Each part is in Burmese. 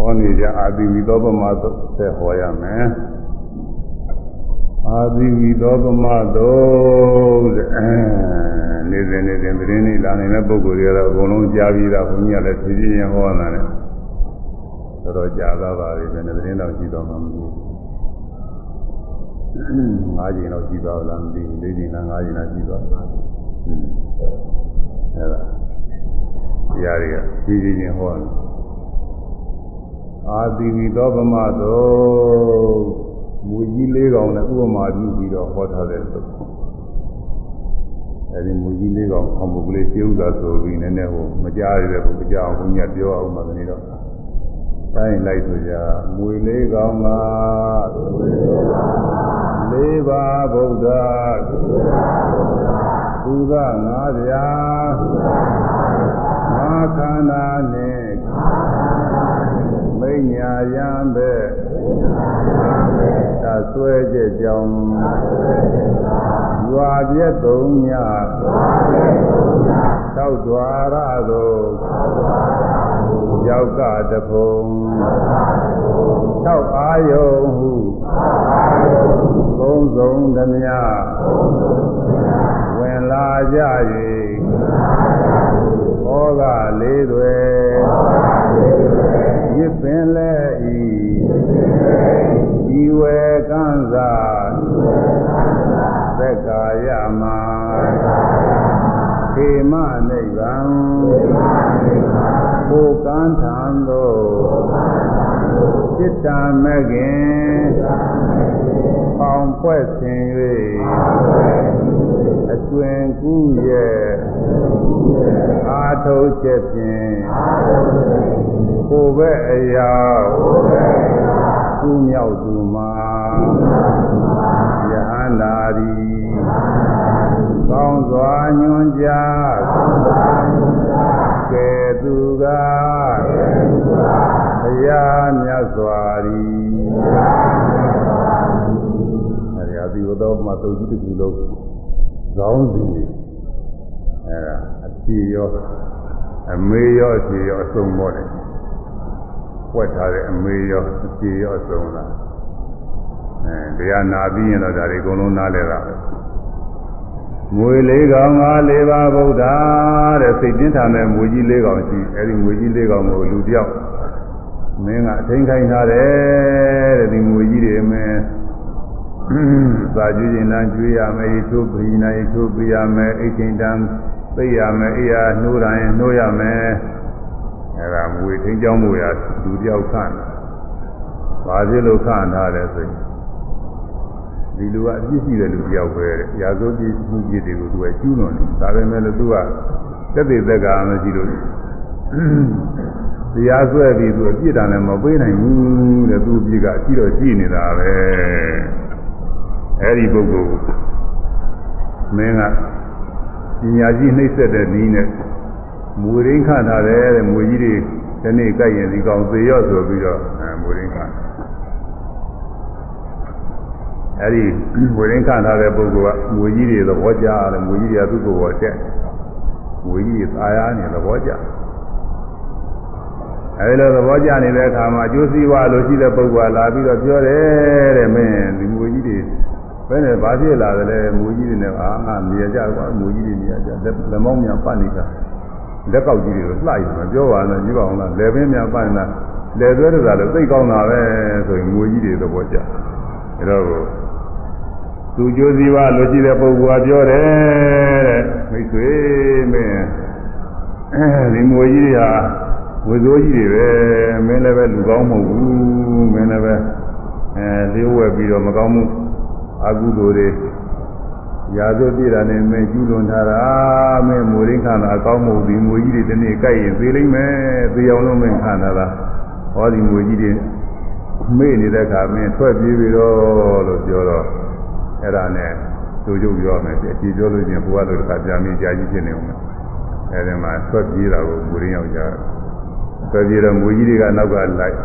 ဟောနေကြအာသီဝီသောပမသက်ဟောရမယ်အာသီဝီသောပမသောတဲ့အဲနေစဉ်နေစဉ်သတင်းလေးလာနေတဲ့ပုဂ္ဂိုလ်တွေကတော့အကုန်လုံးကြားပြီးသားဘုန်းကြီးကလည်းဖြည်းဖြည်းချင်းဟောတာနဲ့တော်တော်ကြာသားပါပြီပဲသတင်းတော့ကြည့်တော့မှမသိဘူး၅ချိန်လောက်ကြည့်တော့လားမသိဘူး၄ချိန်လား၅ချိန်လားကြည့်တော့အဲဒါတရားတွေကဖြည်းဖြည်းချင်းဟောတယ် အာသီဝီသောပမသောမူကြီးလေးကောင်နဲ့ဥပမာပြုပြီးတော့ဟောထားတဲ့သုအဲဒီမူကြီးလေးကောင်အမှုကလေးရှင်းဥသာဆိုပြီးနည်းနည်းဟိုမကြားရတဲ့ဘုရားဘုန်းကြီးပြောအောင်ပါကနေတော့တိုင်းလိုက်ဆိုကြမွေလေးကောင်ကလေးပါဗုဒ္ဓသူကငါးပြာငါခန္ဓာနှင့်မိ ညာယံပဲသဆွဲကြကြောင်းရွာပြည့်သုံးညသောက်တွာရသို့ရောက်ကတဖုံသောက်အာယုံဟုသုံးဆုံးသမျှဝင်လာကြ၍ဟောကလေးတွေရ စ်ပင်လဲဤဒီဝေကံသာသက်ကာယမှာခေမနိဗ္ဗာန်ကိုကံထံသို့จิตတမခင်ပေါင်ဖွဲ့ဆင်၍အကျွင်ကူးရဲ့အာထုတ်ချက်ဖြင့် ကိုယ်ပဲအရာကုမြောက်သူမှာယဟန္တာရီကောင်းစွာညွန်ကြားကဲသူကဘုရားမြတ်စွာရီအဲဒီအဒီဝတော်မှာတုတ်ကြီးတစ်ခုလုံးဇောင်းစီအဲဒါအဖြေရောအမေရောအဖြေရောအစုံပေါ်တယ်ပွ က်ထားတဲ့အမေရောအဖြေရောအစုံလားအဲတရားနာပြီးရင်တော့ဒါတွေအကုန်လုံးနားလဲတာပဲမွေလေးကောင်ငါလေးပါဗုဒ္ဓတဲ့စိတ်တင်းထားတဲ့မွေကြီးလေးကောင်ရှိအဲဒီမွေကြီးလေးကောင်ကိုလူတယောက်မင်းကအထိန်ခိုင်းထားတယ်တဲ့ဒီမွေကြီးတွေမင်းသာကျွေးရင်လမ်းကျွေးရမယ်ရေချိုးပြီးနိုင်ရေချိုးပြရမယ်အိတ်ချိန်တန်းသိရမယ်အေးရနှိုးတိုင်းနှိုးရမယ် အဲဒါမွေထင်းကြောင်းမွေရလူတယောက်ခန့်ဘာဖြစ်လို့ခန့်ထားလဲဆိုရင်ဒီလူကအပြစ်ရှိတဲ့လူတယောက်ပဲတဲ့။ရာဇဝတ်ပြစ်မှုပြစ်တွေကိုသူကကျူးလွန်တယ်။ဒါပေမဲ့လို့သူကသက်သေသက်ကမရှိလို့တရားဆွဲပြီးသူအပြစ်တန်လည်းမပေးနိုင်ဘူးတဲ့။သူအပြစ်ကအရှိတော့ရှိနေတာပဲ။အဲဒီပုဂ္ဂိုလ်မင်းကပညာကြီးနှိမ့်ဆက်တဲ့နည်းနဲ့ မူရင်းခထားတယ်တဲ့မူကြီးတွေဒီနေ့ကြိုက်ရင်ဒီကောင်သေရော့ဆိုပြီးတော့မူရင်းခအဲဒီဝိရင်းခထားတဲ့ပုဂ္ဂိုလ်ကငွေကြီးတွေသဘောကျတယ်ငွေကြီးတွေကသူ့ကိုယ်ပေါ်တက်ငွေကြီးတွေသာယာနေသဘောကျအဲဒီလိုသဘောကျနေတဲ့အခါမှာအကျိုးစီးပွားလို့ရှိတဲ့ပုဂ္ဂိုလ်ကလာပြီးတော့ပြောတယ်တဲ့မင်းဒီငွေကြီးတွေဘယ်နဲ့ဘာဖြစ်လာသလဲငွေကြီးတွေနဲ့အာငါနေရကြကွာငွေကြီးတွေနေရကြလက်မောင်းများပတ်နေတာ လက်ကောက်ကြီးတွေကိုလှိုက်တယ်ပြောပါနဲ့ကြည့်ပါအောင်လားလက်ပင်များပတ်နေတာလက်သွဲတစားလို့သိကောင်းတာပဲဆိုရင်ငွေကြီးတွေသဘောကျအဲတော့သူကြိုးစည်းပါလို့ရှိတဲ့ပုဂ္ဂိုလ်ကပြောတယ်တဲ့မိတ်ဆွေမင်းဒီငွေကြီးတွေဟာဝေစိုးကြီးတွေပဲမင်းလည်းပဲလူကောင်းမဟုတ်ဘူးမင်းလည်းပဲအဲလေးဝက်ပြီးတော့မကောင်းမှုအကုသိုလ်တွေ ရာဇဝတ်ပြည်တာနဲ့မင်းကျူးလွန်ထားတာမင်းမူရင်းခံတာအကောင်းမဟုတ်ဘူးငွေကြီးတွေဒီနေ့ကြိုက်ရင်သေးလိမ့်မယ်သေအောင်လို့မင်းခံတာလားဟောဒီငွေကြီးတွေမေ့နေတဲ့အခါမင်းထွက်ပြေးပြီးတော့လို့ပြောတော့အဲ့ဒါနဲ့သူကျုပ်ပြောမယ်အကြည့်ပြောလို့ချင်းဘုရားတို့ကကြာမီကြာကြီးဖြစ်နေအောင်အဲ့ဒီမှာဆွတ်ပြေးတာကိုမူရင်းရောက်ကြဆွတ်ပြေးတော့မူကြီးတွေကနောက်ကလိုက်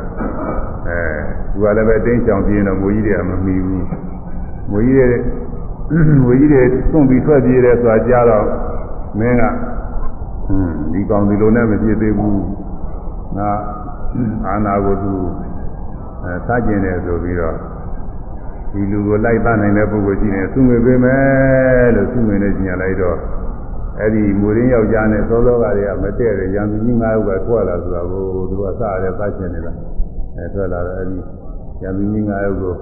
အဲသူကလည်းပဲတင်းချောင်ပြေးတော့မူကြီးတွေကမမီဘူးမူကြီးတွေ မူကြီးတွေသွန့်ပြီးထွက်ပြေးတယ်ဆိုတာကြားတော့မင်းကဟွန်းဒီကောင်ဒီလိုနဲ့မပြေသေးဘူးငါအာနာကိုသူအဲစကျင်တယ်ဆိုပြီးတော့ဒီလူကိုလိုက်ပနိုင်တဲ့ပုဂ္ဂိုလ်ရှိနေသူငွေပေးမယ်လို့သူငွေနဲ့ညင်လိုက်တော့အဲ့ဒီမူရင်းယောက်ျားနဲ့သောသောကတွေကမတည့်တယ်ရံသူကြီး၅ယောက်ကထွက်လာဆိုတာကိုသူကစရတယ်စကျင်နေတာအဲထွက်လာတော့အဲ့ဒီရံသူကြီး၅ယောက်ကို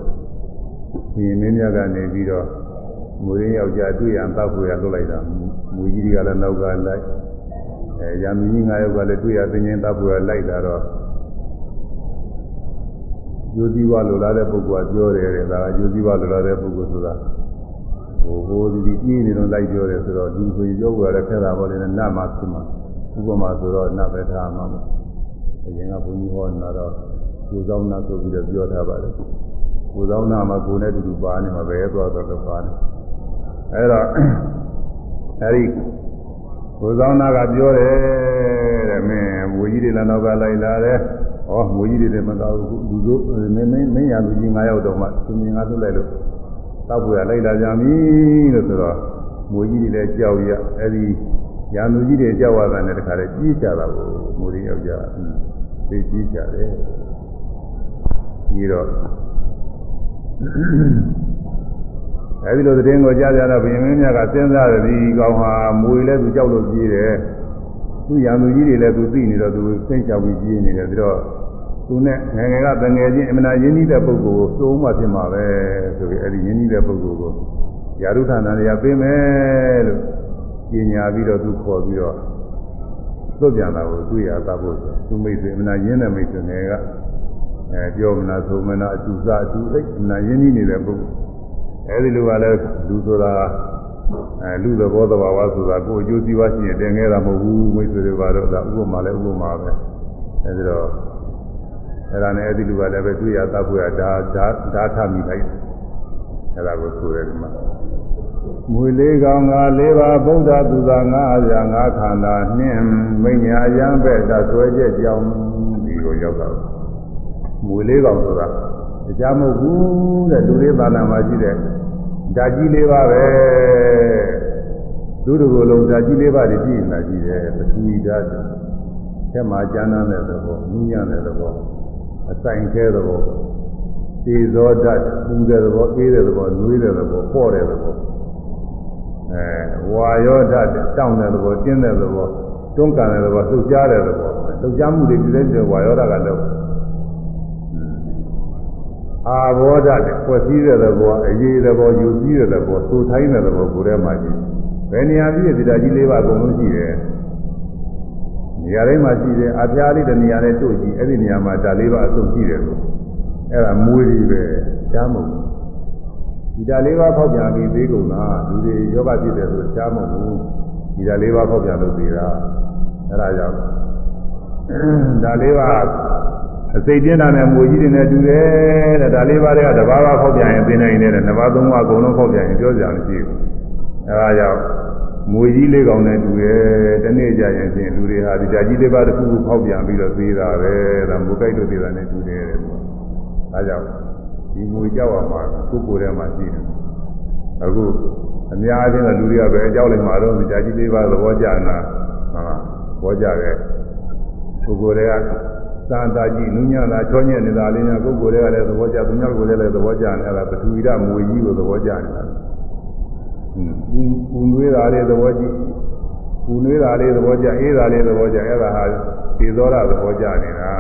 ရှင်မင်းမြတ်ကနေပြီးတော့ မူရင်းယောက်ျားတွေ့ရန်တောက်ဖို့ရလွတ်လိုက်တာမူကြီးကလည်းနောက်ကလိုက်အဲရံသူကြီး၅ယောက်ကလည်းတွေ့ရသင်ချင်းတောက်ဖို့ရလိုက်တာတော့ယုတိဝလိုလားတဲ့ပုဂ္ဂိုလ်ကပြောတယ်တဲ့ဒါကယုတိဝလိုလားတဲ့ပုဂ္ဂိုလ်ဆိုတာဟိုဟိုဒီဒီပြေးနေတော့လိုက်ပြောတယ်ဆိုတော့လူဆိုရုပ်ရတဲ့ခဲတာပေါ်နေနတ်မှာဖြစ်မှာဥပမာဆိုတော့နတ်ပဲထားမှာမအရင်ကဘုန်းကြီးဟောနေတာတော့ကိုယ်ဆောင်နာဆိုပြီးတော့ပြောထားပါတယ်ကိုယ်ဆောင်နာမှာကိုယ်နဲ့တူတူပါနေမှာပဲသွားတော့တော့ပါနေ အဲတော့အဲဒီကိုယ်ဆောင်နာကပြောတယ်တဲ့မင်းဝူကြီးတွေလည်းနောက်ကလိုက်လာတယ်ဟောငွေကြီးတွေလည်းမကောက်ဘူးလူတို့မင်းမင်းမင်းရလူကြီး9ယောက်တော့မှသင်မြင်ငါသွလိုက်လို့တောက်ပွေလိုက်လာကြပြီလို့ဆိုတော့ငွေကြီးတွေလည်းကြောက်ရအဲဒီရံလူကြီးတွေကြောက်ရတာနဲ့တခါလေကြီးကြတာကိုငွေတွေယောက်ျားသိကြီးကြတယ်ပြီးတော့ အဲဒီလိုသတင်းကိုကြားကြတော့ဘုရင်မင်းမြတ်ကစဉ်းစားတယ်ဒီကောင်ဟာမွေလဲသူကြောက်လို့ကြီးတယ်သူရံသူကြီးတွေလည်းသူသိနေတော့သူစိတ်ချပြီးကြီးနေတယ်ပြီးတော့သူနဲ့ငယ်ငယ်ကတငယ်ချင်းအမနာရင်းနှီးတဲ့ပုဂ္ဂိုလ်ကိုသုံးမှဖြစ်မှာပဲဆိုပြီးအဲ့ဒီရင်းနှီးတဲ့ပုဂ္ဂိုလ်ကိုယာရုဌာနတွေကပေးမယ်လို့ပညာပြီးတော့သူခေါ်ပြီးတော့သွတ်ပြန်တာကိုတွေ့ရသဖို့ဆိုသူမိတ်ဆွေအမနာရင်းတဲ့မိတ်ဆွေငယ်ကအဲပြောမနာဆိုမနာအတူစားအတူအိတ်အမနာရင်းနှီးနေတဲ့ပုဂ္ဂိုလ် အဲ့ဒီလိုကလည်းလူဆိုတာအဲလူသဘောတဘာဝဆိုတာကိုအကျိုးစီးပွားရှိရင်တင်ခဲ့တာမဟုတ်ဘူးမိတ်ဆွေတွေကတော့ဒါဥပမာလည်းဥပမာပဲအဲဒီတော့အဲ့ဒါနဲ့အဲ့ဒီလူကလည်းပဲတွေ့ရသတ်ဖို့ရဒါဒါဒါထမိလိုက်အဲ့ဒါကိုဆိုရတယ်မှာမွေလေးကောင်ကလေးပါဗုဒ္ဓသူသာငါးရာငါးခန္ဓာနှင်းမိညာရံပဲ့တဆွဲချက်ကြောင်းဒီကိုရောက်တာမွေလေးကောင်ဆိုတာ တရားမဟုတ်ဘူးတဲ့လူလေးသာနာမှာရှိတဲ့ဓာကြီးလေးပါပဲလူတို့လိုဓာကြီးလေးပါတွေကြည့်နေတာကြည့်တယ်ပထဝီဓာတ်ဆက်မှာကျမ်းမ်းတဲ့သဘောနူးညံ့တဲ့သဘောအဆိုင်ခဲသဘောသေဇောဓာတ်ပူတဲ့သဘောအေးတဲ့သဘောနွေးတဲ့သဘောပေါ့တဲ့သဘောအဲဝါယောဓာတ်တောင့်တဲ့သဘောတင်းတဲ့သဘောတွန်းကန်တဲ့သဘောလှုပ်ရှားတဲ့သဘောလှုပ်ရှားမှုတွေပြည့်တဲ့ဝါယောဓာတ်ကလည်း အာဘောဓာတ်ဖွဲ့စည်းတဲ့သဘောအရေးသဘောယူစည်းတဲ့သဘောသိုထိုင်းတဲ့သဘောကိုယ်ထဲမှာရှိဘယ်နေရာပြည့်ဒီဓာတ်ကြီးလေးပါအကုန်လုံးရှိတယ်နေရာတိုင်းမှာရှိတယ်အပြားလေးတနေရာနဲ့တို့ကြည့်အဲ့ဒီနေရာမှာဓာတ်လေးပါအစုံရှိတယ်လို့အဲ့ဒါမွေးတွေပဲရှားမဟုတ်ဒီဓာတ်လေးပါဖောက်ပြန်ပြီးသေးကုန်လားလူတွေယောဂဖြစ်တယ်ဆိုရှားမဟုတ်ဒီဓာတ်လေးပါဖောက်ပြန်လို့သေးတာအဲ့ဒါကြောင့်ဓာတ်လေးပါ အစိတ်ပြင်းတာနဲ့မွေကြီးတွေနဲ့တူတယ်တဲ့ဓာတ်လေးပါတွေကတဘာဘာဖောက်ပြန်ရင်သိနိုင်တယ်တဲ့နှစ်ပါးသုံးပါးအကုန်လုံးဖောက်ပြန်ရင်ပြောကြမရှိဘူးအဲ့ဒါကြောင့်မွေကြီးလေးကောင်နဲ့တူတယ်တနေ့ကြရင်ဖြင့်လူတွေဟာဒီဓာကြီးလေးပါတစ်ခုခုဖောက်ပြန်ပြီးတော့သေးတာပဲဒါမူကိုက်တို့သေးတာနဲ့တူတယ်တဲ့ဒါကြောင့်ဒီမွေကြောက်ရမှာကိုယ်ကိုယ်ထဲမှာရှိတယ်အခုအများအားဖြင့်လူတွေကပဲအကြောက်လိုက်မှာတော့ဒီဓာကြီးလေးပါသဘောကျနာဟာသဘောကျတယ်ကိုယ်ကိုယ်တွေက သာတာကြီးနုညတာချောညက်နေတာလေးညာကိုယ်ကိုယ်တွေကလည်းသဘောကျသူများကိုယ်လည်းသဘောကျနေအဲ့ဒါပထဝီရမွေကြီးကိုသဘောကျနေတာပူပူနွေးတာလေးသဘောကြည့်ပူနွေးတာလေးသဘောကြအေးတာလေးသဘောကြအဲ့ဒါဟာဒီသောရသဘောကြနေတာ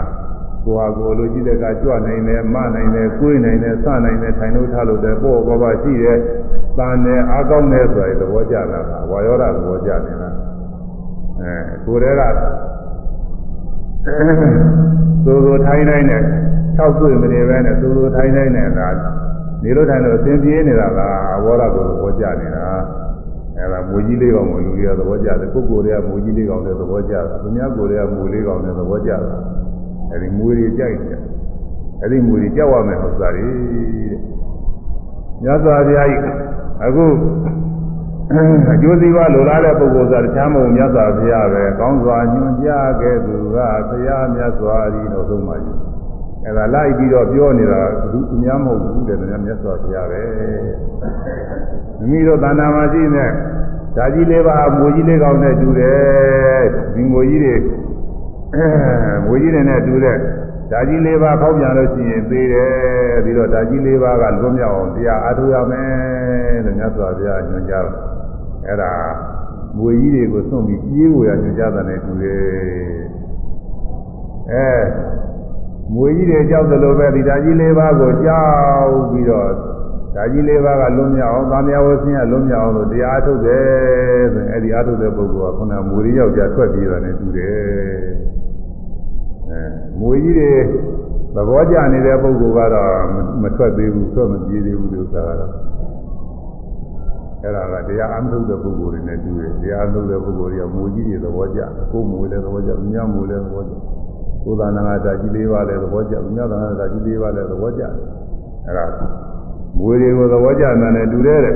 ကိုဟာကိုလိုကြည့်တဲ့ကကြွနိုင်တယ်မနိုင်တယ်ကိုယ်နိုင်တယ်စနိုင်တယ်ထိုင်လို့ထားလို့တယ်ပေါ့ဘောပါရှိတယ်တန်တယ်အားကောင်းတယ်ဆိုရင်သဘောကြတာကဝါယောဓသဘောကြနေတာအဲကိုယ်တည်းက သို့သို့ထိုင်နိုင်တယ်၆တွေ့မနေပဲနဲ့သို့သို့ထိုင်နိုင်တယ်လားနေလို့ထိုင်လို့အစဉ်ပြေးနေတာလားအဘောဓကိုသဘောကျနေတာအဲဒါမူကြီးလေးကောင်ကိုလူတွေကသဘောကျတယ်ကိုယ်ကိုယ်တွေကမူကြီးလေးကောင်တွေသဘောကျတာသူများကိုယ်တွေကမူလေးကောင်တွေသဘောကျတာအဲဒီမူတွေကြိုက်တယ်အဲဒီမူတွေကြောက်ရမယ်ဟုတ်သားတွေတဲ့မြတ်စွာဘုရားကြီးအခု အကျိုးစီးပွားလိုလားတဲ့ပုဂ္ဂိုလ်ဆိုတာတခြားမဟုတ်မြတ်စွာဘုရားပဲကောင်းစွာညွှန်ကြားခဲ့သူကဘုရားမြတ်စွာကြီးတော်ဆုံးပါယူအဲဒါလိုက်ပြီးတော့ပြောနေတာဘူးအများမဟုတ်ဘူးတဲ့မြတ်စွာဘုရားပဲမိမိတို့တဏ္ဍာမှာရှိနေဓာကြီးလေးပါမွေကြီးလေးကောင်းနဲ့တူတယ်ဒီမွေကြီးတွေမွေကြီးတွေနဲ့တူတဲ့ ဓာကြီး၄ပါးဖောက်ပြန်လို့ရှိရင်သေးတယ်ပြီးတော့ဓာကြီး၄ပါးကလွတ်မြောက်အောင်တရားအားထုတ်ရမယ်လို့မြတ်စွာဘုရားညွှန်ကြားတယ်အဲ့ဒါမွေကြီးတွေကိုစွန့်ပြီးပြေးဝရညွှန်ကြားတဲ့တူတယ်အဲမွေကြီးတွေကြောက်တယ်လို့ပဲဒီဓာကြီး၄ပါးကိုကြောက်ပြီးတော့ဓာကြီး၄ပါးကလွတ်မြောက်အောင်ဗာမယဝဆင်းကလွတ်မြောက်အောင်လို့တရားအားထုတ်တယ်ဆိုရင်အဲ့ဒီအားထုတ်တဲ့ပုဂ္ဂိုလ်ကခုနမွေကြီးယောက်ျားထွက်ပြေးတာနဲ့တူတယ်အဲ မွေကြီးတွေသဘောကျနေတဲ့ပုဂ္ဂိုလ်ကတော့မထွက်သေးဘူးထွက်မပြေးသေးဘူးလို့ဆိုတာကတော့အဲ့ဒါကတရားအမှုတဲ့ပုဂ္ဂိုလ်တွေနဲ့တူတယ်တရားအမှုတဲ့ပုဂ္ဂိုလ်တွေကမူကြီးတွေသဘောကျကိုယ်မူလည်းသဘောကျ၊မြတ်မူလည်းသဘောကျကိုယ်သာနာတာကြီးလေးပါလည်းသဘောကျ၊မြတ်သာနာတာကြီးလေးပါလည်းသဘောကျအဲ့ဒါမူတွေကိုသဘောကျတယ်နဲ့တူတယ်တဲ့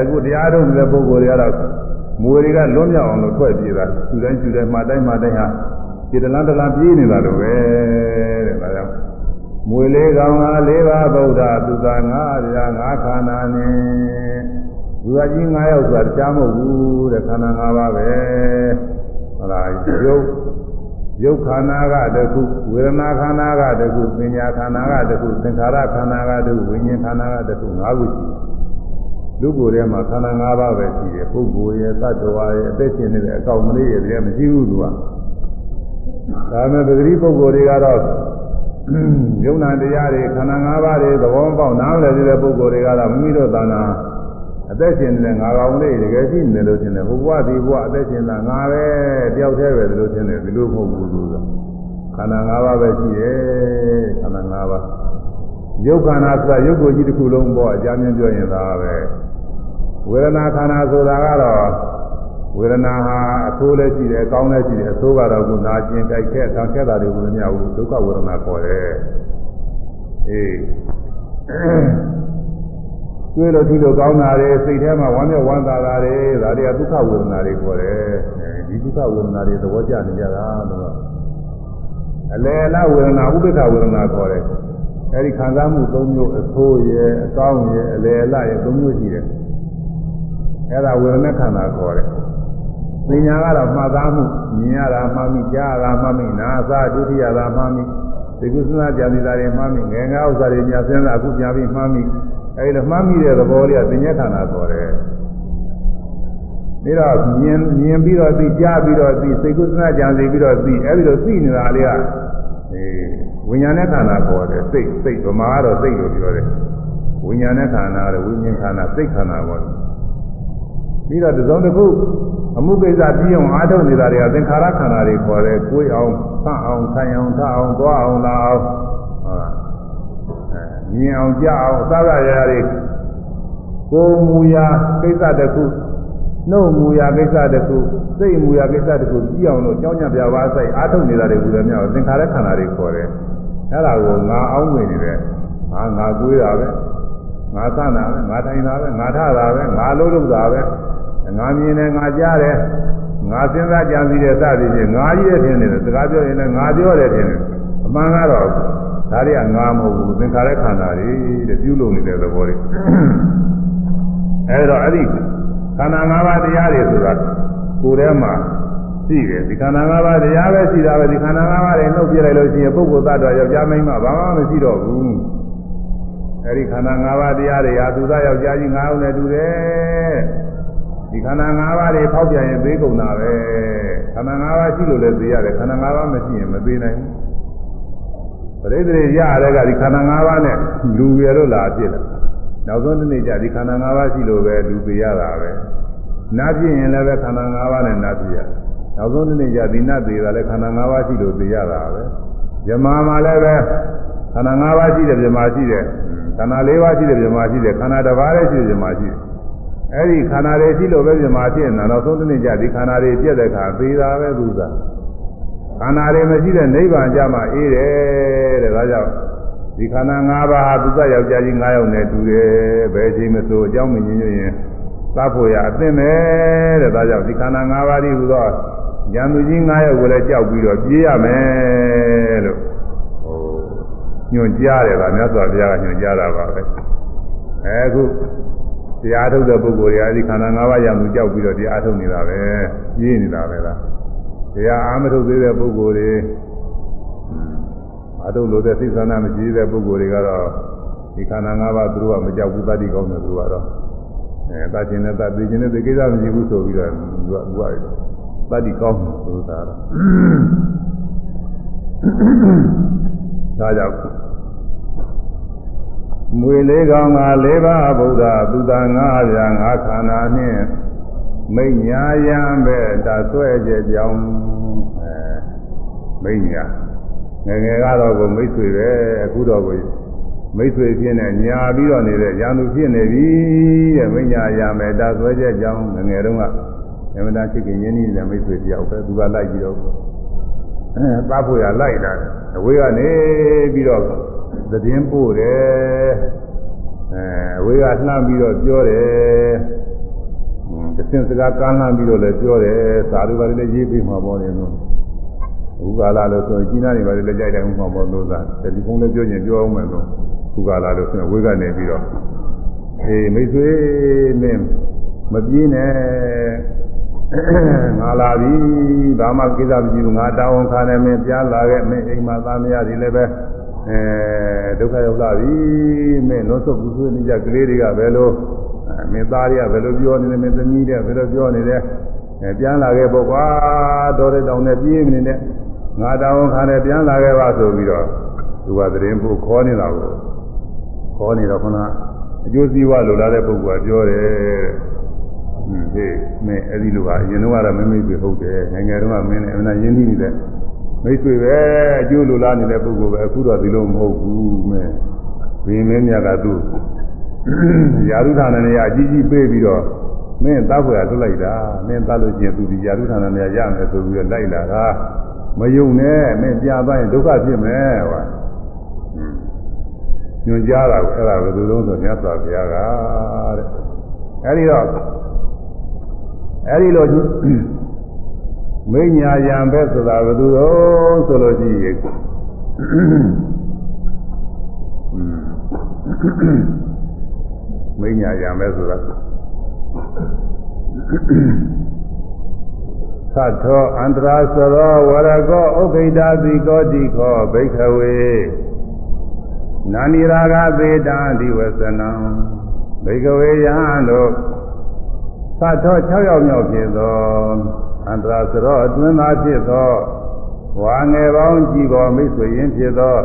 အခုတရားထုတ်တဲ့ပုဂ္ဂိုလ်တွေကတော့မူတွေကလွတ်မြောက်အောင်လို့ထွက်ပြေးတာသူတိုင်းသူတိုင်းမှတိုင်းမှတိုင်းဟာ ဒီတလန်းတလန်းပြေးနေတာလို့ပဲတဲ့ဒါကြောင့်မွေလေးကောင်ကလေးပါဗုဒ္ဓသူသာငါးရာငါးခန္ဓာနဲ့လူသားကြီး9ယောက်ဆိုတာတရားမဟုတ်ဘူးတဲ့ခန္ဓာ5ပါးပဲဟုတ်လားရုပ်ရုပ်ခန္ဓာကတခုဝေဒနာခန္ဓာကတခုပညာခန္ဓာကတခုသင်္ခါရခန္ဓာကတခုဝိညာဉ်ခန္ဓာကတခု၅ခုရှိတယ်လူကိုယ်ထဲမှာခန္ဓာ၅ပါးပဲရှိတယ်ပုဂ္ဂိုလ်ရဲ့သတ္တဝါရဲ့အသက်ရှင်နေတဲ့အကောင်မလေးရဲ့တည်းမရှိဘူးသူက ဒါမဲ့ပဂတိပုဂ္ဂိုလ်တွေကတော့ယုံနာတရားတွေခန္ဓာ၅ပါးတွေသဘောပေါက်နားလည်တဲ့ပုဂ္ဂိုလ်တွေကတော့မိမိတို့သာနာအသက်ရှင်နေတဲ့ငါကောင်လေးတကယ်ရှိနေလို့ရှင်တယ်ဟိုဘဝဒီဘဝအသက်ရှင်တာငါပဲတယောက်တည်းပဲလို့ရှင်တယ်ဒီလိုမဟုတ်ဘူးလို့ခန္ဓာ၅ပါးပဲရှိတယ်ခန္ဓာ၅ပါးယုတ်ခန္ဓာဆိုတာယုတ်ကိုကြီးတစ်ခုလုံးပေါ့အကြမ်းမြင်ပြောရင်သာပဲဝေဒနာခန္ဓာဆိုတာကတော့ ဝေဒနာဟာအဆိုးလည်းရှိတယ်အကောင်းလည်းရှိတယ်အဆိုးကတော့ကနာကျင်ကြိုက်ခဲ့ခံခဲ့တာတွေကိုလည်းမရဘူးဒုက္ခဝေဒနာခေါ်တယ်အေးတွေ့လို့ဒီလိုကောင်းတာတွေစိတ်ထဲမှာဝမ်းမြောက်ဝမ်းသာတာတွေဒါတွေကဒုက္ခဝေဒနာတွေခေါ်တယ်ဒီဒုက္ခဝေဒနာတွေသဘောကျနေကြတာလို့အလယ်လားဝေဒနာဥပ္ပခဝေဒနာခေါ်တယ်အဲဒီခံစားမှု၃မျိုးအဆိုးရဲ့အကောင်းရဲ့အလယ်လားရဲ့၃မျိုးရှိတယ်အဲဒါဝေဒနာခန္ဓာခေါ်တယ် ပညာကတော့မှတ်သားမှုမြင်ရတာမှတ်မိကြားရတာမှတ်မိနားသာဒုတိယတာမှတ်မိဒီကုသနာကြံနေတာတွေမှတ်မိငယ်ငယ်ဥစ္စာတွေညာစင်းတာအခုပြန်ပြီးမှတ်မိအဲဒီလိုမှတ်မိတဲ့သဘောလေးကပညာခန္ဓာခေါ်တယ်ပြီးတော့မြင်မြင်ပြီးတော့သိကြားပြီးတော့သိစိတ်ကုသနာကြံစီပြီးတော့သိအဲဒီလိုသိနေတာလေးကအဲဝိညာဉ်နဲ့ခန္ဓာခေါ်တယ်စိတ်စိတ်ဗမာကတော့စိတ်လို့ပြောတယ်ဝိညာဉ်နဲ့ခန္ဓာကတော့ဝိညာဉ်ခန္ဓာစိတ်ခန္ဓာခေါ်တယ်ပြီးတော့သုံးတစ်ခု အမှုကိစ္စပြီးအောင်အားထုတ်နေတာတွေကသင်္ခါရခန္ဓာတွေခေါ်တယ်ကိုယ်အောင်ဆန့်အောင်ဆိုင်အောင်ထအောင်သွားအောင်လာအောင်ဟုတ်လားအဲမြင်အောင်ကြားအောင်အစရရတွေကိုယ်မူရာကိစ္စတစ်ခုနှုတ်မူရာကိစ္စတစ်ခုစိတ်မူရာကိစ္စတစ်ခုပြီးအောင်လို့ကြောင်းကြပြပါဆိုင်အားထုတ်နေတာတွေကိုလည်းမြောက်သင်္ခါရခန္ဓာတွေခေါ်တယ်အဲ့ဒါကိုငါအောင်ဝင်နေတယ်ငါငါကိုးတာပဲငါသနာပဲငါထိုင်တာပဲငါထတာပဲငါလုံးလုံးတာပဲ ငါမြင်တယ်ငါကြားတယ်ငါစဉ်းစားကြံစည်တယ်စသည်ဖြင့်ငါကြီးရဲ့ထင်တယ်စကားပြောရင်လည်းငါပြောတယ်ထင်တယ်အမှန်ကတော့ဒါတွေကငါမဟုတ်ဘူးသင်္ခါရခန္ဓာတွေတဲ့ပြုလုပ်နေတဲ့သဘောတွေအဲဒါအဲ့ဒီခန္ဓာ၅ပါးတရားတွေဆိုတာကိုယ်ထဲမှာရှိတယ်ဒီခန္ဓာ၅ပါးတရားပဲရှိတာပဲဒီခန္ဓာ၅ပါးတွေနှုတ်ပြလိုက်လို့ရှိရင်ပုဂ္ဂိုလ်သတ္တဝါယောက်ျားမိန်းမဘာမှမရှိတော့ဘူးအဲဒီခန္ဓာ၅ပါးတရားတွေဟာသူသားယောက်ျားကြီး၅ဦးနဲ့တူတယ် ဒီခန္ဓာ၅ပါးတွေဖောက်ပြန်ရင်သေးကုန်တာပဲခန္ဓာ၅ပါးရှိလို့လည်းသိရတယ်ခန္ဓာ၅ပါးမရှိရင်မသိနိုင်ဘူးပရိသေရရတဲ့ကဒီခန္ဓာ၅ပါးနဲ့လူရလို့လာဖြစ်တယ်နောက်ဆုံးတစ်နေ့ကျဒီခန္ဓာ၅ပါးရှိလို့ပဲလူသိရတာပဲနာဖြစ်ရင်လည်းပဲခန္ဓာ၅ပါးနဲ့နာဖြစ်ရတယ်နောက်ဆုံးတစ်နေ့ကျဒီနတ်သေးတာလည်းခန္ဓာ၅ပါးရှိလို့သိရတာပဲဇမာမှာလည်းပဲခန္ဓာ၅ပါးရှိတယ်ဇမာရှိတယ်ခန္ဓာ၄ပါးရှိတယ်ဇမာရှိတယ်ခန္ဓာတစ်ပါးလည်းရှိတယ်ဇမာရှိတယ် အဲ့ဒီခန္ဓာတွေရှိလို့ပဲဇမာဖြစ်နေတာနောက်ဆုံးတစ်နေ့ကျဒီခန္ဓာတွေပြည့်တဲ့အခါသေတာပဲသူစားခန္ဓာတွေမရှိတဲ့နိဗ္ဗာန်ကြမှာအေးတယ်တဲ့ဒါကြောင့်ဒီခန္ဓာ၅ပါးဟာသူစားယောက်ျားကြီး၅ယောက်နဲ့တူတယ်ဘယ်ချိန်မဆိုအကြောင်းမညင်ညွရင်သတ်ဖို့ရအသင့်ပဲတဲ့ဒါကြောင့်ဒီခန္ဓာ၅ပါးဒီဟူသောဉာဏ်သူကြီး၅ယောက်ကိုလည်းကြောက်ပြီးတော့ပြေးရမယ်လို့ဟိုညွှန်ကြားတယ်ကမြတ်စွာဘုရားကညွှန်ကြားတာပါပဲအဲအခု တရားထုတ်တဲ့ပုဂ္ဂိုလ်တွေအဲဒီခန္ဓာ၅ပါးရံသူကြောက်ပြီးတော့တရားထုတ်နေတာပဲပြေးနေတာပဲလားတရားအားမထုတ်သေးတဲ့ပုဂ္ဂိုလ်တွေအတုလို့တဲ့သိသနာမရှိတဲ့ပုဂ္ဂိုလ်တွေကတော့ဒီခန္ဓာ၅ပါးသူတို့ကမကြောက်ဘူးတတိကောင်းတယ်သူကတော့အဲတတ်ခြင်းနဲ့တတ်သိခြင်းနဲ့ဒီကိစ္စမရှိဘူးဆိုပြီးတော့သူကသူကတတိကောင်းတယ်သူတို့ကတော့ဒါကြောင့် မွေလေးကောင်က၄ပါးဗုဒ္ဓသူသာ၅ပြား၅ခန္ဓာနှင့်မိညာယံပဲတဆွဲကြကြောင်းအဲမိညာငယ်ငယ်ကတော့ကိုမိတ်ဆွေပဲအခုတော့ကိုမိတ်ဆွေဖြစ်နေညာပြီးတော့နေတဲ့ရန်သူဖြစ်နေပြီတဲ့မိညာယံပဲတဆွဲကြကြောင်းငယ်ငယ်တုန်းကအမှန်တရားချစ်ခင်ရင်းနှီးတဲ့မိတ်ဆွေတယောက်ပဲသူကလိုက်ပြီးတော့အဲသားဖို့ရလိုက်တာအဝေးကနေပြီးတော့ သတင်းပို့တယ်အဲအဝေးကလှမ်းပြီးတော့ပြောတယ်တစင်စကားကမ်းလှမ်းပြီးတော့လည်းပြောတယ်သာဓုပါလည်းရေးပြီးမှာပေါ့လေလို့ဘုကာလာလို့ဆိုရင်ကြီးနာနေပါလေလည်းကြိုက်တယ်ဥမှာပေါ့လို့သာတယ်လီဖုန်းလည်းပြောရင်ပြောအောင်မယ်လို့ဘုကာလာလို့ဆိုရင်ဝေးကနေပြီးတော့အေးမိတ်ဆွေမင်းမပြေးနဲ့ငါလာပြီဘာမှကိစ္စမရှိဘူးငါတောင်းခံနေမင်းပြန်လာခဲ့မင်းအိမ်မှာသားမရသည်လည်းပဲ အဲဒုက္ခရောက်လာပြီမင်းလွတ်ဆုပ်ဘူးဆွေးနေကြကလေးတွေကဘယ်လိုမင်းသားတွေကဘယ်လိုပြောနေလဲမင်းသမီးတွေကဘယ်လိုပြောနေလဲအဲပြန်လာခဲ့ပေါ့ကွာတော်တဲ့တောင်နဲ့ပြေးမနေနဲ့ငါတောင်းခံနေပြန်လာခဲ့ပါဆိုပြီးတော့သူကသတင်းပို့ခေါ်နေတာကိုခေါ်နေတော့ခုနအကျိုးစီးပွားလိုလားတဲ့ပုဂ္ဂိုလ်ကပြောတယ်ဟင်းဟေးမင်းအဲ့ဒီလိုကအရင်တော့ကတော့မမိတ်ပဲဟုတ်တယ်ငယ်ငယ်တုန်းကမင်းနဲ့အမှန်ရင်းနှီးနေတဲ့ မိတ်ဆွေပဲအကျိုးလိုလားနေတဲ့ပုဂ္ဂိုလ်ပဲအခုတော့ဒီလိုမဟုတ်ဘူးမင်းဘင်းမင်းမြတ်ကသူ့ယာရုဌာနနေရအကြီးကြီးပေးပြီးတော့မင်းသားဖွယ်လွတ်လိုက်တာမင်းသားလို့ကျင်သူဒီယာရုဌာနနေရရမယ်ဆိုပြီးတော့လိုက်လာတာမယုံနဲ့မင်းပြသွားရင်ဒုက္ခဖြစ်မယ်ဟောညွန်ကြားတာကိုအဲ့ဒါဘယ်လိုလုံးဆိုမြတ်စွာဘုရားကတဲ့အဲ့ဒီတော့အဲ့ဒီလို မိညာယံပဲဆိုတာဘယ်သူတော့ဆိုလို့ရှိရင်မိညာယံပဲဆိုတာသတ္ထောအန္တရာစရောဝရကောဥက္ခိတာတိကောတိခောဘိခဝေနာနိရာဂသေတာဒီဝသနံဘိခဝေယံတို့သတ္ထော6ယောက်မြောက်ဖြစ်သော အန္တရာစရောအတွင်းသားဖြစ်သောဝါငယ်ပေါင်းကြည်ပေါ်မိတ်ဆွေရင်းဖြစ်သော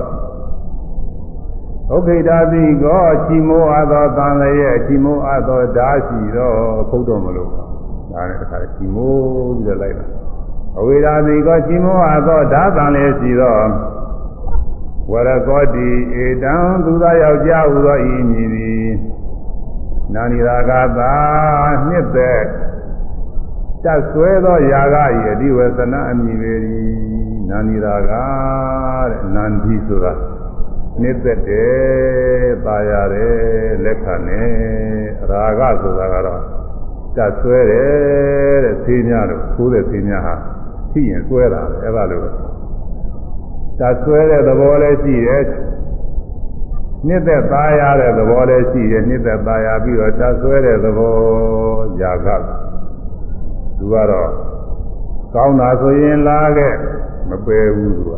ဥက္ခိတာတိကောချီမိုးအပ်သောတန်လည်းရဲ့ချီမိုးအပ်သောဓာရှိသောခုတ်တော်မလို့ဒါနဲ့တခါချီမိုးပြီးတော့လိုက်တာအဝိဓာတိကောချီမိုးအပ်သောဓာတန်လည်းရှိသောဝရကောတိဧတံသူသာယောက်ျားဟူသောဤမည်သည်နာနိရာဂသာနှစ်သက် တက်ဆွဲသောယာဂဤအဓိဝသနာအမည်ပေ၏နာနိရာဂတဲ့နန္ဒီဆိုတာနှစ်သက်တယ်ပါရတယ်လက်ခံတယ်ရာဂဆိုတာကတော့တက်ဆွဲတယ်တဲ့သေးများလို့သိုးတဲ့သေးများဟာသိရင်ဆွဲတာပဲအဲ့ဒါလို့တက်ဆွဲတဲ့သဘောလည်းရှိတယ်နှစ်သက်သားရတဲ့သဘောလည်းရှိတယ်နှစ်သက်သားရပြီးတော့တက်ဆွဲတဲ့သဘောຢာက သူကတော့ကောင်းတာဆိုရင်လာခဲ့မပယ်ဘူးသူက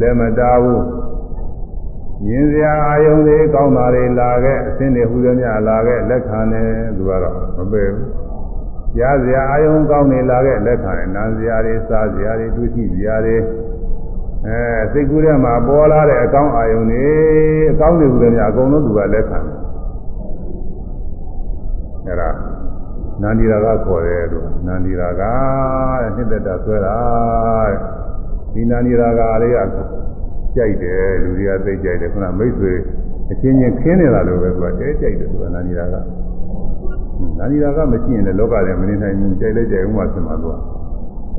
လက်မတားဘူးမြင်စရာအာယုံတွေကောင်းတာတွေလာခဲ့အစင်းတွေဟူသည်များလာခဲ့လက်ခံတယ်သူကတော့မပယ်ဘူးကြားစရာအာယုံကောင်းတွေလာခဲ့လက်ခံတယ်နားစရာတွေစားစရာတွေတွေ့ကြည့်စရာတွေအဲစိတ်ကူးထဲမှာပေါ်လာတဲ့အကောင်းအာယုံတွေအကောင်းတွေဟူသည်များအကုန်လုံးသူကလက်ခံတယ်အဲဒါ နန္ဒီရာကခေါ်တယ်လို့နန္ဒီရာကတဲ့နှစ်သက်တာဆွဲတာတဲ့ဒီနန္ဒီရာကလေးကကြိုက်တယ်လူတွေကသိကြိုက်တယ်ခုနမိတ်ဆွေအချင်းချင်းခင်းနေတာလို့ပဲသူကတဲကြိုက်တယ်သူကနန္ဒီရာကနန္ဒီရာကမရှိရင်လည်းလောကထဲမနေနိုင်ဘူးကြိုက်လဲကြိုက်ဦးမှဖြစ်မှာသူက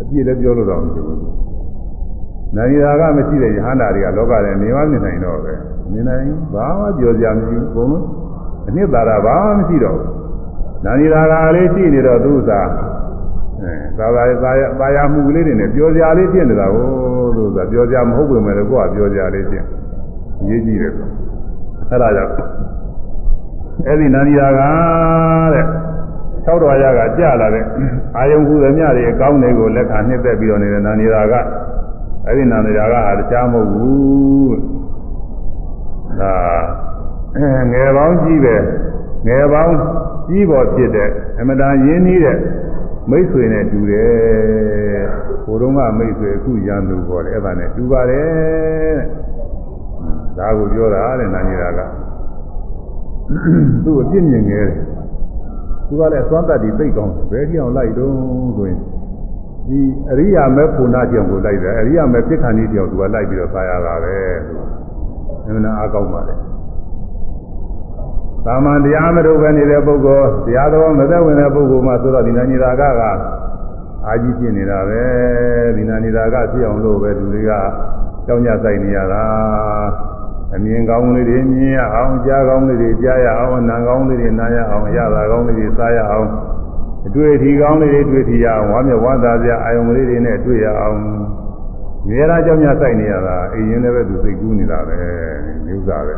အပြည့်လည်းပြောလို့တော့မရှိဘူးနန္ဒီရာကမရှိတဲ့ယဟန္တာတွေကလောကထဲနေမနေနိုင်တော့ပဲနေနိုင်ဘာမှပြောကြမရှိဘူးဘုံလုံးအနှစ်သာရဘာမှမရှိတော့ဘူး နာနီရာဂါလေးရှိနေတော့သူ့သာအဲသာသာသာရသာယာမှုလေးတွေနဲ့ပြောစရာလေးဖြစ်နေတာကိုသူ့သာပြောစရာမဟုတ်ပေမဲ့လည်းကိုကပြောစရာလေးဖြစ်ရေးကြည့်တယ်အဲ့ဒါကြောင့်အဲ့ဒီနာနီရာဂါတဲ့၆တော်ရကကြာလာတဲ့အာယုံဟုသမျှတွေအကောင်းတွေကိုလက်ခံနှစ်သက်ပြီးတော့နေတဲ့နာနီရာဂအဲ့ဒီနာနေရာကဟာတရားမဟုတ်ဘူးဒါငယ်ပေါင်းကြီးပဲငယ်ပေါင်း ကြီးပေါ်ဖြစ်တဲ့အမတန်ရင်းနှီးတဲ့မိတ်ဆွေနဲ့တူတယ်ဟိုတုန်းကမိတ်ဆွေအခုရန်သူပေါ်တယ်အဲ့ဒါနဲ့တူပါတယ်ဒါကိုပြောတာတဲ့နာနေရာကသူ့အပြစ်မြင်ငယ်တယ်သူကလည်းသွမ်းတတ်ပြီးသိကောင်းဘယ်ကြည့်အောင်လိုက်တော့ဆိုရင်ဒီအရိယာမဲဖုန်နာကြောင့်ကိုလိုက်တယ်အရိယာမဲပြစ်ခဏီကြောင့်သူကလိုက်ပြီးတော့သာရတာပဲအမှန်အားကောင်းပါလေ သာမန်တရားမထုတ်ပဲနေတဲ့ပုဂ္ဂိုလ်တရားတော်မသက်ဝင်တဲ့ပုဂ္ဂိုလ်မှဆိုတော့ဒီနာညီတာကကအာကြီးဖြစ်နေတာပဲဒီနာညီတာကဖြစ်အောင်လို့ပဲလူတွေကကြောင်းကြဆိုင်နေရတာအမြင်ကောင်းလေးတွေမြင်ရအောင်ကြားကောင်းလေးတွေကြားရအောင်နားကောင်းလေးတွေနားရအောင်ရတာကောင်းလေးတွေစားရအောင်အတွေ့အထိကောင်းလေးတွေတွေ့ထရအောင်ဝါမျက်ဝါသာစရာအာယုံလေးတွေနဲ့တွေ့ရအောင်မြေရာကြောင်းကြဆိုင်နေရတာအိမ်ရင်လည်းပဲသူစိတ်ကူးနေတာပဲမျိုးစားပဲ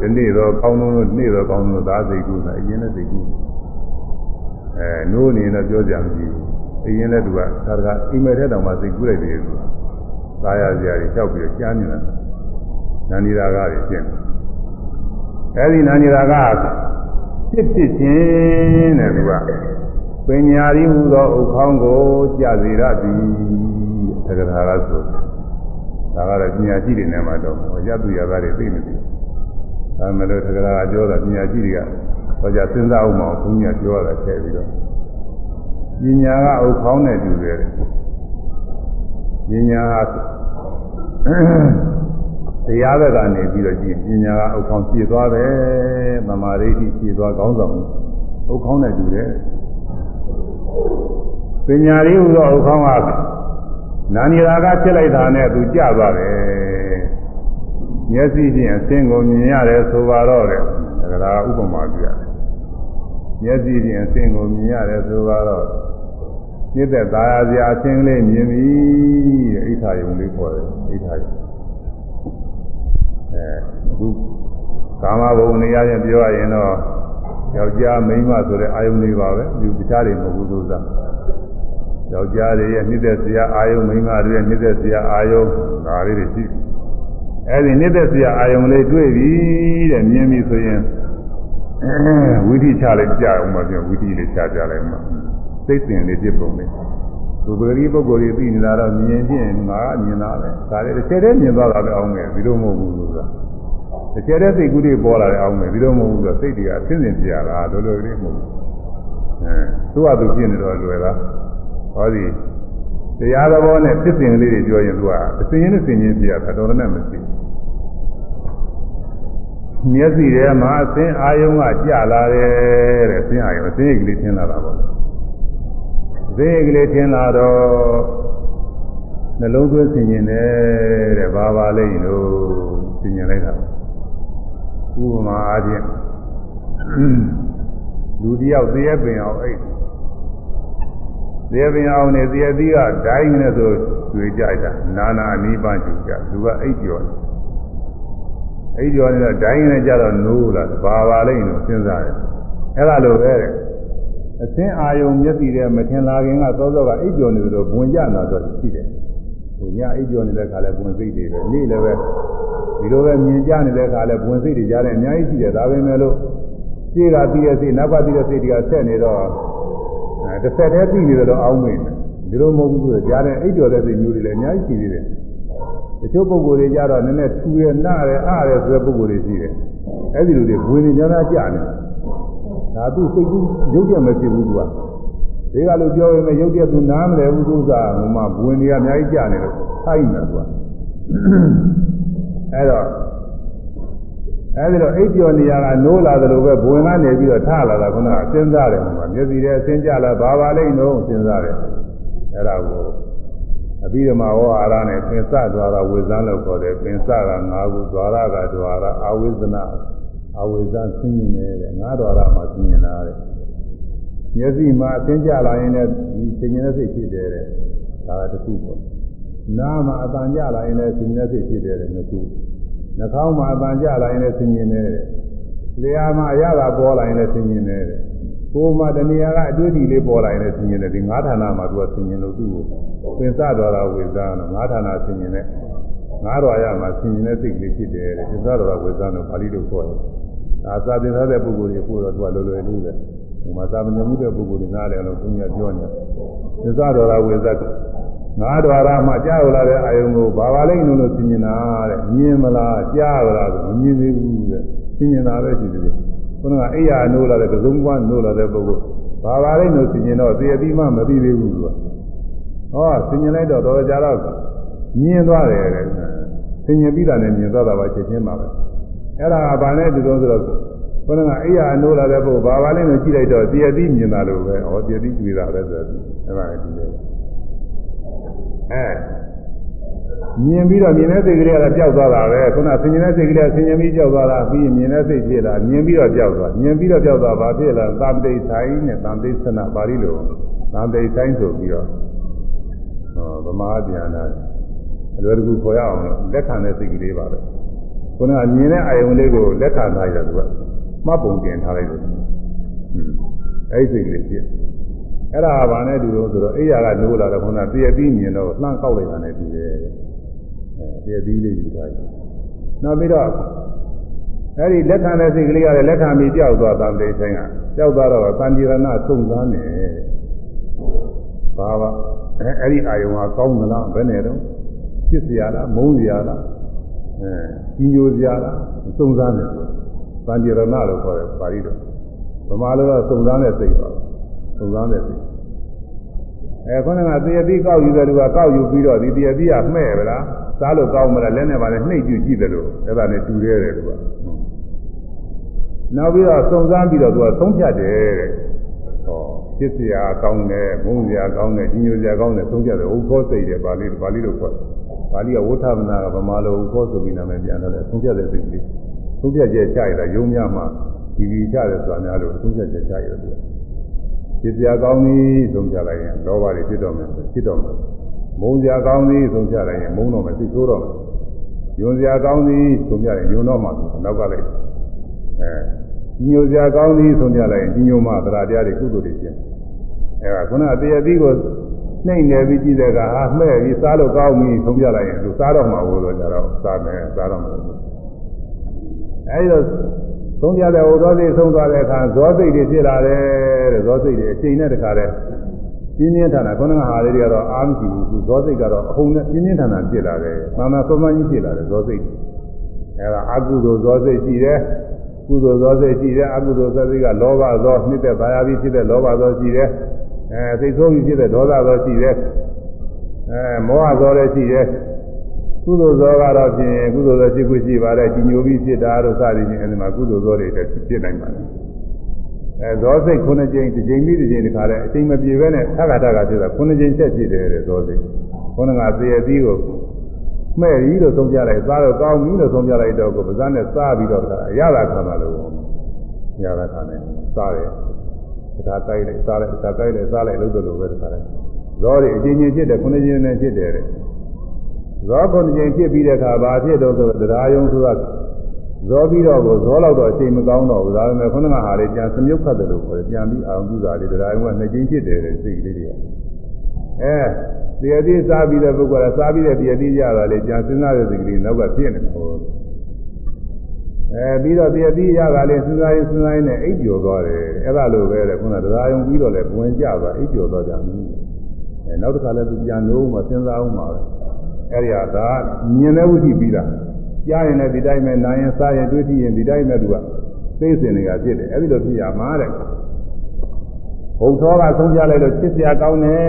ဒီနေ့တော့ကောင်းလုံးလို့နေ့တော့ကောင်းလုံးသာစိတ်ကူးတာအရင်လည်းစိတ်ကူးအဲနိုးနေတော့ပြောကြမရှိဘူးအရင်လည်းသူကသာကအိမ်မဲ့တဲ့တောင်မှစိတ်ကူးလိုက်တယ်သူကသာရစရာတွေလျှောက်ပြီးတော့ကြားနေတာနာနီရာကတွေရှင်းအဲဒီနာနီရာကဖြစ်ဖြစ်ချင်းတဲ့သူကပညာရည်ဟူသောဥခေါင်းကိုကြစေရသည်သက္ကထာကဆိုဒါကတော့ပညာရှိတွေနဲ့မှတော့ရတုရသားတွေသိမသိ ဒါမှလည်းသက္ကထာကပြောတာပညာရှိတွေကဟောကြစဉ်းစားအောင်မအောင်ဘုန်းကြီးကပြောတာထည့်ပြီးတော့ပညာကဥခေါင်းနဲ့တူတယ်ပညာတရားဘက်ကနေပြီးတော့ကြည့်ပညာကအုတ်ခေါင်းပြည့်သွားတယ်သမာဓိရှိပြည့်သွားကောင်းဆောင်အုတ်ခေါင်းနဲ့တူတယ်ပညာရည်ဟူသောအုတ်ခေါင်းကနာနီရာကဖြစ်လိုက်တာနဲ့သူကြသွားတယ် မျက်စိဖြင့်အသင်ကိုမြင်ရတယ်ဆိုပါတော့တယ်ဒါကဥပမာပြရတယ်မျက်စိဖြင့်အသင်ကိုမြင်ရတယ်ဆိုပါတော့မြစ်သက်သာယာစရာအသင်လေးမြင်ပြီတဲ့အိဋ္ဌာယုံလေးပေါ်တယ်အိဋ္ဌာယုံအဲအခုကာမဘုံနေရာချင်းပြောရရင်တော့ယောက်ျားမိန်းမဆိုတဲ့အာယုန်လေးပါပဲဒီတခြားတွေမဟုတ်ဘူးလို့သာယောက်ျားတွေရဲ့နှိမ့်သက်စရာအာယုန်မိန်းမတွေရဲ့နှိမ့်သက်စရာအာယုန်ဒါလေးတွေရှိ အဲဒီနှိမ့်သက်စရာအာယုန်လေးတွေ့ပြီတဲ့မြင်ပြီဆိုရင်ဝိသီချလေးကြအောင်မပြောဝိသီလေးချကြလိုက်မှာစိတ်စဉ်လေးဖြစ်ပုံလေးဘုပဂရီပုဂ္ဂိုလ်တွေသိနေတာတော့မြင်ချင်းငါကမြင်တာပဲဒါလည်းတစ်ချက်တည်းမြင်သွားတာပဲအောင်မယ်ဒီလိုမဟုတ်ဘူးလို့ဆိုတာတစ်ချက်တည်းစိတ်ကူးတွေပေါ်လာတယ်အောင်မယ်ဒီလိုမဟုတ်ဘူးဆိုတော့စိတ်တွေကဆင်းဆင်းပြရတာလိုလိုလေးမဟုတ်ဘူးအဲသူ့ဟာသူဖြစ်နေတော့လွယ်လားဟောဒီတရားသဘောနဲ့ဖြစ်စဉ်လေးတွေပြောရင်သူကအစဉ်ရင်းနဲ့စဉ်ရင်းပြရတာတော်တော်နဲ့မရှိ မျက်စိထဲမှာအစဉ်အာယုံကကြလာတယ်တဲ့အစဉ်အာယုံအစဉ်ရိပ်ကလေးထင်လာတာပေါ့ဈေးကလေးထင်လာတော့နှလုံးသွင်းဆင်ញင်တယ်တဲ့ဘာပါလိမ့်လို့ဆင်ញင်လိုက်တာဥပမာအားဖြင့်လူတယောက်သေရပင်အောင်အိတ်သေရပင်အောင်နေသေရသီးကဒိုင်းနဲ့ဆိုတွေ့ကြတာနာနာအနိဗ္ဗာန်ကျူကြသူကအိတ်ကျော်တယ် အိတ်ကျော်နေတော့ဒိုင်းနဲ့ကြတော့နိုးလာဘာပါလိမ့်လို့စဉ်းစားတယ်အဲ့ဒါလိုပဲတဲ့အသင်းအာယုံမျက်စိထဲမထင်လာခင်ကသောသောကအိပ်ပျော်နေလို့ဘဝင်ကြနာတော့ရှိတယ်။ဟိုညအိပ်ပျော်နေတဲ့ခါလဲဘဝင်စိတ်တွေပဲနေ့လည်းပဲဒီလိုပဲမြင်ကြနေတဲ့ခါလဲဘဝင်စိတ်တွေကြားတယ်အများကြီးရှိတယ်ဒါပဲမဲ့လို့ရှေ့ကပြီးတဲ့စိတ်နောက်ကပြီးတဲ့စိတ်တွေကဆက်နေတော့အဲတစ်ဆက်တည်းပြီးနေတော့အောင်းမိတယ်ဒီလိုမဟုတ်ဘူးဆိုကြားတဲ့အိပ်ပျော်တဲ့စိတ်မျိုးတွေလည်းအများကြီးရှိသေးတယ်။ တချို့ပုဂ္ဂိုလ်တွေကြတော့နည်းနည်းထူရနားရအားရဆိုတဲ့ပုဂ္ဂိုလ်တွေရှိတယ်။အဲဒီလိုတွေဘဝင်နေများများကြာနေတယ်ဒါသူစိတ်ကူးရုပ်ပြမဖြစ်ဘူးသူကဒီကလိုပြောရင်ရုပ်ပြသူနားမလဲဘူးသူစားဟိုမှာဘဝင်တွေအများကြီးကြာနေလို့ထိုက်နေသူကအဲ့တော့အဲဒီတော့အိပ်ပျော်နေရကနိုးလာတယ်လို့ပဲဘဝင်ကနေပြီးတော့ထလာတာခုနကစဉ်းစားတယ်ဟိုမှာမျက်စိထဲအစင်းကြလာဘာပါလိမ့်တော့စဉ်းစားတယ်အဲ့ဒါကို အဘိဓမ္မာဝါရနဲ့ပင်စသွားတာဝေဇန်းလို့ခေါ်တယ်ပင်စက၅ခုသွားရကဒွါရအာဝိဇ္ဇနာအဝိဇ္ဇဆင်းရဲနေတဲ့ငါးတော်ရမှာဆင်းရဲလာတဲ့မျက်စိမှာအသင်ကြလာရင်လည်းဒီဆင်းရဲတဲ့စိတ်ဖြစ်တယ်တဲ့ဒါကတစ်ခုပေါ့နားမှာအတန်ကြလာရင်လည်းဆင်းရဲတဲ့စိတ်ဖြစ်တယ်တဲ့နှစ်ခုနှာခေါင်းမှာအတန်ကြလာရင်လည်းဆင်းရဲနေတဲ့လျှာမှာအရသာပေါ်လာရင်လည်းဆင်းရဲနေတဲ့ကိုယ်မှာတဏှာကအတွေ့အထိလေးပေါ်လာရင်လည်းဆင်းရဲတယ်ဒီငါးဌာနမှာသူကဆင်းရဲလို့သူ့ကို ပင်စတော်ရာဝေဇာနော်ငါးဌာနဆင်ញင်တဲ့ငါးတော်ရမှာဆင်ញင်တဲ့စိတ်ကလေးဖြစ်တယ်တဲ့ပင်စတော်ရာဝေဇာနော်ပါဠိလိုခေါ်တယ်ဒါသာသင်ထားတဲ့ပုဂ္ဂိုလ်တွေပို့တော့သူကလိုလွယ်လေးပဲဟိုမှာသာမဏေမှုတဲ့ပုဂ္ဂိုလ်တွေနားလည်အောင်ဘုရားပြောနေတယ်ပင်စတော်ရာဝေဇာငါးတော်ရမှာကြားလာတဲ့အာယုံကိုဘာပါလိမ့်လို့ဆင်ញင်တာတဲ့မြင်မလားကြားလားဆိုမမြင်သေးဘူးတဲ့ဆင်ញင်တာပဲရှိတယ်ခုနကအိယာနိုးလာတဲ့သုံးပွားနိုးလာတဲ့ပုဂ္ဂိုလ်ဘာပါလိမ့်လို့ဆင်ញင်တော့သေအတိမှမသိသေးဘူးသူက ဟောဆင်ញင်လိုက်တော့တော်ကြတော့မြင်သွားတယ်တဲ့ဆင်ញင်ပြီးတာနဲ့မြင်သွားတာပါချက်ချင်းပါပဲအဲ့ဒါကဘာနဲ့တူတော့ဆိုတော့ဘုန်းကအိယာနိုးလာတဲ့ပုဂ္ဂိုလ်ဘာပါလိမ့်လို့ကြည့်လိုက်တော့သေအတိမြင်တာလို့ပဲဟောသေအတိတွေ့တာပဲဆိုတော့အဲ့ဒါလည်းဒီလိုအဲမြင်ပြီးတော့မြင်တဲ့စိတ်ကလေးကလည်းပျောက်သွားတာပဲခုနဆင်ញင်တဲ့စိတ်ကလေးကဆင်ញင်ပြီးပျောက်သွားတာပြီးရင်မြင်တဲ့စိတ်ဖြစ်လာမြင်ပြီးတော့ပျောက်သွားမြင်ပြီးတော့ပျောက်သွားဘာဖြစ်လာသံတိဆိုင်နဲ့သံတိသနာပါဠိလိုသံတိဆိုင်ဆိုပြီးတော့ဟော ဗမာပြန်လာအလွယ်တကူခေါ်ရအောင်လို့လက်ခံတဲ့စိတ်ကလေးပါပဲခုနကမြင်တဲ့အာယုံလေးကိုလက်ခံထားရတာသူကမှတ်ပုံတင်ထားလိုက်တယ်ဟွန်းအဲ့ဒီစိတ်ကလေးဖြစ်အဲ့ဒါကဘာနဲ့တူလို့ဆိုတော့အိယာကနိုးလာတော့ခုနတည့်ပြီးမြင်တော့လှမ်းကောက်လိုက်တာနဲ့တူတယ်အဲတည့်ပြီးလေးယူထားတယ်နောက်ပြီးတော့အဲ့ဒီလက်ခံတဲ့စိတ်ကလေးကလည်းလက်ခံပြီးကြောက်သွားတာတိတ်ဆိုင်ကကြောက်သွားတော့တန်တိရဏသုံးသားနေဘာပါ အဲအဲ့ဒီအာယုံကကောင်းသလားဘယ်နဲ့တော့ပြစ်စရာလားမုန်းစရာလားအဲကြီးညိုစရာလားစုံစမ်းတယ်သံဃရဏလို့ခေါ်တယ်ပါဠိတော်ဗမာလိုတော့စုံစမ်းတဲ့စိတ်ပါစုံစမ်းတဲ့စိတ်အဲခေါင်းကတရတိကောက်ယူတယ်သူကကောက်ယူပြီးတော့ဒီတရတိကမှဲ့ဗလားစားလို့ကောင်းမလားလက်နဲ့ပါလဲနှိပ်ကြည့်ကြည့်တယ်လို့အဲ့ဒါနဲ့တူတယ်တဲ့သူကနောက်ပြီးတော့စုံစမ်းပြီးတော့သူကဆုံးဖြတ်တယ်တဲ့ ဖြစ်เสียကောင်းတယ်မုန်းเสียကောင်းတယ်ကြီးညိုเสียကောင်းတယ်သုံးဖြတ်တယ်ဥခောစိတ်တယ်ပါဠိပါဠိလိုခေါ်တယ်ပါဠိကဝဋ္ဌမနာကဗမာလိုဥခောဆိုပြီးနာမည်ပြန်တော့တယ်သုံးဖြတ်တဲ့စိတ်လေးသုံးဖြတ်ချက်ချရတာယုံများမှဒီဒီချတယ်ဆိုတာများလို့သုံးဖြတ်ချက်ချရတယ်သူကဖြစ်เสียကောင်းပြီသုံးဖြတ်လိုက်ရင်လောဘတွေဖြစ်တော့မယ်ဖြစ်တော့မယ်မုန်းစရာကောင်းသည်ဆုံးဖြတ်လိုက်ရင်မုန်းတော့မယ်သိဆိုးတော့မယ်ယွန်စရာကောင်းသည်ဆုံးဖြတ်ရင်ယွန်တော့မှနောက်ကလိုက်အဲ ညိုစရာကောင်းသည်ဆုံးဖြတ်လိုက်ရင်ညိုမှသရတရားတွေကုသိုလ်တွေဖြစ်အဲဒါခုနတရတိကိုနှိမ့်နေပြီးကြည့်တဲ့ကဟာမှဲ့ပြီးစားလို့ကောင်းပြီဆုံးဖြတ်လိုက်ရင်သူစားတော့မှာဘူးလို့ကြတော့စားမယ်စားတော့မှာအဲဒီတော့ဆုံးဖြတ်တဲ့ဟိုသောစိတ်ဆုံးသွားတဲ့အခါဇောစိတ်တွေဖြစ်လာတယ်တဲ့ဇောစိတ်တွေအချိန်နဲ့တခါတည်းပြင်းပြင်းထန်ထန်ခုနကဟာလေးတွေကတော့အာမရှိဘူးသူဇောစိတ်ကတော့အဟုန်နဲ့ပြင်းပြင်းထန်ထန်ဖြစ်လာတယ်။သာမန်သုံးမကြီးဖြစ်လာတယ်ဇောစိတ်။အဲဒါအကုသိုလ်ဇောစိတ်ရှိတယ်။ ကုသိုလ်ဇောစိတ်ရှိတယ်။အကုသိုလ်ဇောစိတ်ကလောဘဇောနှစ်သက်ပါရပြီးဖြစ်တဲ့လောဘဇောရှိတယ်။အဲစိတ်ဆိုးပြီးဖြစ်တဲ့ဒေါသဇောရှိတယ်။အဲမောဟဇောလည်းရှိတယ်။ကုသိုလ်ဇောကတော့ဖြင့်ကုသိုလ်ဇောရှိခွင့်ရှိပါတယ်။ကြီးညိုပြီးဖြစ်တာတို့စသည်ဖြင့်အဲဒီမှာကုသိုလ်ဇောတွေလည်းဖြစ်နိုင်ပါတယ်။အဲဇောစိတ်ခုနှစ်ကြိမ်တစ်ကြိမ်ပြီးတစ်ကြိမ်တခါလဲအချိန်မပြေဘဲနဲ့သက္ကတာကဖြစ်တာခုနှစ်ကြိမ်ဆက်ဖြစ်တယ်တဲ့ဇောစိတ်ခုနကသေအသီးကို မှဲ့ပြီးလို့သုံးပြလိုက်စားတော့ကောင်းပြီလို့သုံးပြလိုက်တော့ကိုပါးစပ်နဲ့စားပြီးတော့တခါအရသာခံတာလို့ရတာခံတယ်စားတယ်တခါတိုက်လိုက်စားလိုက်တခါတိုက်လိုက်စားလိုက်လို့တို့လိုပဲတခါလဲဇောတွေအချင်းချင်းဖြစ်တယ်ခုနှစ်ကြိမ်နဲ့ဖြစ်တယ်တဲ့ဇောခုနှစ်ကြိမ်ဖြစ်ပြီးတဲ့အခါဘာဖြစ်တော့ဆိုတော့တရားယုံဆိုတာဇောပြီးတော့ကိုဇောလောက်တော့အချိန်မကောင်းတော့ဘူးဒါပေမဲ့ခုနကဟာလေးပြန်စမြုပ်ခတ်တယ်လို့ခေါ်တယ်ပြန်ပြီးအောင်ပြုတာလေးတရားယုံကနှစ်ကြိမ်ဖြစ်တယ်တဲ့စိတ်ကလေးတွေက အဲတရားတိစားပြီးတဲ့ပုဂ္ဂိုလ်ကစားပြီးတဲ့တရားတိရတာလေပြန်စဉ်းစားတဲ့စိတ်ကလေးနောက်ကဖြစ်နေမှာဟုတ်အဲပြီးတော့တရားတိရတာလေစဉ်းစားရင်စဉ်းစားရင်နဲ့အိပ်ပျော်သွားတယ်အဲ့ဒါလိုပဲတဲ့ခုနတရားယုံပြီးတော့လေဝင်ကြသွားအိပ်ပျော်သွားကြပြီအဲနောက်တစ်ခါလည်းသူပြန်လို့မှစဉ်းစားအောင်ပါပဲအဲ့ဒီဟာဒါမြင်တဲ့ဝိသိပြီးတာကြားရင်လည်းဒီတိုင်းပဲနားရင်စားရင်တွေးကြည့်ရင်ဒီတိုင်းပဲသူကသိစဉ်တွေကဖြစ်တယ်အဲ့ဒီလိုဖြစ်ရမှာတဲ့ဘုံသောကဆုံးပြလိုက်လို့ချစ်စရာကောင်းတယ်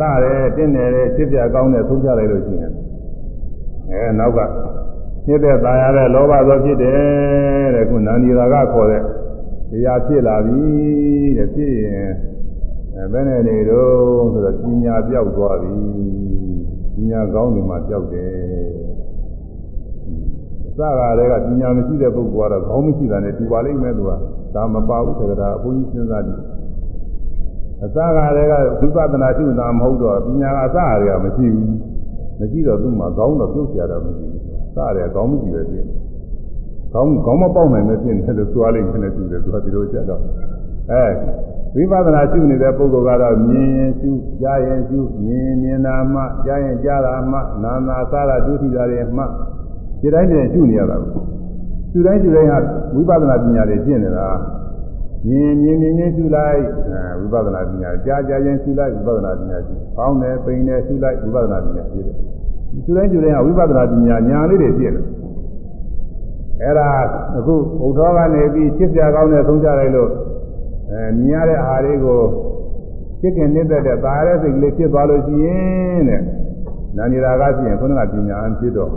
လှတယ်တင့်တယ်ချစ်စရာကောင်းတယ်ဆုံးပြလိုက်လို့ရှိရင်အဲနောက်ကညစ်တဲ့ตายရတဲ့လောဘသောဖြစ်တယ်တဲ့ခုနန္ဒီရာကခေါ်တဲ့တရားဖြစ်လာပြီတဲ့ဖြစ်ရင်အဲဘယ်နဲ့နေတော့ဆိုတော့ပညာပြောက်သွားပြီပညာကောင်းနေမှပြောက်တယ်စကားတွေကပညာမရှိတဲ့ပုဂ္ဂိုလ်ကတော့ခေါင်းမရှိတာနဲ့တူပါလိမ့်မယ်သူကဒါမပါဘူးသက္ကတာအဘုန်းကြီးစဉ်းစားကြည့် အစကတည်းကဝိပဿနာရှုတာမဟုတ်တော့ပညာကအစတွေကမရှိဘူးမရှိတော့သူ့မှာကောင်းတော့ပြုတ်ပြတာမရှိဘူးစတယ်ကောင်းမှုကြီးပဲဖြစ်တယ်ကောင်းကောင်းမပေါက်နိုင်မဖြစ်တယ်လို့သွားလိုက်ခနဲ့သူတယ်သူကဒီလိုကြတော့အဲဝိပဿနာရှုနေတဲ့ပုဂ္ဂိုလ်ကတော့မြင်ရင်ရှုကြားရင်ရှုမြင်မြင်တာမှကြားရင်ကြားတာမှနာနာစားတာဒုတိယတွေမှဒီတိုင်းနဲ့ရှုနေရတာကိုရှုတိုင်းရှုတိုင်းဟာဝိပဿနာပညာတွေရှင်းနေတာ မြင်မြင်မြင်မြင်ရှုလိုက်ဝိပဿနာပညာကြားကြားရင်ရှုလိုက်ဝိပဿနာပညာရှုပေါင်းတယ်ပိန်တယ်ရှုလိုက်ဝိပဿနာပညာရှုတယ်ရှုတိုင်းရှုတိုင်းဟာဝိပဿနာပညာညာလေးတွေရှင်းတယ်အဲ့ဒါအခုဘုရားကနေပြီးရှင်းပြကောင်းတဲ့သုံးကြလိုက်လို့အဲမြင်ရတဲ့အာလေးကိုစိတ်ကနစ်သက်တဲ့ပါရတဲ့စိတ်ကလေးဖြစ်သွားလို့ရှိရင်တဲ့နာနေရာကဖြစ်ရင်ခုနကပညာအဖြစ်တော့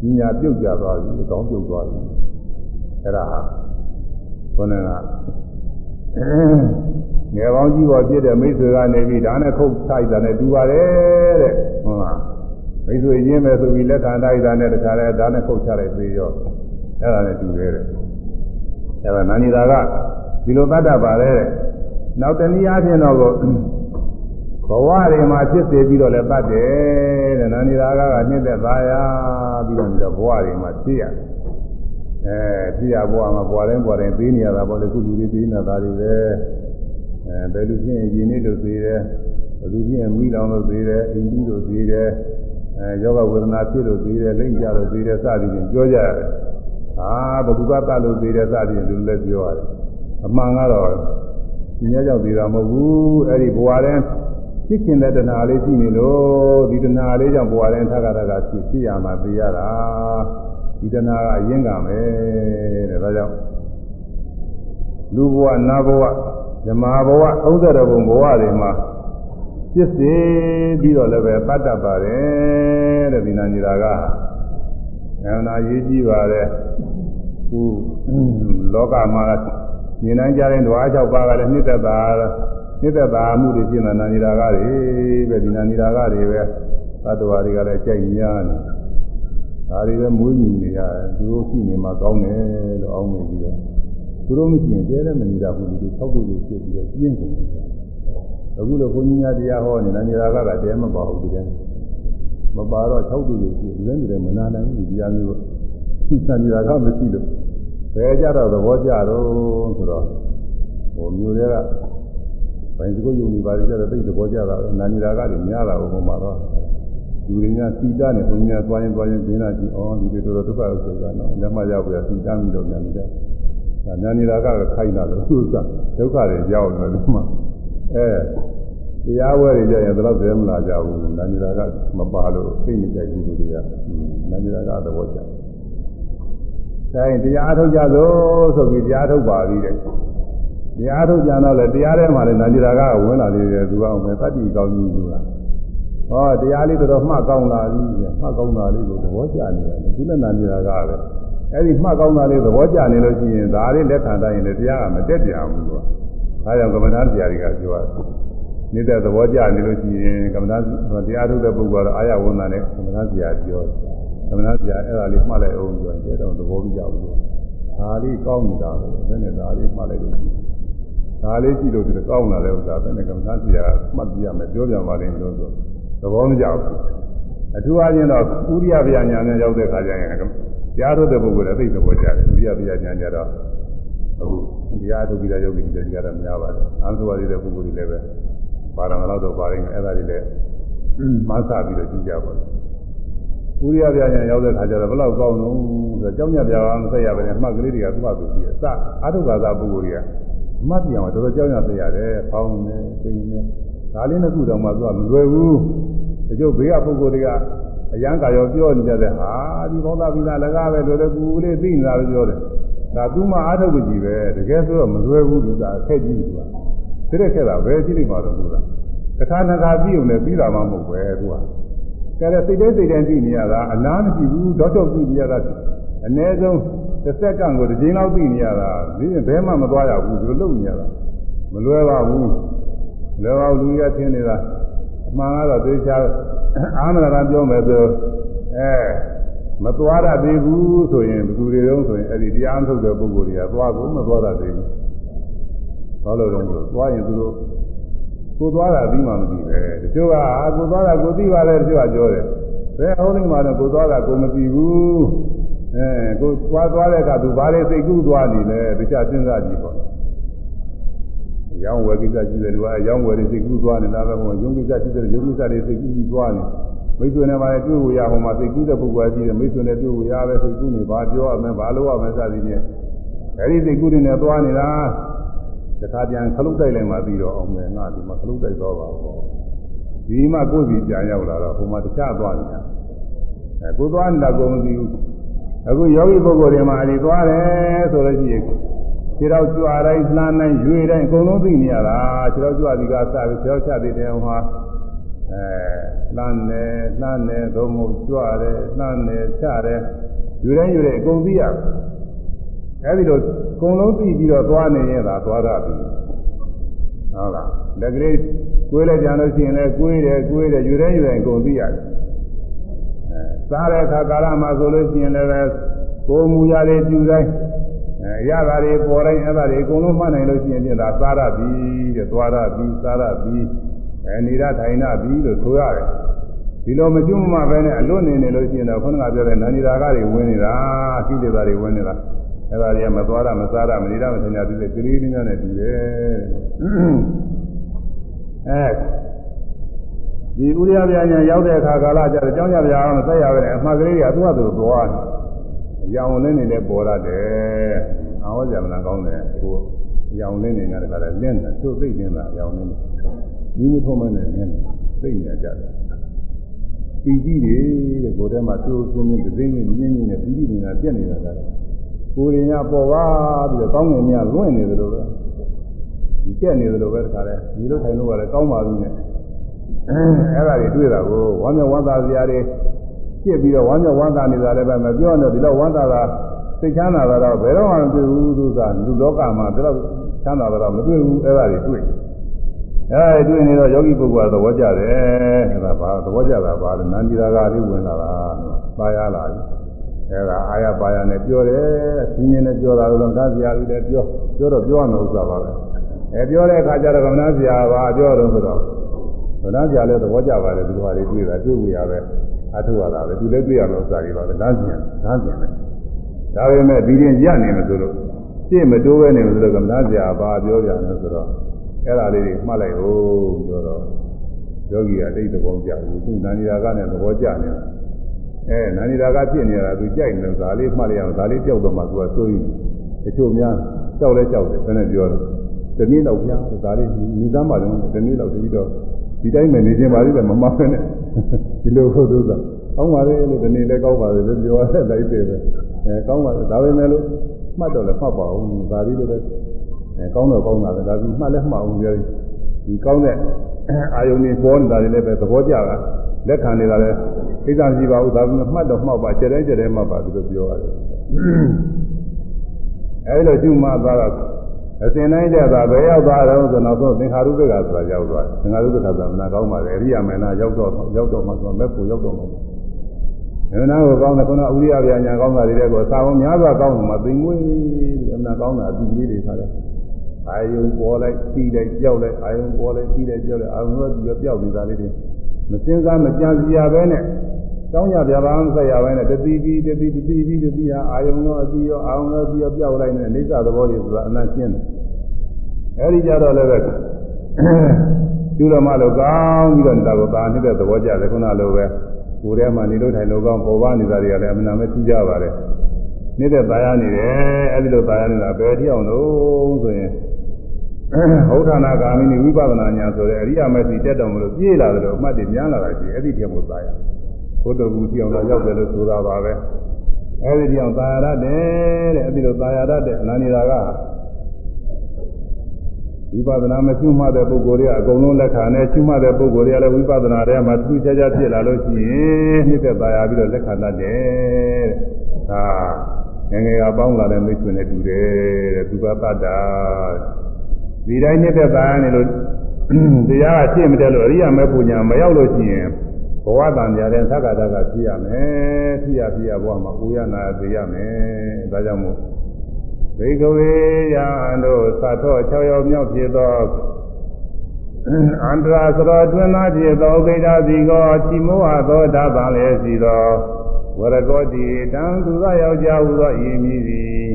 ပညာပြုတ်ကြသွားပြီအကောင်းပြုတ်သွားပြီအဲ့ဒါဟာ ခုနကငယ်ပေါင်းကြီးပေါ်ဖြစ်တဲ့မိတ်ဆွေကနေပြီးဒါနဲ့ခုတ်ထိုက်တာနဲ့တူပါတယ်တဲ့ဟုတ်လားမိတ်ဆွေရင်းမယ်ဆိုပြီးလက်ခံတိုက်တာနဲ့တခါလဲဒါနဲ့ခုတ်ချလိုက်သေးရောအဲ့ဒါနဲ့တူတယ်တဲ့အဲ့ဒါနာနေတာကဒီလိုတတ်တတ်ပါလေတဲ့နောက်တနည်းအားဖြင့်တော့ဘဝတွေမှာဖြစ်စေပြီးတော့လည်းတတ်တယ်တဲ့နာနေတာကကနှိမ့်သက်သားရပြီးတော့ဒီတော့ဘဝတွေမှာဖြစ်ရ အဲဖြစ်ရဘဝမှာဘဝတိုင်းဘဝတိုင်းသိနေရတာပေါ့လေခုလူတွေသိနေတာတွေပဲအဲဘယ်လူဖြစ်ရင်ယဉ်နေလို့သိတယ်ဘယ်လူဖြစ်ရင်မိလောင်လို့သိတယ်အိမ်ကြီးလို့သိတယ်အဲယောဂဝေဒနာဖြစ်လို့သိတယ်လိမ့်ကြလို့သိတယ်စသည်ဖြင့်ပြောကြရတယ်အာဘသူကတတ်လို့သိတယ်စသည်ဖြင့်လူလည်းပြောရတယ်အမှန်ကတော့ဒီညကြောင့်သေးတာမဟုတ်ဘူးအဲ့ဒီဘဝတည်းဖြစ်ကျင်တဲ့တဏှာလေးရှိနေလို့ဒီတဏှာလေးကြောင့်ဘဝတည်းထက်ကထက်ကဖြစ်ဖြစ်ရမှာသိရတာ ဒီတဏှာကအရင်ကမယ်တဲ့ဒါကြောင့်လူဘဝနတ်ဘဝဇမာဘဝ30ဘုံဘဝတွေမှာဖြစ်စေပြီးတော့လည်းပဲတတ်တတ်ပါတယ်တဲ့ဒီနာညီတာကအဲနာရေးကြည့်ပါတယ်ခုလောကမှာမြင်နိုင်ကြတဲ့ဓဝါ၆ပါးကလည်းနှစ်သက်တာနှစ်သက်တာမှုတွေပြင်လာနေတာကတွေပဲဒီနာနေတာကတွေပဲသတ္တဝါတွေကလည်းကြိုက်များနေ ဒါတွေပဲမွေးမြူနေရတယ်သူတို့ရှိနေမှာကောင်းတယ်လို့အောင်းနေပြီးတော့သူတို့မရှိရင်တဲလည်းမနေတာဘူးလူတွေ၆ခုတွေဖြစ်ပြီးတော့ပြင်းကုန်တယ်အခုလိုဘုန်းကြီးများတရားဟောနေတာနေတာကကတဲမပါဘူးဒီတည်းမပါတော့၆ခုတွေဖြစ်လူတွေမနာနိုင်ဘူးဒီတရားမျိုးသံနေတာကမရှိလို့ဘယ်ကြတော့သဘောကျတော့ဆိုတော့ဟိုမျိုးတွေကဘိုင်စကုတ်ယုံနေပါလေကြတော့သိသဘောကျတာနာနီရာကတွေများတာဘုံမှာတော့ လူတွေများစီတာနဲ့ဘုံကြီးကသွားရင်သွားရင်ပြင်းလာကြည့်အော်လူတွေတော်တော်ဒုက္ခရောက်ကြတော့လက်မရောက်ပြစီတာပြီးတော့များနေတယ်ဒါနာနီရာကခိုင်းတာလို့သူကဒုက္ခတွေရောက်နေတယ်မှာအဲတရားဝဲတွေကြရင်တော့ဘယ်မလာကြဘူးနာနီရာကမပါလို့သိမကြိုက်ဘူးလူတွေကနာနီရာကသဘောကျတယ်တိုင်းတရားထုတ်ကြသို့ဆိုပြီးတရားထုတ်ပါပြီတဲ့တရားထုတ်ကြတော့လေတရားထဲမှာလည်းနာကြတာကဝင်လာသေးတယ်သူကမယ်တတိကောင်းကြီးသူက ဟောတရားလေးတော်မှတ်ကောင်းလာပြီတဲ့မှတ်ကောင်းတာလေးကိုသဘောကျနေတယ်သူနဲ့နာကြတာကပဲအဲ့ဒီမှတ်ကောင်းတာလေးသဘောကျနေလို့ရှိရင်ဒါလေးလက်ခံတိုင်းရင်လည်းတရားကမတက်ပြန်ဘူးသူကဒါကြောင့်ကမ္မဋ္ဌာန်းဆရာတွေကပြောတယ်နေတဲ့သဘောကျနေလို့ရှိရင်ကမ္မဋ္ဌာန်းတရားထုတ်တဲ့ပုဂ္ဂိုလ်ကတော့အာရဝန္တာနဲ့ကမ္မဋ္ဌာန်းဆရာပြောတယ်သမဏဆရာအဲ့ဒါလေးမှတ်လိုက်အောင်ပြောရင်တော့သဘောကျကြဘူး။ဒါလေးကောင်းနေတာပဲဘယ်နဲ့ဒါလေးမှတ်လိုက်လို့ဒါလေးကြည့်လို့ဒီကောင်းလာတဲ့ဥစ္စာပဲနဲ့ကမ္ဘာဆရာမှတ်ပြရမယ်ပြောပြပါလိမ့်လို့ဆို သဘောမကျဘူး။အထူးအားဖြင့်တော့ဥရိယဗျာညာနဲ့ရောက်တဲ့ခါကျရင်တရားထုတ်တဲ့ပုဂ္ဂိုလ်လည်းသိသဘောကျတယ်ဥရိယဗျာညာကြတော့အခုတရားထုတ်ပြီးတဲ့ယောဂီတွေကြတော့များပါတယ်။အာသုဝါဒီတဲ့ပုဂ္ဂိုလ်တွေလည်းပဲပါရမလောက်တော့ပါရင်းအဲ့ဒါတွေလည်းမဆပြီးတော့ကြည့်ကြပါလို့ဥရိယပြညာရောက်တဲ့ခါကျတော့ဘယ်လောက်ကောင်းလုံးဆိုတော့ကြောင်းမြပြာမဆက်ရပဲနဲ့မှတ်ကလေးတွေကသူ့ဟာသူကြည့်အစအာထုဘာသာပုဂ္ဂိုလ်တွေကမှတ်ပြအောင်တော်တော်ကြောင်းရဆက်ရတယ်ဖောင်းနေပိန်နေဒါလေးနှစ်ခုတော့မှသူကမလွယ်ဘူး တချို့ဘေးကပုဂ္ဂိုလ်တွေကအရန်ကာရောပြောနေကြတဲ့ဟာဒီဘောသာပိသာလကားပဲလွယ်လွယ်ကူကူလေးသိနေတာပဲပြောတယ်ဒါသူမှအာထုပ်ကြည့်ပဲတကယ်ဆိုတော့မလွယ်ဘူးသူကအခက်ကြီးသူကသိတဲ့ခက်တာပဲရှိနေမှာတော့သူကတစ်ခါနှစ်ခါပြီးုံနဲ့ပြီးတာမှမဟုတ်ပဲသူကကဲစိတ်တိုင်းစိတ်တိုင်းသိနေရတာအလားမရှိဘူးတော့တော့သိနေရတာအ ਨੇ ဆုံးတစ်စက္ကန့်ကိုတစ်ချိန်လောက်သိနေရတာဒီဘဲမှမသွားရဘူးဒီလိုလုပ်နေရတာမလွယ်ပါဘူးလွယ်ပါလူရထင်းနေတာအ မှန်ကတော့သိချာအာမရဏပြောမယ်ဆိုအဲမသွားရသေးဘူးဆိုရင်ဘယ်သူတွေတုံးဆိုရင်အဲ့ဒီတရားထုတ်တဲ့ပုဂ္ဂိုလ်တွေကသွားကိုမသွားရသေးဘူးဘာလို့လဲဆိုသွားရင်သူတို့ကိုသွားတာပြီးမှမသိပဲတချို့ကကိုသွားတာကိုသိပါတယ်တချို့ကပြောတယ်ဘယ်ဟုတ်လိမ့်မှာတော့ကိုသွားတာကိုမသိဘူးအဲကိုသွားသွားတဲ့အခါသူဘာလဲစိတ်ကူးသွားနေလဲတခြားစဉ်းစားကြည့်ပေါ့ ရောင်းဝယ်ကိစ္စရှိတယ်လူကအရောင်းဝယ်တွေစိတ်ကူးသွားနေတာပဲဟိုရုံးကိစ္စရှိတယ်ရုံးကိစ္စတွေစိတ်ကူးပြီးသွားနေမိတ်ဆွေနဲ့ပါတွေ့ကိုရဟိုမှာစိတ်ကူးတဲ့ပုဂ္ဂိုလ်ရှိတယ်မိတ်ဆွေနဲ့တွေ့ကိုရပဲစိတ်ကူးနေပါပြောရမယ်ဘာလို့ရမယ်စသည်ဖြင့်အဲဒီစိတ်ကူးတွေနဲ့သွားနေတာတခါပြန်ခလုတ်တိုက်လိုက်မှပြီးတော့အောင်မယ်ငါဒီမှာခလုတ်တိုက်တော့ပါဘောဒီမှာကိုယ်စီပြန်ရောက်လာတော့ဟိုမှာတခြားသွားနေတာအဲကိုသွားနေတာကိုမသိဘူးအခုယောဂီပုဂ္ဂိုလ်တွေမှာဒီသွားတယ်ဆိုလို့ရှိရင် ခြေတော့ကြွားတိုင်းလှမ်းတိုင်းရွေတိုင်းအကုန်လုံးသိနေရတာခြေတော့ကြွားဒီကစပြီးခြေတော့ချသေးတယ်ဟိုမှာအဲလှမ်းတယ်လှမ်းတယ်သို့မဟုတ်ကြွားတယ်လှမ်းတယ်ချတယ်ရွေတိုင်းရွေတိုင်းအကုန်သိရအဲဒီလိုအကုန်လုံးသိပြီးတော့သွားနေရင်သာသွားရပြီဟုတ်လားလက်ကလေးကိုယ်လည်းကြံလို့ရှိရင်လည်းကိုယ်တယ်ကိုယ်တယ်ရွေတိုင်းရွေတိုင်းအကုန်သိရတယ်အဲစားတဲ့အခါကာလမှာဆိုလို့ရှိရင်လည်းကိုယ်မူရလေးပြူတိုင်း အဲရတာတွေပေါ်တိုင်းအဲ့ဒါတွေအကုန်လုံးမှတ်နိုင်လို့ရှိရင်ပြင်သာစားရပြီတဲ့သွားရပြီစားရပြီအဲနေရထိုင်ရပြီလို့ဆိုရတယ်ဒီလိုမကျွမ်းမပဲနဲ့အလွတ်နေနေလို့ရှိရင်တော့ခုနကပြောတဲ့နာနီရာကတွေဝင်နေတာကိလေသာတွေဝင်နေတာအဲ့ဒါတွေကမသွားရမစားရမနေရမထိုင်ရပြီးတဲ့ကလေးလေးများနဲ့တူတယ်အဲဒီဥရိယပြညာရောက်တဲ့အခါကာလကျတော့ကြောင်းကြပြအောင်ဆက်ရပဲအမှားကလေးတွေကသူ့ဟာသူသွားတယ် အယောင်လင်းနေလည်းပေါ်ရတယ်။အာဝဇ္ဇမနာကောင်းတယ်ကိုအယောင်လင်းနေတာကလည်းလင်းတယ်သူ့သိနေတာအယောင်လင်းတယ်။မိမထုံးမနဲ့လင်းတယ်သိနေကြတယ်။ပီတိတွေတဲ့ကိုယ်ထဲမှာသူ့ပြင်းပြင်းသိနေမြင်းမြင်းနဲ့ပီတိနေတာပြက်နေတာကကိုယ်ရင်ကပေါ်ပါပြီးတော့ကောင်းငင်များလွင့်နေတယ်လို့ပဲဒီကျက်နေတယ်လို့ပဲတခါလဲဒီလိုထိုင်လို့ကလည်းကောင်းပါပြီနဲ့အဲ့ဒါတွေတွေ့တာကိုဝမ်းမြောက်ဝမ်းသာစရာတွေ ပြစ်ပြီးတော့ဝမ်းမြောက်ဝမ်းသာနေတာလည်းပဲမပြောနဲ့ဒီလောက်ဝမ်းသာတာစိတ်ချမ်းသာတာတော့ဘယ်တော့မှမတွေ့ဘူးသူကလူလောကမှာဒီလောက်ချမ်းသာတာတော့မတွေ့ဘူးအဲ့ဒါတွေတွေ့အဲတွေ့နေတော့ယောဂီပုဂ္ဂိုလ်ကသဘောကျတယ်အဲ့ဒါဘာသဘောကျတာဘာလဲနန္ဒီရာဂလေးဝင်လာတာပါရလာပြီအဲ့ဒါအာရပါရနဲ့ပြောတယ်ဆင်းရဲနဲ့ပြောတာလို့သာစရာကြီးလည်းပြောပြောတော့ပြောရမယ်ဥစ္စာပါပဲအဲပြောတဲ့အခါကျတော့ကမ္မနာစရာပါပြောတော့ဆိုတော့ကမ္မ နာစရာလည်းသဘောကျပါတယ်ဒီလိုဟာတွေတွေ့တာတွေ့ကြရပဲအထုရတာပဲသူလည်းတွေ့ရမယ်ဥစ္စာတွေပါပဲလားကျင်လားကျင်တယ်ဒါပေမဲ့ဒီရင်ရနေမှာဆိုလို့ရှင်းမတိုးပဲနေမှာဆိုတော့ကမ္မနာစရာပါပြောပြမယ်ဆိုတော့အဲ့ဒါလေးတွေမှတ်လိုက်ဟုတ်ပြောတော့ယောဂီကတိတ်သဘောကျဘူးသူနာနီရာကနဲ့သဘောကျနေတာအဲနာနီရာကဖြစ်နေတာသူကြိုက်နေတယ်ဒါလေးမှတ်လိုက်အောင်ဒါလေးကြောက်တော့မှသူကစိုးရိမ်တချို့များကြောက်လဲကြောက်တယ်ဘယ်နဲ့ပြောတော့ဒီနေ့တော့ပြားဒါလေးမိသားမလုံးဒီနေ့တော့တပြီးတော့ ဒီတိုင်းပဲနေခြင်းပါလိမ့်တယ်မမဖဲနဲ့ဒီလိုဟုတ်သူသာကောင်းပါလေလို့ဒီနေ့လည်းကောင်းပါလေလို့ပြောရတဲ့လိုက်တယ်ပဲအဲကောင်းပါလေဒါပဲမဲ့လို့မှတ်တော့လည်းမှတ်ပါအောင်ဒါလေးလိုပဲအဲကောင်းတော့ကောင်းတာပဲဒါကမှတ်လည်းမှတ်အောင်ပြောရင်ဒီကောင်းတဲ့အာယုန်တွေပေါ်နေတာတွေလည်းပဲသဘောကျတာလက်ခံနေတာလည်းကိစ္စမရှိပါဘူးဒါကမှတ်တော့မှတ်ပါကျတဲ့ကျတဲ့မှတ်ပါဒီလိုပြောရတယ်အဲဒီလိုရှုမှတ်သွားတော့ အစဉ်တိုင်းကြတာဘယ်ရောက်သွားတော့ဆိုတော့သင်္ခါရုပ္ပကဆိုတာရောက်သွားတယ်သင်္ခါရုပ္ပကဆိုတာမနာကောင်းပါလေအရိယာမေနာရောက်တော့ရောက်တော့မှဆိုတော့မဲ့ဖို့ရောက်တော့မှမေနာကိုကောင်းတယ်ခုနဥရိယဗျာညာကောင်းတာတွေလည်းကိုစာဝန်များစွာကောင်းတယ်မှာသိမွေးပြီးအမနာကောင်းတာအပြီးကလေးတွေခါတယ်အာယုံပေါ်လိုက်ပြီးလိုက်ကြောက်လိုက်အာယုံပေါ်လိုက်ပြီးလိုက်ကြောက်လိုက်အာယုံကပြီးတော့ပျောက်နေတာလေးတွေမစင်စားမကြံစည်ရပဲနဲ့ တောင်းကြပြပါမဆက်ရပဲနဲ့တတိပြီးတတိတတိပြီးတတိဟာအာယုံရောအပြီးရောအာယုံရောပြီးရောပျောက်လိုက်နေတဲ့အိဋ္ဌသဘောတွေဆိုတာအနတ်ရှင်းတယ်အဲဒီကြတော့လည်းပဲကျူရမလို့ကောင်းပြီးတော့နေတာကိုသာနေတဲ့သဘောကြတယ်ခုနလိုပဲကိုယ်ထဲမှာနေလို့ထိုင်လို့ကောင်းပေါ်ပါနေတာတွေကလည်းအမှန်တမ်းထူးကြပါတယ်နေတဲ့ตายရနေတယ်အဲဒီလိုตายရနေတာဘယ်တိအောင်လို့ဆိုရင်ဟုတ်ဌာနာဂာမိနိဝိပဿနာညာဆိုတဲ့အရိယာမေစီတက်တော်မလို့ပြေးလာတယ်လို့အမှတ်တွေများလာတာရှိအဲ့ဒီတည်းမို့ตายရ ဘုဒ္ဓဂုတိအောင်လာရောက်တယ်လို့ဆိုတာပါပဲအဲဒီတိအောင်သာယာရတယ်တဲ့အဲဒီလိုသာယာရတဲ့အနန္ဒီတာကဝိပဿနာမရှိမှတဲ့ပုဂ္ဂိုလ်တွေကအကုန်လုံးလက်ခံတယ်ရှိမှတဲ့ပုဂ္ဂိုလ်တွေကလည်းဝိပဿနာထဲမှာသူချာချာဖြစ်လာလို့ရှိရင်နှစ်သက်သာယာပြီးတော့လက်ခံတတ်တယ်တဲ့ဒါငငယ်ကပေါင်းလာတဲ့မိတ်ဆွေနဲ့တူတယ်တဲ့သူကတတ်တာဒီတိုင်းနှစ်သက်သာယာနေလို့တရားကရှင်းမတယ်လို့အရိယာမေဖို့ညာမရောက်လို့ရှိရင် ဘဝတန်ကြတဲ့သက္ကတာကဖြစ်ရမယ်ဖြစ်ရဖြစ်ရဘဝမှာကိုရနာသိရမယ်ဒါကြောင့်မို့ဘေကဝေယံတို့သတ်တော်6ရောက်မြောက်ဖြစ်သောအန္တရာစရောတွင်သားဖြစ်သောဥပိ္ပဒစီကောချီမောဟသောဓာတံလည်းစီသောဝရကောတိတံသူသောယောက်ျားဟူသောဤမည်သည်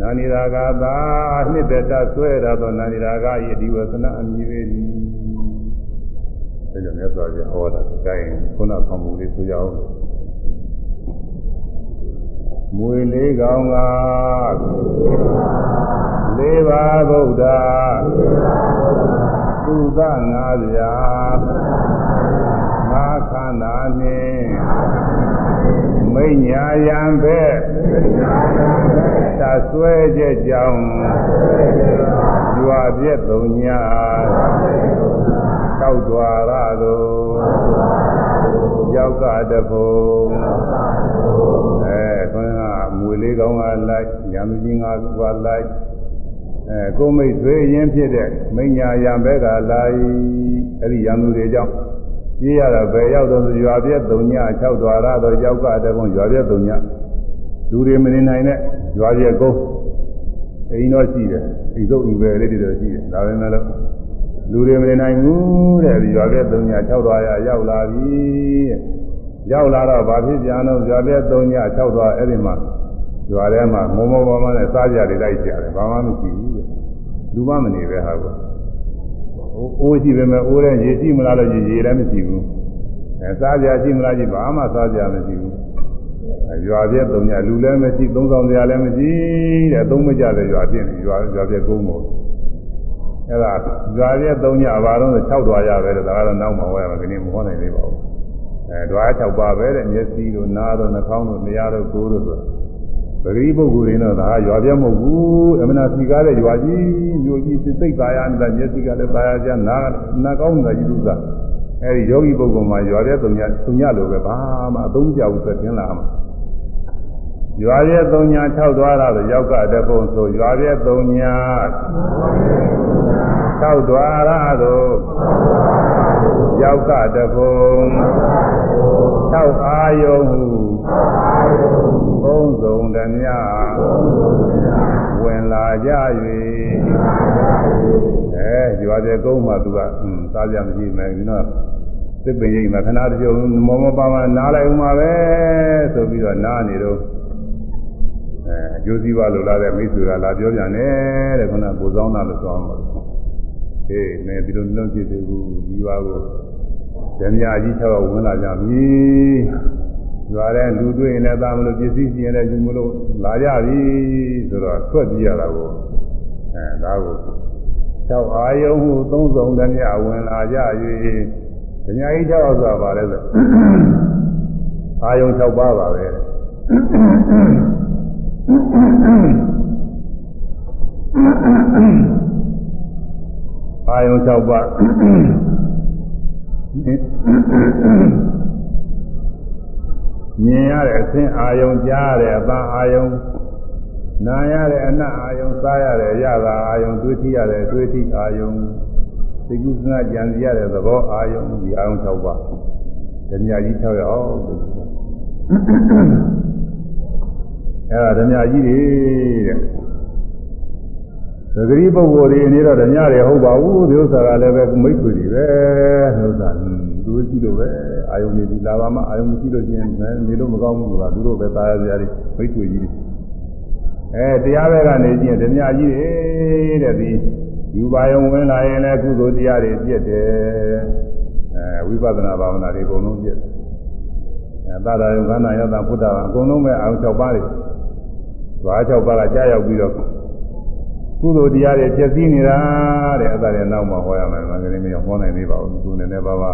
နာနိရာဂသာနှစ်သက်တဆွဲရသောနာနိရာဂဤဒီဝသနာအမည်ပဲဒီအဲ ကြောင့်မြတ်စွာဘုရားဟောတာကိုင်းခုနဆောင်မှုလေးဆိုကြအောင်မွေလေးကောင်ကလေးပါဗုဒ္ဓသုသငါးပြာငါခန္ဓာနှင့်မိညာယံပဲသဆွဲချက်ကြောင့်ရွာပြည့်သုံးညာ တောက်တွာရသို့ရောက်ကတဖို့အဲခွန်းကမွေလေးကောင်းကလိုက်ရံကြီးငါးကလိုက်အဲကိုမိတ်သွေးရင်ဖြစ်တဲ့မိညာယံဘက်ကလိုက်အဲ့ဒီရံသူတွေကြောင့်ပြေးရတာဘယ်ရောက်တော့ရွာပြည့်သုံးည၆ဒွါရတော့ရောက်ကတပုံရွာပြည့်သုံးညလူတွေမနေနိုင်တဲ့ရွာပြည့်ကုန်းအိမ်တော့ရှိတယ်အိမ်စုပ်အိမ်ပဲလေးတွေတော့ရှိတယ်ဒါပေမဲ့လို့ လူတွေမနေနိုင်ဘူးတဲ့ဒီရွာပြည့်သုံးည၆ဒွါရရောက်လာပြီတဲ့ရောက်လာတော့ဗာဖြစ်ပြန်တော့ရွာပြည့်သုံးည၆ဒွါအဲ့ဒီမှာရွာထဲမှာမောမောမောမောနဲ့စားကြတွေလိုက်ကြတယ်ဘာမှမရှိဘူးတဲ့လူမမနေပဲဟာကောအိုးရှိပေမဲ့အိုးတဲ့ရေရှိမလားလို့ရေရေလည်းမရှိဘူးအဲစားကြရှိမလားရှိဘာမှစားကြမရှိဘူးရွာပြည့်သုံးညလူလည်းမရှိသုံးဆောင်စရာလည်းမရှိတဲ့သုံးမကြတဲ့ရွာပြည့်နေရွာရွာပြည့်ကုန်းပေါ် အဲဒါရွာပြည့်သုံးညဘာလို့လဲ6တွာရပဲတဲ့ဒါကတော့နောက်မှဟောရမှာဒီနေ့မဟောနိုင်သေးပါဘူးအဲတွာ6ပါပဲတဲ့မျက်စိတို့နားတို့နှာခေါင်းတို့နေရာတို့ကိုယ်တို့ဆိုပရိပုဂ္ဂိုလ်တွေတော့ဒါရွာပြမဟုတ်ဘူးအမနာစီကားတဲ့ရွာကြီးမြို့ကြီးစိတ်သားရနေတာမျက်စိကလည်းသားရကြနားနားကောင်းနေတာကြီးလို့သာအဲဒီယောဂီပုဂ္ဂိုလ်မှာရွာပြသုံးညသုံးညလိုပဲဘာမှအသုံးကြဘူးသက်တင်လာမှာ ရွာပြသုံးည၆သွားတာဆိုရောက်ကတဲ့ပုံဆိုရွာပြသုံးည၆သွားရသို့ရောက်ကတဲ့ပုံ၆အာယုံဟုသုံးစုံဓမြဝင်လာကြ၍အဲရွာတဲ့ကုန်းမှာသူကอืมစားကြမရှိမယ်ဒီတော့သစ်ပင်ရိပ်မှာခဏတချို့မောမောပါပါနားလိုက်ဦးမှာပဲဆိုပြီးတော့နားနေတော့ အဲအကျိုးစီးပွားလိုလားတဲ့မိတ်ဆွေကလာပြောပြန်တယ်တဲ့ခုနကကိုစောင်းတာလို့ဆိုအောင်ပါဟေးမင်းဒီလိုလုံးဖြစ်သေးဘူးဒီရွာကိုဓမြကြီး၆ရောက်ဝင်လာကြပြီရွာတဲ့လူတွေ့ရင်လည်းသာမလို့ပစ္စည်းစီရင်လည်းယူမလို့လာကြပြီဆိုတော့ထွက်ပြေးရတာကိုအဲဒါကို၆အာယုံဟုသုံးဆောင်ဓမြဝင်လာကြ၍ဓမြကြီး၆ရောက်ဆိုတာပါလဲဆိုအာယုံ၆ပါးပါပဲ အာယုံ၆ပါးမြင်ရတဲ့အသင်အာယုံကြားရတဲ့အပန်းအာယုံနာရတဲ့အနတ်အာယုံစားရတဲ့အရသာအာယုံတွေးထိရတဲ့တွေးထိအာယုံသိကုသနာကြံစီရတဲ့သဘောအာယုံဒီအာယုံ၆ပါးဓမြကြီး၆ရအောင် အဲ့ဒါဓမြကြီးတွေတဲ့သတိပုဂ္ဂိုလ်တွေနေတော့ဓမြတွေဟုတ်ပါဘူးဒီဥစ္စာကလည်းပဲမိတ်ဆွေတွေပဲဥစ္စာသူတို့ရှိလို့ပဲအာယုန်နေဒီလာပါမှအာယုန်မရှိလို့ချင်းနေလို့မကောင်းဘူးဆိုတာသူတို့ပဲသားရစရာတွေမိတ်ဆွေကြီးတွေအဲတရားဘက်ကနေကြည့်ရင်ဓမြကြီးတွေတဲ့ဒီယူပါယုံဝင်လာရင်လည်းကုသိုလ်တရားတွေပြည့်တယ်အဲဝိပဿနာဘာဝနာတွေအကုန်လုံးပြည့်တယ်အဲသာသာယုံခန္ဓာယတ္တဘုဒ္ဓဘာအကုန်လုံးပဲအာယုန်၆ပါးတွေ ဓွား၆ပါးကကြားရောက်ပြီးတော့ကုသိုလ်တရားတွေပြည့်စည်နေတာတဲ့အသာတွေနောက်မှဟောရမယ်ငါကလေးမရောက်ဟောနိုင်သေးပါဘူးသူနည်းနည်းပါးပါ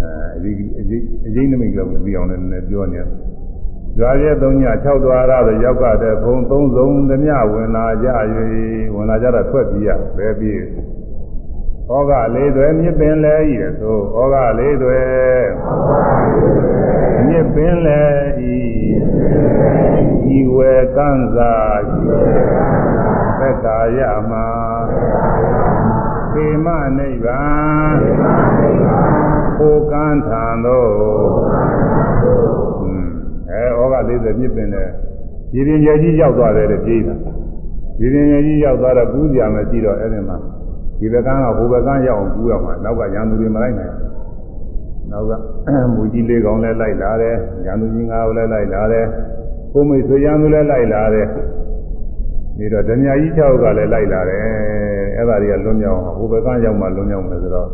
အဲဒီအကြီးအကြီးနမိတ်လောက်ပြီးအောင်လည်းနည်းနည်းပြောနေတယ်။ကြွားရဲ့၃ည၆ဒွါရဆိုရောက်ကတဲ့ဘုံ၃စုံသမျှဝင်လာကြ၍ဝင်လာကြတော့ထွက်ပြေးရပဲပြေးဩဃလေးတွေမြစ်ပင်လဲဤသို့ဩဃလေးတွေမြစ်ပင်လဲဤ ဤဝေကံစာသက္ကာယမှာခေမနိဗ္ဗာန်ကိုကံထံသို့အဲဩဃ40မြစ်ပင်လဲရည်ရင်ကြီးကြီးရောက်သွားတယ်လေပြေးတာရည်ရင်ကြီးရောက်သွားတော့ကူးစရာမရှိတော့အဲ့ဒီမှာဒီဘက်ကန်းကဟိုဘက်ကန်းရောက်အောင်ကူးရမှာနောက်ကရန်သူတွေမလိုက်နိုင်နောက်ကမူကြီးလေးကောင်လည်းလိုက်လာတယ်ရန်သူကြီးငါးကိုလည်းလိုက်လာတယ် ကိုမိတ်ဆွေရန်သူလည်းလိုက်လာတယ်နေတော့ဓမြကြီး6ကလည်းလိုက်လာတယ်အဲ့ဒါတွေကလွန်မြောက်အောင်ဟိုဘက်ကရောက်မှလွန်မြောက်မယ်ဆိုတော့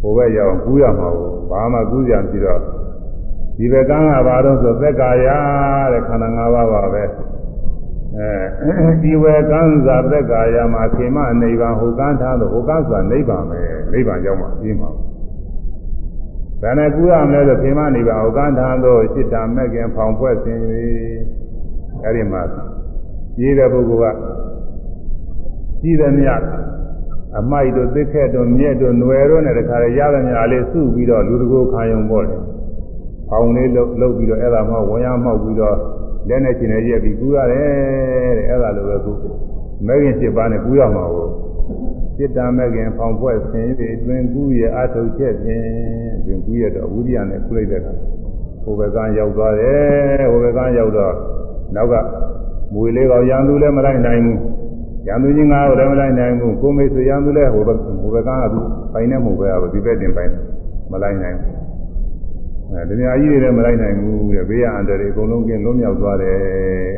ဟိုဘက်ရောက်ကူးရမှာကိုဘာမှကူးကြံပြီးတော့ဒီဘက်ကကဘာလို့ဆိုသက်ကာယတဲ့ခန္ဓာ၅ပါးပါပဲအဲဒီဝေကံသာသက်ကာယမှာခေမနိဗ္ဗာန်ဟိုကန်းထားလို့ဟိုကန်းဆိုတာနိဗ္ဗာန်ပဲနိဗ္ဗာန်ရောက်မှပြီးမှာ ဘယ်နဲ့ကူးရမလဲဆိုခေမနိဗ္ဗာန်ဟိုကန်းထားလို့စိတ္တမဲ့ခင်ဖောင်ဖွဲ့ခြင်း၍အဲဒီမှာရေးတဲ့ပုဂ္ဂိုလ်ကကြီးတယ်မြတ်အမိုက်တို့သစ်ခက်တို့မြက်တို့ຫນွယ်တို့နဲ့တခါလေရတဲ့မြာလေးစုပြီးတော့လူတကိုခံယုံပေါ့လေ။ဖောင်လေးလှုပ်လှုပ်ပြီးတော့အဲ့ဒါမှဝင်ရမှောက်ပြီးတော့လက်နဲ့ကျင်နေရက်ပြီးကူးရတယ်တဲ့အဲ့ဒါလိုပဲကူမဲခင်7ပါးနဲ့ကူးရမှာကို စိတ္တမဲခင်ဖောင်ဖွဲ့ဆင်းပြီးတွင်ကူးရအထုတ်ချက်ဖြင့်တွင်ကူးရတော့ဝိရိယနဲ့ကူးလိုက်တဲ့အခါဟိုဘက်ကရောက်သွားတယ်ဟိုဘက်ကရောက်တော့နောက်ကမွေလေးကောင်ရံသူလည်းမလိုက်နိုင်ဘူးရံသူချင်းငါ့ကိုလည်းမလိုက်နိုင်ဘူးကိုမိတ်ဆွေရံသူလည်းဟိုဘက်ဟိုဘက်ကကသူပိုင်နေမှုပဲအဘဒီဘက်တင်ပိုင်မလိုက်နိုင်ဘူးအဲဒီများကြီးတွေလည်းမလိုက်နိုင်ဘူးတဲ့ဘေးရအန္တရာယ်အကုန်လုံးကင်းလွတ်မြောက်သွားတယ်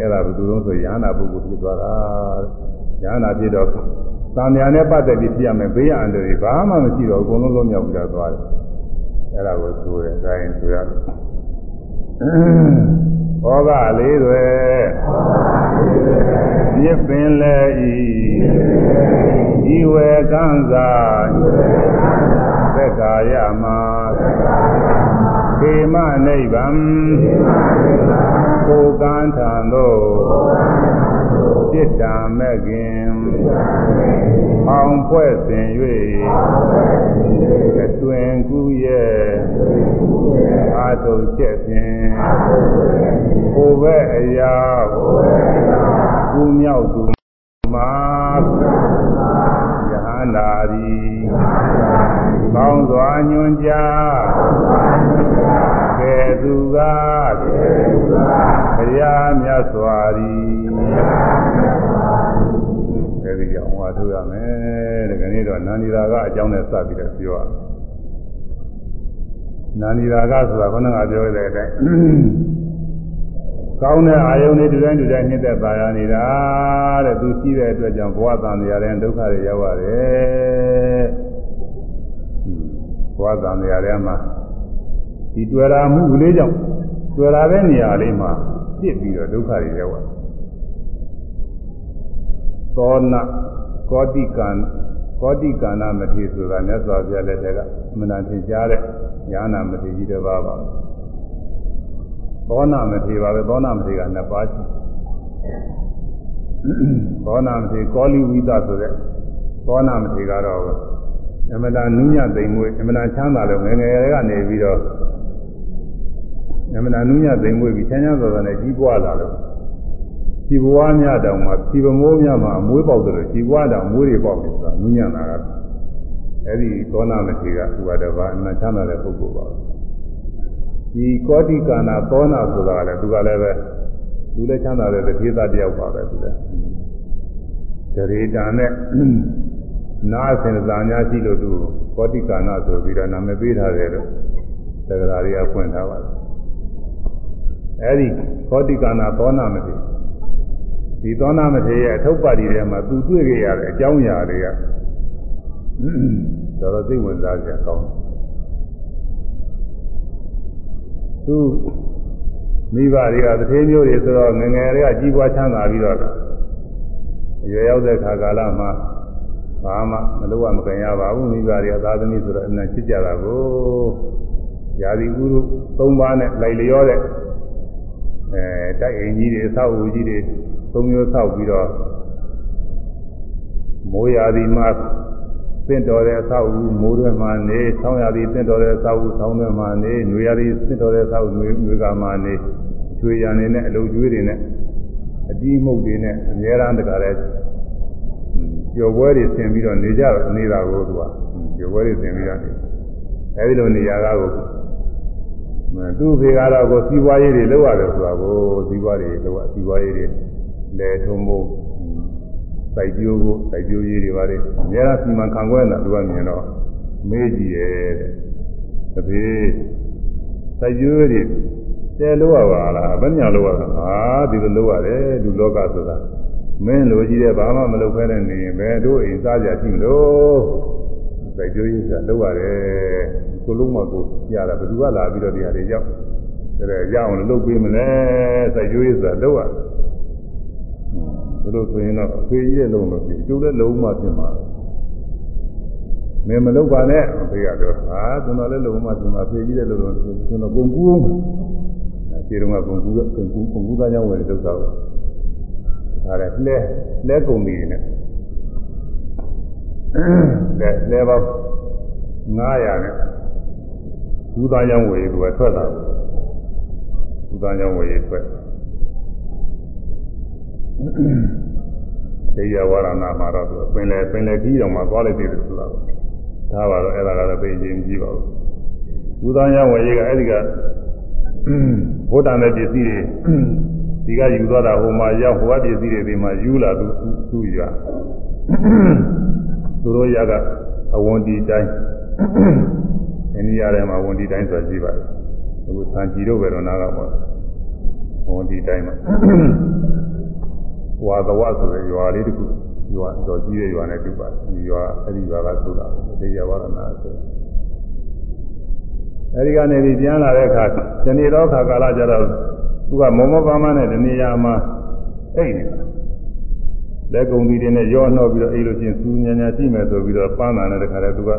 အဲ့ဒါဘယ်သူလုံးဆိုရဟနာပုဂ္ဂိုလ်ဖြစ်သွားတာရဟနာဖြစ်တော့ သံဃာနဲ့ပတ်သက်ပြီးဖြစ်ရမယ်ဘေးရအန္တရာယ်ဘာမှမရှိတော့အကုန်လုံးလွတ်မြောက်ပြီးတော့သွားတယ်အဲ့ဒါကိုဆိုရဲဒါရင်ဆိုရတယ်ဟောကလေးတွေမြစ်ပင်လဲဤဤဝေကံစာသက်ကာယမှာခေမနိဗ္ဗာန်ကိုကံထံသို့จิตတံမဲ့ခင် အောင်ဖွဲ့စဉ်၍အတွင်ကူးရဲ့အာထုချက်ဖြင့်ဟိုဘက်အရာကူမြောက်သူမှာယဟန္တာရီကောင်းစွာညွန်ကြားကဲသူကဘုရားမြတ်စွာရီ အဲဒီကြောင့်ဟောထုတ်ရမယ်တဲ့ခဏတော့နန္ဒီရာကအကြောင်းနဲ့စပြီးတော့ပြောရနန္ဒီရာကဆိုတာခေါင်းကပြောရတဲ့အတိုင်းကောင်းတဲ့အာယုန်တွေတူတိုင်းတူတိုင်းနှိမ့်သက်ပါရနေတာတဲ့သူရှိတဲ့အတွက်ကြောင့်ဘဝတန်တရားတဲ့ဒုက္ခတွေရောက်ရတယ်ဘဝတန်တရားထဲမှာဒီတွေ့ရာမှုလေးကြောင့်တွေ့ရာတဲ့နေရာလေးမှာပြစ်ပြီးတော့ဒုက္ခတွေရောက်ရတယ် သောနာကောတိကံကောတိကန္နာမထေဆိုတာမြတ်စွာဘုရားလက်ထက်ကအမှန်တန်သင်ကြားတဲ့ညာနာမထေကြီးတစ်ပါးပါသောနာမထေပါပဲသောနာမထေကနှစ်ပါးရှိသောနာမထေကောလိဝိသဆိုတဲ့သောနာမထေကတော့အမှန်တန်နုညသိမ်မွေးအမှန်တန်ချမ်းသာလို့ငယ်ငယ်ကနေပြီးတော့အမှန်တန်နုညသိမ်မွေးပြီးချမ်းချမ်းသာသာနဲ့ကြီးပွားလာလို့ ခြေဘွားများတောင်မှခြေပမိုးများမှာအမွေးပေါက်တယ်လို့ခြေဘွားတောင်မွေးတွေပေါက်တယ်ဆိုတာနုညံ့တာကအဲ့ဒီသောနာမထေကဥပါဒဘာအမှန်ချမ်းသာတဲ့ပုဂ္ဂိုလ်ပါဒီကောတိကာနာသောနာဆိုတာကလည်းသူကလည်းပဲသူလည်းချမ်းသာတဲ့တတိသားတယောက်ပါပဲသူလည်းဒရေတာနဲ့နာအစဉ်သာညာရှိလို့သူကောတိကာနာဆိုပြီးတော့နာမည်ပေးထားတယ်လို့သက္ကရာတွေကဖွင့်ထားပါတယ်အဲ့ဒီကောတိကာနာသောနာမထေ ဒီသောနာမထေရရဲ့အထုပ်ပါတီထဲမှာသူတွေ့ကြရတဲ့အကြောင်းအရာတွေကတော်တော်သိဝင်စားကြကောင်းသူမိဘတွေကတထေးမျိုးတွေဆိုတော့ငငယ်တွေကကြီးပွားချမ်းသာပြီးတော့အရွယ်ရောက်တဲ့ခါကာလမှာဘာမှမလုပ်ရမကြင်ရပါဘူးမိဘတွေကသာသမီဆိုတော့အမှန်ချစ်ကြတာကိုယာဒီဥရု၃ပါးနဲ့လိုက်လျောတဲ့အဲတိုက်အိမ်ကြီးတွေအဆောက်အဦကြီးတွေ သုံးမျိုးဆောက်ပြီးတော့မိုးရာသီမှာသင့်တော်တဲ့အဆောက်အဦမိုးတွေမှာနေဆောင်းရာသီသင့်တော်တဲ့အဆောက်အဦဆောင်းတွေမှာနေနွေရာသီသင့်တော်တဲ့အဆောက်အဦနွေနွေကမှာနေချွေရံနေနဲ့အလုံကျွေးတွေနဲ့အတီးမှုတ်တွေနဲ့အများအားတကားတဲ့ပျော်ပွဲတွေဆင်ပြီးတော့နေကြနေတာကိုသူကပျော်ပွဲတွေဆင်ပြီးတော့နေအဲဒီလိုနေရာကကိုသူ့ဖေကတော့ကိုစီးပွားရေးတွေလုပ်ရတယ်ဆိုတာကိုစီးပွားတွေလုပ်ရစီးပွားရေးတွေ လဲထုံးဖို့စိုက်ပျိုးဖို့စိုက်ပျိုးရေးတွေပါလေအများအားစီမံခန့်ခွဲတာသူကမြင်တော့မေးကြည့်ရဲ့တဲ့တပည့်စိုက်ပျိုးတွေတဲလို့ရပါလားဘယ်ညာလို့ရတာဟာဒီလိုလို့ရတယ်လူလောကဆိုတာမင်းလိုကြီးတဲ့ဘာမှမလုပ်ခဲတဲ့နေရင်ဘယ်တို့အိမ်စားကြရှိမလို့စိုက်ကြိုးရင်းကလောက်ရတယ်ကိုလုံးမကိုရတာဘယ်သူကလာပြီးတော့တရားတွေရောက်တဲ့ရအောင်လုပ်ပေးမလဲစိုက်ကြိုးရင်းဆိုတာလောက်ရ ဘယ်လိုဆိုရင်တော့အဖေကြီးရဲ့လုံးလို့ဖြစ်ကျိုးတဲ့လုံးမှဖြစ်မှာမင်းမလုပ်ပါနဲ့အဖေကတော့ဟာကျွန်တော်လည်းလုံးမှဖြစ်မှာအဖေကြီးတဲ့လုံးလို့ကျွန်တော်ကုန်ကူးအောင်ခြေတုံးကကုန်ကူးကုန်ကူးကုန်ကူးသားကြောင့်ဝယ်တဲ့ဒုက္ခကိုဒါလည်းလဲလဲကုန်ပြီနဲ့လဲလဲပါ900နဲ့ဘူသားကြောင့်ဝယ်သူကထွက်တာဘူသားကြောင့်ဝယ်ထွက် သေရဝရဏမှာတော့သူပင်လေပင်လေကြီးအောင်မှာသွားလိုက်သေးတယ်ဆိုတာကိုဒါပါတော့အဲ့ဒါကတော့သိချင်းကြည့်ပါဦးဘူသားကြောင့်ဝယ်ကအဲ့ဒီကဘုဒ္ဓံတဲ့ပစ္စည်းတွေဒီကယူသွားတာဟိုမှာရောက်ဟိုကပစ္စည်းတွေဒီမှာယူလာသူသူ့ရသူတို့ရကအဝန်ဒီတိုင်းအိန္ဒိယထဲမှာဝန်ဒီတိုင်းဆိုတာရှိပါတယ်အခုသံကြည်တို့ပဲတော့နားကပေါ့ဝန်ဒီတိုင်းမှာ ဝါသဝဆိုတဲ့ရွာလေးတခုရွာတော်ကြီးတဲ့ရွာနဲ့တူပါတယ်ဒီရွာအဲ့ဒီရွာကဆိုတာတရားဝရဏဆိုအဲဒီကနေပြီးပြန်လာတဲ့အခါဇနီတော်ခါကာလကျတော့သူကမောမောပါမနဲ့တနေရာမှာအိတ်နေတာလက်ကုံပြီးတဲ့နဲ့ရောနှောပြီးတော့အိတ်လို့ချင်းစူးညာညာကြည့်မယ်ဆိုပြီးတော့ပန်းတာနဲ့တခါတည်းသူက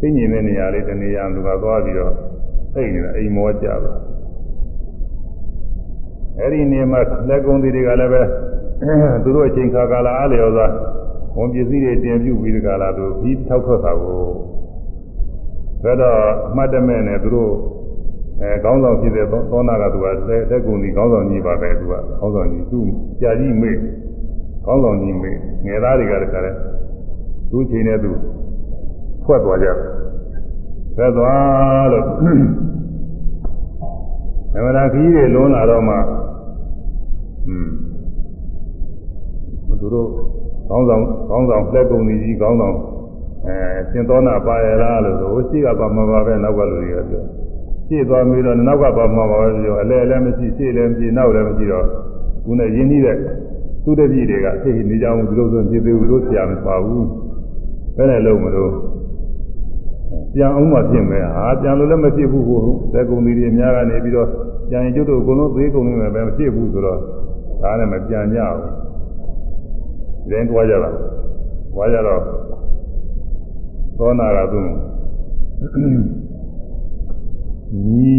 သိညင်တဲ့နေရာလေးတနေရာသူကသွားပြီးတော့အိတ်နေတာအိမ်မောကြပါအဲ့ဒီနေမှာလက်ကုံပြီးတွေကလည်းပဲ သူတို့အချိန်ခါကာလအားလျော်စွာဝန်ပစ္စည်းတွေတင်ပြုပြီးဒီကာလသူပြီးထောက်ထွက်တာကိုဒါတော့အမှတ်တမဲ့နဲ့သူတို့အဲခေါင်းဆောင်ဖြစ်တဲ့သောနာကသူကတက်ကုန်ဒီခေါင်းဆောင်ကြီးပါပဲသူကခေါင်းဆောင်ကြီးသူကြာကြီးမေ့ခေါင်းဆောင်ကြီးမေ့ငယ်သားတွေကတခါလဲသူ့ချိန်နဲ့သူဖွဲ့သွားကြတယ်ဖွဲ့သွားလို့ဓမ္မရာခကြီးတွေလွန်လာတော့မှอืม သူတို့ခေါင်းဆောင်ခေါင်းဆောင်လက်ကုန်ကြီးခေါင်းဆောင်အဲရှင်သောနာပါရလားလို့ဆိုရှိကပါမှာပါပဲနောက်ကလူတွေကပြောရှေ့သွားပြီးတော့နောက်ကပါမှာပါပဲပြောအလဲလည်းမရှိရှေ့လည်းမရှိနောက်လည်းမရှိတော့ခုနဲ့ရင်းနှီးတဲ့သူတပည့်တွေကသိနေကြအောင်ဒီလိုဆိုဖြစ်သေးဘူးလို့ဆရာမပါဘူးဘယ်နဲ့လုံးမလို့ပြန်အောင်မှဖြစ်မယ်ဟာပြန်လို့လည်းမဖြစ်ဘူးကိုသက်ကုန်တွေအများကနေပြီးတော့ပြန်ရင်ကျွတ်တို့အကုန်လုံးသေးကုန်နေမယ်ပဲမဖြစ်ဘူးဆိုတော့ဒါနဲ့မပြန်ကြဘူး ရင်းသွားကြတာသွားကြတော့သောနာကသူညီ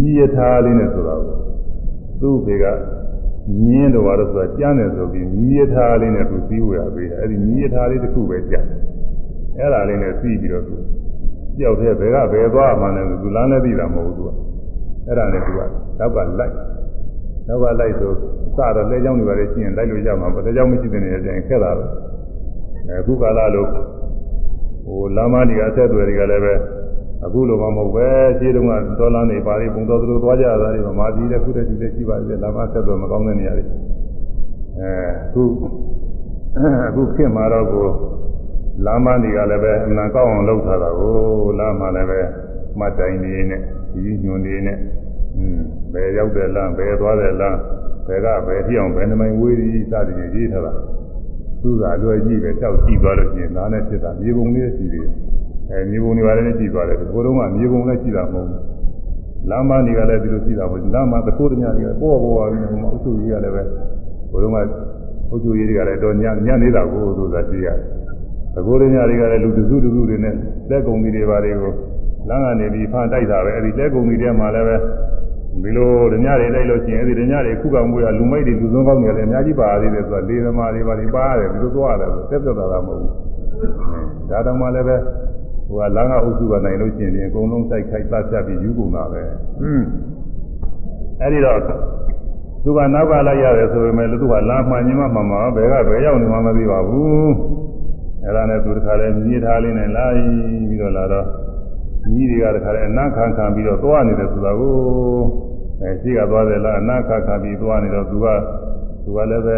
ညီယထာလေးနဲ့ဆိုတာကိုသူ့ဖေကညင်းတော်တော့ဆိုတာကြမ်းတယ်ဆိုပြီးညီယထာလေးနဲ့သူပြီးဝရပေးတယ်အဲ့ဒီညီယထာလေးတစ်ခုပဲကြမ်းအဲ့ဒါလေးနဲ့ပြီးပြီးတော့သူကြောက်တဲ့ဘယ်ကဘယ်သွားမှန်းလဲသူလမ်းလည်းသိတာမဟုတ်ဘူးသူကအဲ့ဒါနဲ့သူကနောက်ကလိုက်နောက်ကလိုက်ဆို စတော့လဲကြောင်းတွေပါလေရှင်းလိုက်လို့ရမှာပေါ့ဒါကြောင့်မရှိတဲ့နေရာကျရင်ခက်လာတော့အခုကာလလို့ဟိုလာမကြီးအဆက်အသွယ်တွေကလည်းပဲအခုလိုမှမဟုတ်ပဲခြေတုံးကဒေါ်လာနေပါလေပုံတော်သူတို့သွားကြတာတွေမှာဒီလည်းခုတည်းဒီလည်းရှိပါသေးတယ်လာမဆက်သွယ်မကောင်းတဲ့နေရာတွေအဲအခုအခုခင်မာတော့ကိုလာမကြီးကလည်းပဲအမှန်ကောက်အောင်လုပ်ထားတာကိုလာမလည်းပဲမှတ်တိုင်နေနဲ့ဒီညွန်နေနဲ့อืมဘယ်ရောက်တဲ့လမ်းဘယ်သွားတဲ့လမ်း ဘယ်ကဘယ်ပြောင်းဘယ်နှမိုင်ဝေးသည်စသည်ဖြင့်ရေးထားတာသူ့သာလွယ်ကြည့်ပဲတောက်ကြည့်သွားလို့ရှိရင်ဒါနဲ့ဖြစ်တာမြေပုံလေးရှိသေးတယ်အဲမြေပုံတွေပါလည်းကြည့်သွားတယ်ဘိုးတော်ကမြေပုံလည်းရှိတာမဟုတ်ဘူးလမ်းမတွေကလည်းဒီလိုရှိတာမဟုတ်ဘူးလမ်းမသခိုးတများတွေကပေါ်ပေါ်ပါပြီးဟိုမှာအုပ်စုကြီးကလည်းပဲဘိုးတော်ကအုပ်စုကြီးတွေကလည်းတော့ညညနေတာကိုဆိုတာကြည့်ရတယ်သခိုးတများတွေကလည်းလူတစုတစုတွေနဲ့လက်ကုံကြီးတွေပါတွေကိုလမ်းကနေပြီးဖန်တိုက်တာပဲအဲဒီလက်ကုံကြီးတွေမှာလည်းပဲ ဒီလိုဓညတွေလိုက်လို့ရှိရင်အဲဒီဓညတွေခုကောင်မွေးရလူမိုက်တွေလူစုံကောင်းတွေလည်းအများကြီးပါသေးတယ်ဆိုတော့လေသမားတွေပါတွေပါရတယ်ဒီလိုသွားရတယ်ဆိုတက်တက်တာတာမဟုတ်ဘူးဒါတော့မှလည်းပဲဟိုကလမ်းကအုပ်စုကနိုင်လို့ရှိရင်အကုန်လုံးစိုက်ခိုက်သတ်ဖြတ်ပြီးယူကုန်တာပဲအဲဒီတော့သူကနောက်ကလိုက်ရတယ်ဆိုပေမဲ့သူကလမ်းမှန်ချင်းမှမှန်မှာဘယ်ကဘယ်ရောက်နေမှမသိပါဘူးအဲဒါနဲ့သူတခါလဲမြည်ထားလေးနဲ့လာပြီးတော့လာတော့ မြည်တွေကတခါလဲအနခံခံပြီးတော့သွားနေတယ်ဆိုတာကိုအဲရှိကသွားတယ်လားအနခံခံပြီးသွားနေတော့သူကသူကလည်းပဲ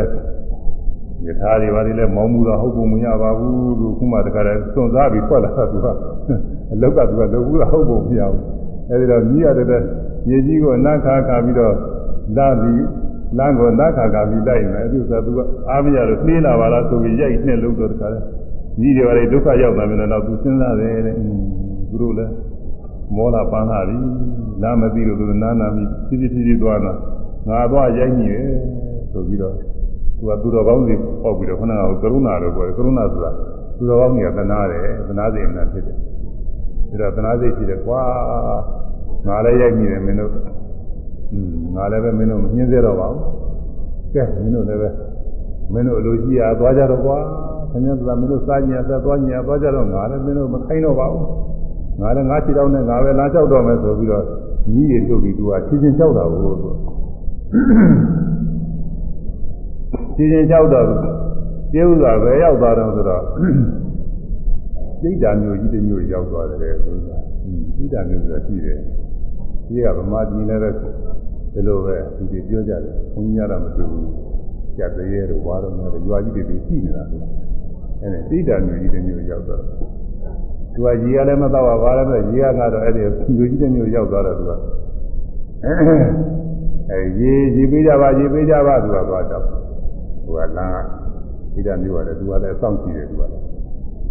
ယထာတွေဘာတွေလဲမောင်းမှုတော့ဟုတ်ပုံမရပါဘူးလို့ခုမှတခါလဲစွန့်စားပြီးထွက်လာတာသူကအလောက်ကသူကလုပ်ဘူးတော့ဟုတ်ပုံမရဘူးအဲဒီတော့မြည်ရတဲ့မြေကြီးကိုအနခံခံပြီးတော့လာပြီးလမ်းကိုနတ်ခါကပြီးလိုက်မယ်သူကသူကအားမရလို့နှေးလာပါလားဆိုပြီးရိုက်နှစ်လို့တော့တခါလဲကြီးတွေပါလေဒုက္ခရောက်သွားပြီတော့သူစဉ်းစားတယ်တဲ့ သူတို့လည်းမောလာပန်းလာပြီနားမသိလို့သူနားနာပြီးဖြည်းဖြည်းဖြည်းဖြည်းသွားတာငါသွားရိုက်ညိတယ်ဆိုပြီးတော့သူကသူတော်ကောင်းစီပေါက်ပြီးတော့ခဏကကရုဏာလို့ပြောတယ်ကရုဏာဆိုတာသူတော်ကောင်းကြီးကသနာတယ်သနာစိတ်အမှန်ဖြစ်တယ်ဒါတော့သနာစိတ်ရှိတယ်ကွာငါလည်းရိုက်ညိတယ်မင်းတို့อืมငါလည်းပဲမင်းတို့မနှင်းစေတော့ပါဘူးကဲမင်းတို့လည်းပဲမင်းတို့အလိုကြီးရသွားကြတော့ကွာခင်ဗျားကမင်းတို့စားညင်ဆက်သွားညင်သွားကြတော့ငါလည်းမင်းတို့မခိုင်းတော့ပါဘူး ငါလည်းငါခြေတော့နဲ့ငါပဲလာလျှောက်တော့မယ်ဆိုပြီးတော့ကြီးရထုတ်ပြီးသူကချင်းချင်းလျှောက်တာကိုသူချင်းချင်းလျှောက်တော့ကျေဥစွာပဲရောက်သွားတော့ဆိုတော့စိတ်ဓာမျိုးကြီးတစ်မျိုးရောက်သွားတယ်ဆိုတာစိတ်ဓာမျိုးဆိုတာရှိတယ်ကြီးကဗမာပြည်လည်းပဲဒီလိုပဲသူတွေပြောကြတယ်ဘုန်းကြီးကတော့မတူဘူးကြက်သေးရဲ့တော့ဘာတော့လဲရွာကြီးတွေရှိနေတာသူအဲ့ဒါစိတ်ဓာမျိုးကြီးတစ်မျိုးရောက်သွားတယ် သူကရေကလည်းမတော့ပါဘာလည်းမရေကကတော့အဲ့ဒီမျိုးကြီးတစ်မျိုးရောက်သွားတော့သူကအဲရေရေပေးကြပါရေပေးကြပါသူကသွားတော့သူကလမ်းကစိတ်ဓာမျိုးရတယ်သူကလည်းစောင့်ကြည့်တယ်သူကလည်း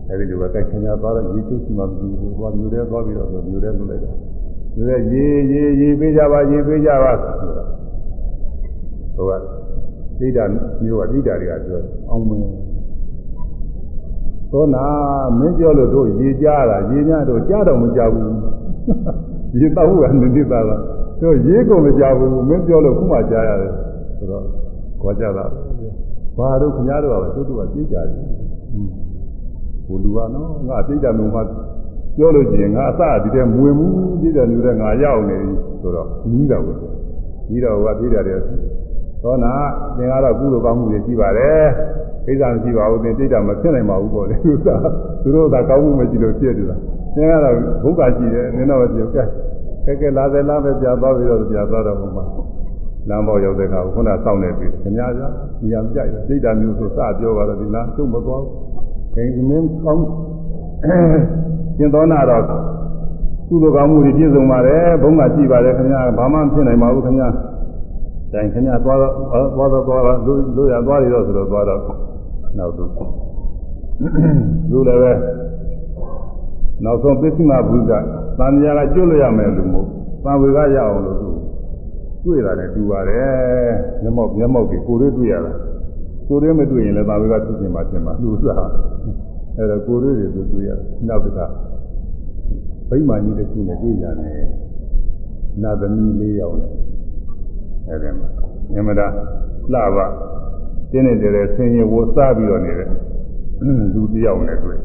အဲ့ဒီလိုပဲတိုက်ခင်ရသွားတော့ရေချိုးစီမှမပြီးဘူးသွားမျိုးတဲ့သွားပြီးတော့မျိုးတဲ့လုပ်လိုက်တာမျိုးတဲ့ရေရေရေပေးကြပါရေပေးကြပါဆိုတာဟိုကစိတ်ဓာမျိုးကစိတ်ဓာတွေကပြောအောင်မယ် သောနာမင်းပြောလို့တို့ရေကြတာရေများတို့ကြားတော့မကြဘူးရေတောက်ကနည်းသားလားတို့ရေကုန်မကြဘူးမင်းပြောလို့ခုမှကြားရတယ်ဆိုတော့ခေါ်ကြတာဘာတို့ခင်ဗျားတို့ကတို့တို့ကသိကြတယ်ဟိုလူကနော်ငါသိကြမျိုးမှပြောလို့ရှိရင်ငါအစဒီတဲ့မဝင်ဘူးသိတယ်လူတဲ့ငါရောက်နေပြီဆိုတော့ကြီးတော့ဘူးကြီးတော့ကသိတယ်တဲ့သောနာသင်ကတော့ကုသိုလ်ကောင်းမှုတွေရှိပါတယ် ကိစ္စမရှိပါဘူးသင်သိတာမဖြစ်နိုင်ပါဘူးပေါ့လေသူကသူတို့ကကောင်းမှုမရှိလို့ဖြစ်နေတာသင်ကတော့ဘုရားရှိတယ်နင်တော့ပြောကဲကဲကဲလာတယ်လားပဲပြသွားပြီးတော့ပြသွားတော့ဘုရားလမ်းပေါ်ရောက်တဲ့အခါခုနစောင့်နေပြီခင်ဗျားကြာဒီရမကြိုက်ဘူးသိတာမျိုးဆိုစပြောပါတော့ဒီလားကျုံမသွားဘူးခင်မင်းကောင်းကျင်သောနာတော့ကုသိုလ်ကောင်းမှုတွေပြည့်စုံပါတယ်ဘုံကရှိပါတယ်ခင်ဗျာဘာမှဖြစ်နိုင်ပါဘူးခင်ဗျာတိုင်ခင်ဗျာသွားတော့သွားတော့သွားတော့လို့လို့ရသွားရတော့ဆိုတော့သွားတော့ နောက်တော့လူလည်းပဲနောက်ဆုံးပစ္စည်းမဘုရားသံဃာကကျွတ်လို့ရမယ်လို့မို့သံဝေကရအောင်လို့သူတွေ့တာနဲ့တူပါတယ်မျက်မှောက်မျက်မှောက်ကိုကိုယ်တွေ့တွေ့ရတာကိုယ်တွေ့မတွေ့ရင်လည်းသံဝေကဖြစ်ခြင်းမှဖြစ်မှာလူစားအဲ့တော့ကိုယ်တွေ့တွေသူတွေ့ရနောက်တစ်ခါဗိမာန်ကြီးတစ်ခုနဲ့တွေ့ရတယ်နာသမီးလေးယောက်နဲ့အဲ့ဒီမှာမြမတာလှပါ တင်းနေတယ်ဆင်းရဲဝစားပြီးတော့နေတဲ့လူတယောက်နဲ့တွေ့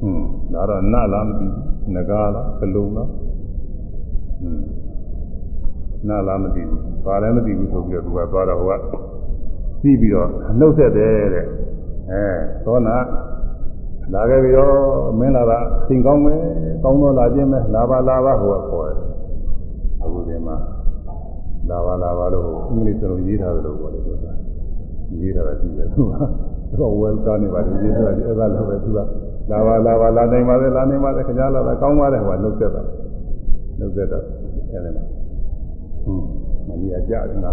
ဟွန်းဒါတော့နလားမသိဘူးငကားလားကလုံးလားဟွန်းနလားမသိဘူးဘာလည်းမသိဘူးဆိုပြီးတော့သူကသွားတော့ဟိုကသိပြီးတော့နှုတ်ဆက်တယ်တဲ့အဲသောနာလာခဲ့ပြီးတော့မင်းလာတာသင်ကောင်းမယ်ကောင်းတော့လာခြင်းပဲလာပါလာပါဟိုကခေါ်တယ်အခုဒီမှာလာပါလာပါလို့အင်္ဂလိပ်စလုံးရေးထားတယ်လို့ပြောတယ်ဆိုတာ ရေးထားတာကြည့်တယ်သူကတော့ welcome နေပါတယ်ရေးထားတယ်အဲ့ဒါလည်းပဲသူကလာပါလာပါလာနိုင်ပါလေလာနိုင်ပါလေခင်ဗျားလာတာကောင်းပါတယ်ဟိုကနှုတ်ဆက်တာနှုတ်ဆက်တာအဲ့ဒါနဲ့ဟွန်းမကြီးအကြတယ်ငါ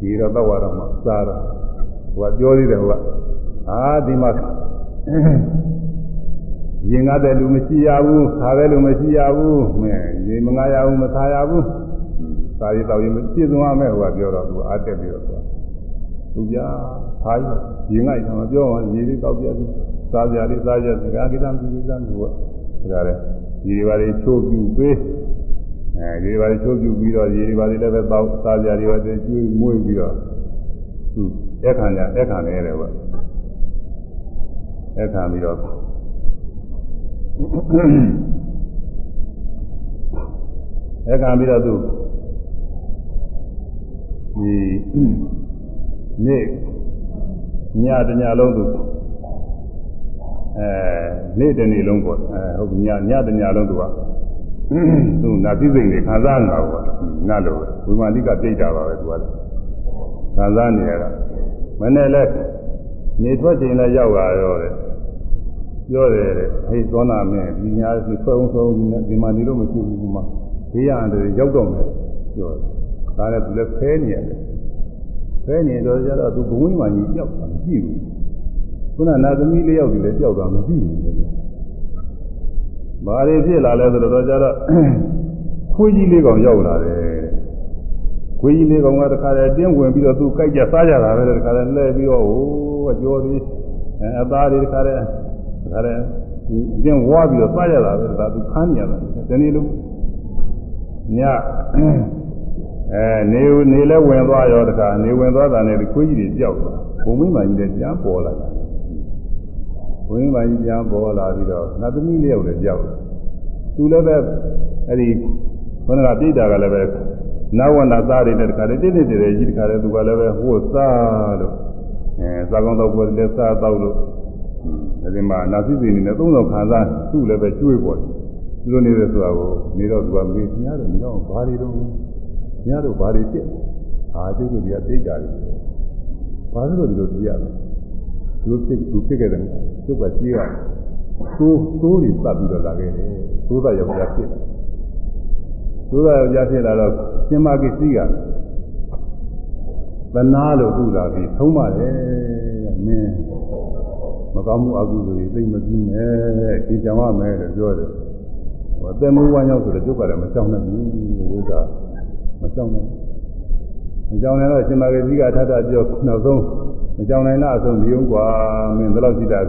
ဒီတော့တော့ရတော့မှစားတော့ဟိုကပြောသေးတယ်ဟိုကအာဒီမှာရင်ကားတဲ့လူမရှိရဘူးခါတဲ့လူမရှိရဘူးမင်းရေမငါရဘူးမသားရဘူးသာရီတော်ရင်ပြည့်စုံရမယ်ဟိုကပြောတော့သူအားတက်ပြီးတော့ သူသူပြဟာရင်ငိုက်တယ်မပြောအောင်ရေလေးတောက်ပြပြီးစားကြလေးစားကြစကားကိစ္စမရှိဘူးစမ်းသူကဒါကြတယ်ရေတွေပါလေးချိုးပြူပေးအဲဒီပါလေးချိုးပြူပြီးတော့ရေတွေပါလေးလည်းပဲတောက်စားကြလေးပါလေးကျွေးမွေးပြီးတော့သူက်ခံကြက်ခံနေရတယ်ကွက်ခံပြီးတော့အဲခံပြီးတော့သူဒီ နေ့ညတညလုံးသူအဲနေ့တနေ့လုံးပေါ့အဲဟုတ်ညညတညလုံးသူကသူနာသိစိတ်နေခံစားနေတာပေါ့နတ်လိုဝိမာလိကပြိတ်တာပါပဲသူကလည်းခံစားနေရတာမနေ့လဲနေထွက်ချိန်လဲရောက်လာရောတဲ့ပြောတယ်တဲ့ဟေးသောနာမင်းဒီညာဒီဖုံဖုံဒီမှာနေလို့မရှိဘူးဒီမှာဘေးရန်တွေရောက်တော့မယ်ပြောတယ်ဒါနဲ့သူလည်းဖဲနေရတယ် ခဲနေတော့ကြတော့သူဘုံဝိမာန်ကြီးကြောက်တာမရှိဘူးခုနနာသမီးလေးယောက်ကြီးလည်းကြောက်တာမရှိဘူးဘာတွေဖြစ်လာလဲဆိုတော့ကြတော့ခွေးကြီးလေးကောင်ရောက်လာတယ်ခွေးကြီးလေးကောင်ကတခါတည်းတင်းဝင်ပြီးတော့သူကြိုက်ကြစားကြတာပဲတခါတည်းလှည့်ပြီးတော့ဟိုအကျော်သေးအသားတွေတခါတည်းတခါတည်းအတင်းဝါပြီးတော့စားကြတာပဲဒါသူခမ်းနေရတယ်ဒီနေ့လို့ည အဲနေနေလဲဝင်သွားရောတခါနေဝင်သွားတာနဲ့ခွေးကြီးတွေကြောက်သွားဘုံမင်းမကြီးလည်းပြန်ပေါ်လာတာဘုံမင်းမကြီးပြန်ပေါ်လာပြီးတော့နတ်သမီးလေးယောက်လည်းကြောက်သူလည်းပဲအဲ့ဒီဘုန်းကပြိတ္တာကလည်းပဲနဝနာသားတွေနဲ့တခါတည်းတိတိတည်းကြီးတခါတည်းသူကလည်းပဲဟိုစားလို့အဲစားကောင်းတော့ကိုယ်လည်းစားတော့လို့အဲဒီမှာနာသိသိနေနဲ့သုံးတော်ခံစားသူ့လည်းပဲကျွေးပေါ်သူတို့နေတဲ့ဆိုတာကိုနေတော့သူကမေးညားတယ်နေတော့ဘာတွေတော့ ညားတော့ဘာတွေဖြစ်အာကျုပ်တို့ကတိတ်တာတွေဘာလို့ဒီလိုပြရလဲသူဖြစ်သူဖြစ်ခဲ့တယ်ကျုပ်ကကြီးကသိုးသိုးတွေပတ်ပြီးတော့လာခဲ့တယ်သိုးသားယောက်ျားဖြစ်တယ်သိုးသားယောက်ျားဖြစ်လာတော့ရှင်မကိစီကသနာလို့ထူလာပြီးသုံးပါတယ်မင်းမကောင်းမှုအကုသိုလ်တွေသိမပြင်းနဲ့ဒီကြောင်ရမယ်လို့ပြောတယ်ဟောတဲ့မူဝမ်းရောက်ဆိုတော့ကျုပ်ကလည်းမကြောက်နိုင်ဘူးလို့ကမ ကြောက်နိုင်မကြောက်နိုင်တော့ရှင်မကိစီကထထပြောနောက်ဆုံးမကြောင်နိုင်လားအဆုံးဒီုံกว่าမင်းဒီလောက်ကြည့်တာ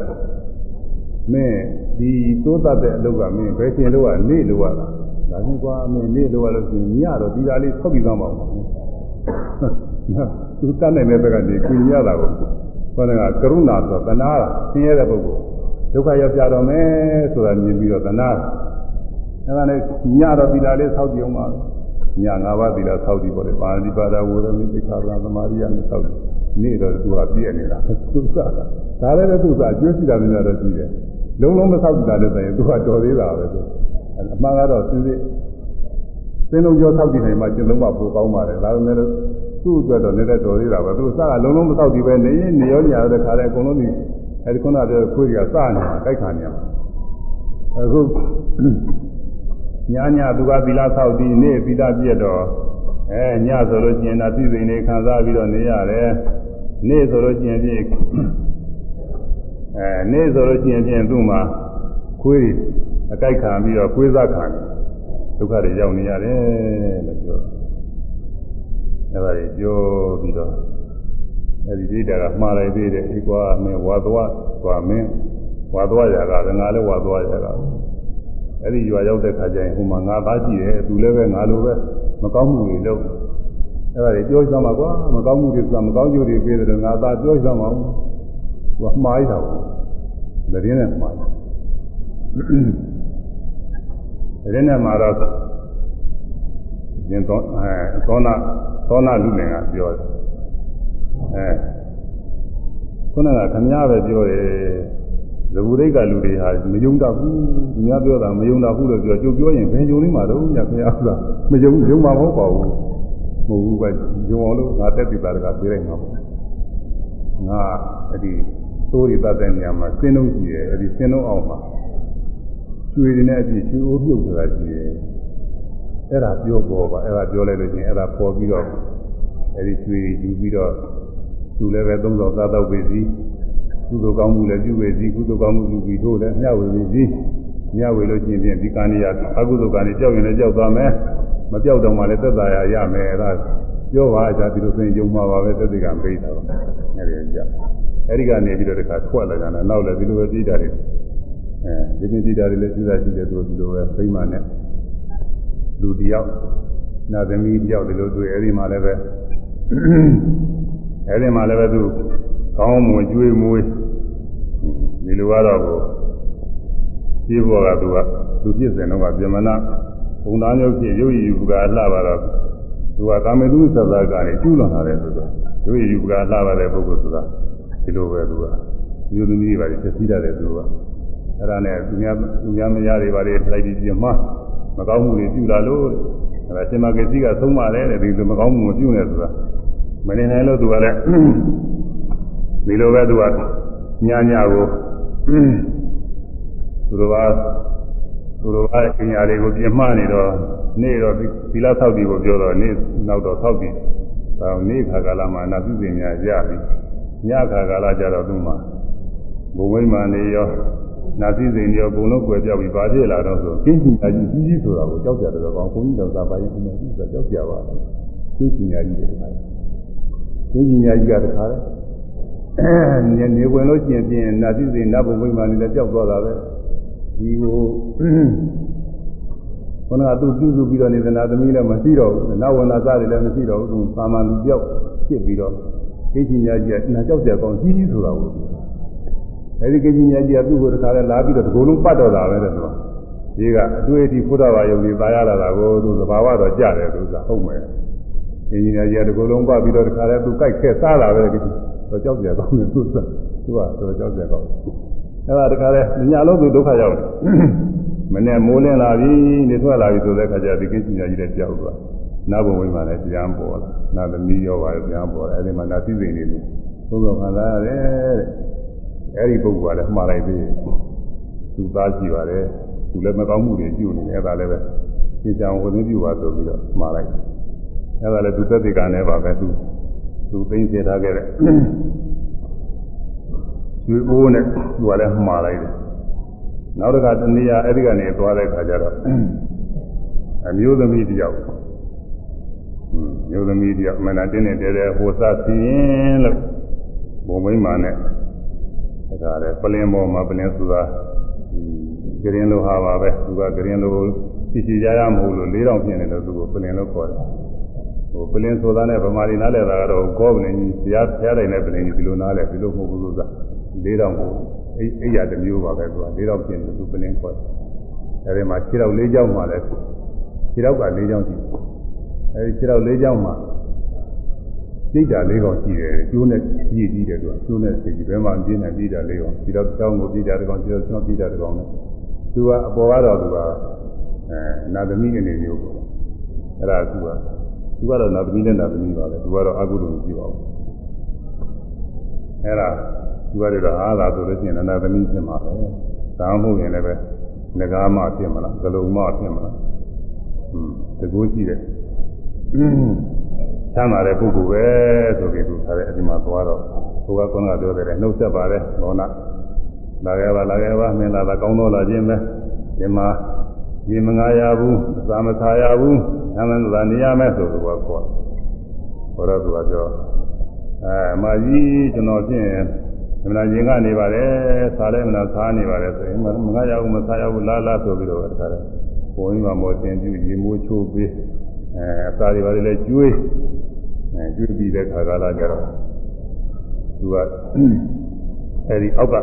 မင်းဒီသိုးတတ်တဲ့အလုပ်ကမင်းဘယ်ရှင်လို့ကနေလို့ရတာဒါချင်းกว่าမင်းနေလို့ရလို့ရှိရင်ညတော့ဒီသားလေးဆောက်ပြီးသွားမှာပေါ့သူတတ်နိုင်တဲ့ဘက်ကနေကိုညရတာကိုခေါင်းကကရုဏာဆိုသနာတာဆင်းရဲတဲ့ပုဂ္ဂိုလ်ဒုက္ခရောက်ကြတော့မယ်ဆိုတာမြင်ပြီးတော့သနာအဲဒါနဲ့ညတော့ဒီသားလေးဆောက်ကြည့်အောင်ပါ ည၅ပါးဒီလားဆောက်ကြည့်ပေါ့လေပါဠိပါဒဝေရမိသိက္ခာပဒသမာရိယနဲ့ဆောက်ကြည့်နေ့တော့သူကပြည့်နေတာသူစားတာဒါလည်းပဲသူစားအကျိုးရှိတာမျိုးတော့ရှိတယ်လုံးလုံးမဆောက်ကြည့်တာလည်းဆိုရင်သူကတော်သေးတာပဲသူအမှန်ကတော့စင်းစစ်စင်းလုံးကျော်ဆောက်ကြည့်နိုင်မှကျင့်လုံးမှပိုကောင်းပါတယ်ဒါပေမဲ့လို့သူ့အတွက်တော့လည်းတော်သေးတာပဲသူစားကလုံးလုံးမဆောက်ကြည့်ပဲနေရင်နေရောနေရတဲ့ခါလဲအကုန်လုံးဒီအဲဒီခုနပြောခွေးကြီးကစနေတာကြိုက်ခါနေရမှာအခု ညာညာသူကသီလဆောက်ပြီးနေ့သီလပြည့်တော့အဲညဆိုလို့ကျင်တာသိစိန်နေခံစားပြီးတော့နေရတယ်နေ့ဆိုလို့ကျင်ပြည့်အဲနေ့ဆိုလို့ကျင်ပြည့်သူ့မှာခွေးအကြိုက်ခံပြီးတော့ခွေးစားခံဒုက္ခတွေရောက်နေရတယ်လို့ပြောအဲဒါတွေပြောပြီးတော့အဲဒီဒိဋ္ဌာကမှားလိုက်သေးတယ်ဒီကွာမင်းဝါသွားသွားမင်းဝါသွားရတာကငါလည်းဝါသွားရတာ အဲ့ဒီရွာရောက်တဲ့ခါကျရင်ဟိုမှာငါသားကြည့်တယ်သူလည်းပဲငါလိုပဲမကောင်းမှုတွေလုပ်အဲ့ဒါတွေပြောကြမှာကွာမကောင်းမှုတွေဆိုတာမကောင်းကျိုးတွေပေးတယ်ငါသားပြောကြမှာဟိုမှားရတာပေါ့ဒါရင်းနဲ့မှားတယ်ဒါရင်းနဲ့မှာတော့ရင်သောအဲသောနာသောနာလူလင်ကပြောတယ်အဲခုနကခမည်းပဲပြောတယ် ဇဘူရိတ်ကလူတွေဟာမယုံတတ်ဘူးသူများပြောတာမယုံတတ်ဘူးလို့ပြောကြိုပြောရင်ဘယ်ယုံနေမှာတော့ညခင်ဗျားကမယုံယုံမှာမဟုတ်ပါဘူးမဟုတ်ဘူးပဲယုံအောင်လို့ငါတက်ပြီးသားတကပြေးလိုက်မှာပေါ့ငါအဲ့ဒီသိုးတွေတတ်တဲ့နေရာမှာစင်းလုံးရှိတယ်အဲ့ဒီစင်းလုံးအောင်မှာကျွေတွေနဲ့အပြည့်ကျွေးအိုးပြုတ်ဆိုတာရှိတယ်အဲ့ဒါပြောပေါ်ပါအဲ့ဒါပြောလိုက်လို့ချင်းအဲ့ဒါပေါ်ပြီးတော့အဲ့ဒီကျွေတွေယူပြီးတော့သူလည်းပဲသုံးတော်သားတော့ပြီစီ ကုသိုလ်ကောင်းမှုလည်းပြုဝေစီကုသိုလ်ကောင်းမှုပြုပြီးထို့လည်းမျှဝေပြီစီမျှဝေလို့ချင်းဖြင့်ဒီကံရအကုသိုလ်ကံတွေကြောက်ရင်လည်းကြောက်သွားမယ်မကြောက်တော့မှလည်းသက်သာရရမယ်အဲ့ဒါပြောပါကြဒီလိုဆိုရင်ယုံမှာပါပဲသက်သေကပိတ်တာပါအဲ့ဒီကြအဲ့ဒီကနေပြီးတော့တခါထွက်လာကြတယ်နောက်လည်းဒီလိုပဲကြည့်တာတွေအဲဒီနေ့ကြည့်တာတွေလည်းစဉ်းစားကြည့်တယ်သူဒီလိုပဲဖိမှန်နဲ့လူတယောက်နာသမီးတယောက်ဒီလိုတွေ့အဲ့ဒီမှာလည်းပဲအဲ့ဒီမှာလည်းပဲသူကောင်းမွန်ကျွေးမွေး ဒီလိုကတော့ကိုပြေးပေါ်ကသူကသူပြည့်စင်တော့ကပြမနာဘုံသားမျိုးဖြစ်ရုပ်ရည်ယူကလှပါတော့သူကကာမေသူသဇာကနေကျူးလွန်လာတယ်ဆိုတော့ရုပ်ရည်ယူကလှပါတဲ့ပုဂ္ဂိုလ်ဆိုတာဒီလိုပဲသူကယူသမီးတွေပါဖြစ်စည်းတယ်သူကအဲ့ဒါနဲ့သူများသူများမရတွေပါလေလိုက်ပြီးပြမမကောင်းမှုတွေပြုလာလို့အဲ့ဒါရှင်မဂစီကသုံးပါတယ်တဲ့ဒီလိုမကောင်းမှုမပြုနဲ့ဆိုတာမနေနိုင်လို့သူကလည်းဒီလိုပဲသူကညာညာကို သူတို့ကသူတို့ကအင်ညာတွေကိုပြမနေတော့နေ့တော့သီလဆောက်ပြီးကိုပြောတော့နေ့နောက်တော့ဆောက်ပြီးဒါနေ့ခါကာလမှာနာသုစဉ်များရပြီညခါကာလကျတော့သူ့မှာဘုံဝိမာန်နေရောနာသုစဉ်ရောဘုံလုံးကွယ်ပြောက်ပြီးပါဖြစ်လာတော့ဆိုကင်းချင်ညာကြီးကြီးကြီးဆိုတာကိုကြောက်ကြတယ်တော့ဘုန်းကြီးတော်သာပါရင်ဒီမှာကြီးဆိုကြောက်ကြပါလားကင်းချင်ညာကြီးတဲ့ခါကင်းချင်ညာကြီးကတခါလဲ အဲနေဝင်လို့ရှိရင်ပြင်နာသီစဉ်နတ်ဘုံမိမာနေလည်းကြောက်သွားတာပဲဒီကိုခန္ဓာသူပြုစုပြီးတော့နေသနာသမီးလည်းမရှိတော့ဘူးနာဝနာစတွေလည်းမရှိတော့ဘူးသူသာမန်လူကြောက်ဖြစ်ပြီးတော့ကိစ္စညာကြီးကနာကြောက်ကြကောင်းကြီးကြီးဆိုတာကိုအဲဒီကိစ္စညာကြီးကသူ့ကိုတခါလဲလာပြီးတော့ဒီကုလုံးပတ်တော့တာပဲတဲ့သူကဒီကအတွေ့အထိဖုဒ္ဓဘာယုံကြီးပါရလာတာကိုသူသဘာဝတော့ကြားတယ်သူကဟုတ်မယ်ကိစ္စညာကြီးကဒီကုလုံးပတ်ပြီးတော့တခါလဲသူကြိုက်ခဲစားတာပဲကိစ္စ တော့ကြောက်ကြကောင်းတယ်သူကသူကတော့ကြောက်ကြကောင်းအဲဒါတခါလဲညလုံးသူဒုက္ခရောက်တယ်မနဲ့မိုးလင်းလာပြီနေထွက်လာပြီဆိုတဲ့အခါကျဒီကိစ္စညာကြီးလည်းကြောက်သွားနာဘုံဝိမာန်လည်းပြန်ပေါ်လာနာသမီးရောပါပြန်ပေါ်လာအဲဒီမှာနာသိစိန်နေလို့သုံးတော်ခံစားရတယ်တဲ့အဲဒီပုဂ္ဂိုလ်ကလည်းမှားလိုက်သေးသူသားရှိပါတယ်သူလည်းမကောင်းမှုတွေပြုနေတယ်အဲဒါလည်းပဲသင်္ကြန်ဝိသင်းပြုပါဆိုပြီးတော့မှားလိုက်အဲဒါလည်းသူသက်သေကနဲ့ပါပဲသူ သူသိသိထားခဲ့တဲ့ရွှေအိုးနဲ့သူကလည်းမှားလိုက်တယ်နောက်တစ်ခါတနည်းအားအဲ့ဒီကနေသွားတဲ့ခါကျတော့အမျိုးသမီးတယောက်မျိုးသမီးတယောက်မနာတင်းနေတဲတဲဟိုစသင်းလို့ဘုံမိမ့်မာနဲ့ဒါကြတဲ့ပလင်ပေါ်မှာပလင်ဆိုတာဂရင်လိုဟာပါပဲသူကဂရင်လိုစီစီကြရမဟုတ်လို့၄တောင်ဖြစ်နေလို့သူကပလင်လို့ခေါ်တယ် ဟိုပလင်ဆိုတာနဲ့ဗမာပြည်နားလဲတာကတော့ဂောပလင်ကြီးတရားဖျားတိုင်းနဲ့ပလင်ကြီးဒီလိုနားလဲဒီလိုမဟုတ်ဘူးလို့ဆိုတာ၄တောင်ကိုအိအိရတစ်မျိုးပါပဲသူက၄တောင်ပြင်သူပလင်းခေါ်တယ်အဲဒီမှာခြေတော့၄ချောင်းမှလည်းခြေတော့က၄ချောင်းရှိတယ်အဲဒီခြေတော့၄ချောင်းမှစိတ်ဓာတ်၄ကောင်ရှိတယ်ကျိုးနဲ့ကြည့်ကြည့်တယ်သူကကျိုးနဲ့စိတ်ကြီးဘယ်မှာပြင်းနေပြီးတာ၄ကောင်ခြေတော့ချောင်းကိုပြီးတာတစ်ကောင်ခြေတော့ချောင်းပြီးတာတစ်ကောင်နဲ့သူကအပေါ်ကတော့သူကအဲနာသမီးအနေမျိုးပေါ့အဲ့ဒါသူက သူကတော့နာသမီးနဲ့နာသမီးပါပဲသူကတော့အကုသိုလ်မရှိပါဘူးအဲ့ဒါသူကလည်းအားလာဆိုလို့ရှိရင်နာသမီးဖြစ်မှာပဲဒါမှမဟုတ်ရင်လည်းပဲငကားမဖြစ်မလားဂလုံမဖြစ်မလားอืมတကူရှိတယ်ချမ်းသာတဲ့ပုဂ္ဂိုလ်ပဲဆိုပြီးသူထားတယ်အဒီမှာသွားတော့ဘုရားကောင်းကပြောတယ်နှုတ်ဆက်ပါတယ်ဘောနာလာခဲ့ပါလာခဲ့ပါမင်းလာတာကောင်းတော့လာခြင်းပဲဒီမှာရေမငါရဘူးအစာမသာရဘူးဆ မ်းမ်းသာနေရမယ်ဆိုသူကခေါ်ခေါ်တော့သူကပြောအဲအမကြီးကျွန်တော်ဖြင့်မနာရင်ကနေပါတယ်စားလဲမနာစားနေပါတယ်ဆိုရင်မငါရဘူးမစားရဘူးလားလားဆိုပြီးတော့တခါတည်းဘုန်းကြီးကမောတင်ပြရေမိုးချိုးပေးအဲအစာတွေပါတယ်လဲကျွေးအဲကျွေးပြီးတဲ့ခါကလာကြတော့သူကအဲဒီအောက်က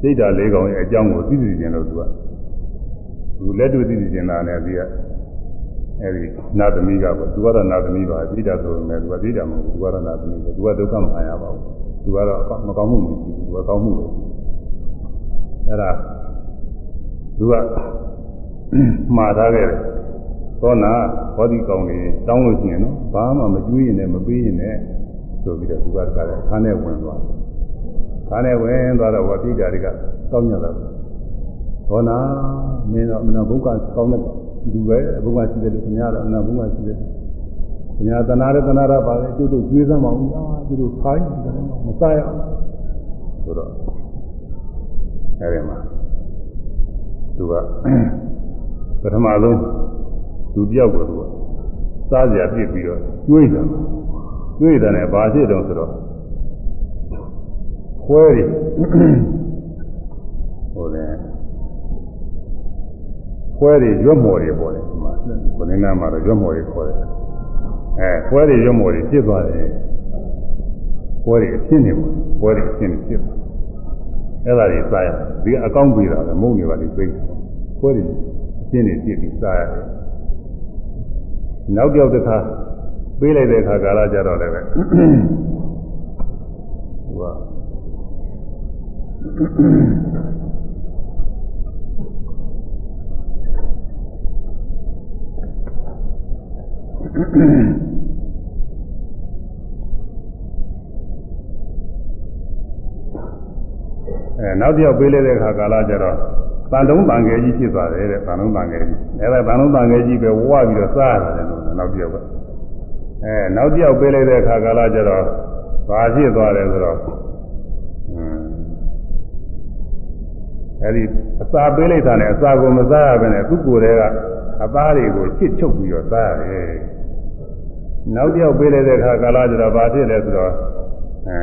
စိတ်ဓာတ်လေးကောင်ရဲ့အကြောင်းကိုသိသိကျင်လို့သူကသူလက်တွေ့သိသိကျင်တာနဲ့ဒီက အဲဒီနာသမီးကပေါ့သူကတော့နာသမီးပါသိတာဆိုပေမဲ့သူကသိတာမဟုတ်ဘူးသူကတော့နာသမီးပဲသူကဒုက္ခမခံရပါဘူးသူကတော့မကောင်းမှုမရှိဘူးသူကကောင်းမှုပဲအဲ့ဒါသူကမှားထားခဲ့တယ်သောနာဘောဓိကောင်တွေတောင်းလို့ရှိရင်နော်ဘာမှမကျွေးရင်လည်းမပေးရင်လည်းဆိုပြီးတော့သူကတခါလဲခါနဲ့ဝင်သွားခါနဲ့ဝင်သွားတော့ဝပိတာတွေကတောင်းညတာသောနာမင်းတော့မနာဘုက္ခကောင်းတဲ့ လူပဲဘုက္ခရှိတယ်လို့ခင်ဗျားတော့မနာဘုက္ခရှိတယ်။ညာတနာရတနာရပါလေကျုပ်တို့ကျွေးစမ်းမအောင်အာကျုပ်တို့ခိုင်းတယ်မစားရအောင်ဆိုတော့အဲဒီမှာသူကပထမဆုံးသူတယောက်ကိုသူကစားကြပြစ်ပြီးတော့ကျွေးတယ်ကျွေးတယ်နဲ့ဘာဖြစ်တော့ဆိုတော့ခွဲတယ်ဟိုလေ ခွဲတွေရွတ်မော်တွေပေါ်တယ်ဒီမှာဘုရင်နာမှာတော့ရွတ်မော်တွေခေါ်တယ်အဲခွဲတွေရွတ်မော်တွေဖြစ်သွားတယ်ခွဲတွေအဖြစ်နေပေါ့ခွဲတွေအဖြစ်နေဖြစ်အဲ့ဒါတွေစားရတယ်ဒီအကောင့်ပေးတာလည်းမုံနေပါလိမ့်သိခွဲတွေအဖြစ်နေဖြစ်ပြီးစားရတယ်နောက်ပြောက်တစ်ခါပေးလိုက်တဲ့အခါကာလကြတော့လည်းပဲဟိုက အဲနောက်တစ်ယောက်ပေးလိုက်တဲ့အခါကာလကျတော့တန်တုံးတန်ငယ်ကြီးဖြစ်သွားတယ်တဲ့တန်တုံးတန်ငယ်ကြီးအဲဒါတန်တုံးတန်ငယ်ကြီးပဲဝဝပြီးတော့စားရတယ်လို့နောက်တစ်ယောက်ကအဲနောက်တစ်ယောက်ပေးလိုက်တဲ့အခါကာလကျတော့ဘာဖြစ်သွားတယ်ဆိုတော့အဲဒီအစာပေးလိုက်တာနဲ့အစာကိုမစားရဘဲနဲ့သူ့ကိုယ်တည်းကအသားတွေကိုချစ်ချုပ်ပြီးတော့စားရတယ် နောက်တစ်ယောက်ပေးလိုက်တဲ့အခါကာလကျတော့ဘာဖြစ်လဲဆိုတော့အဲ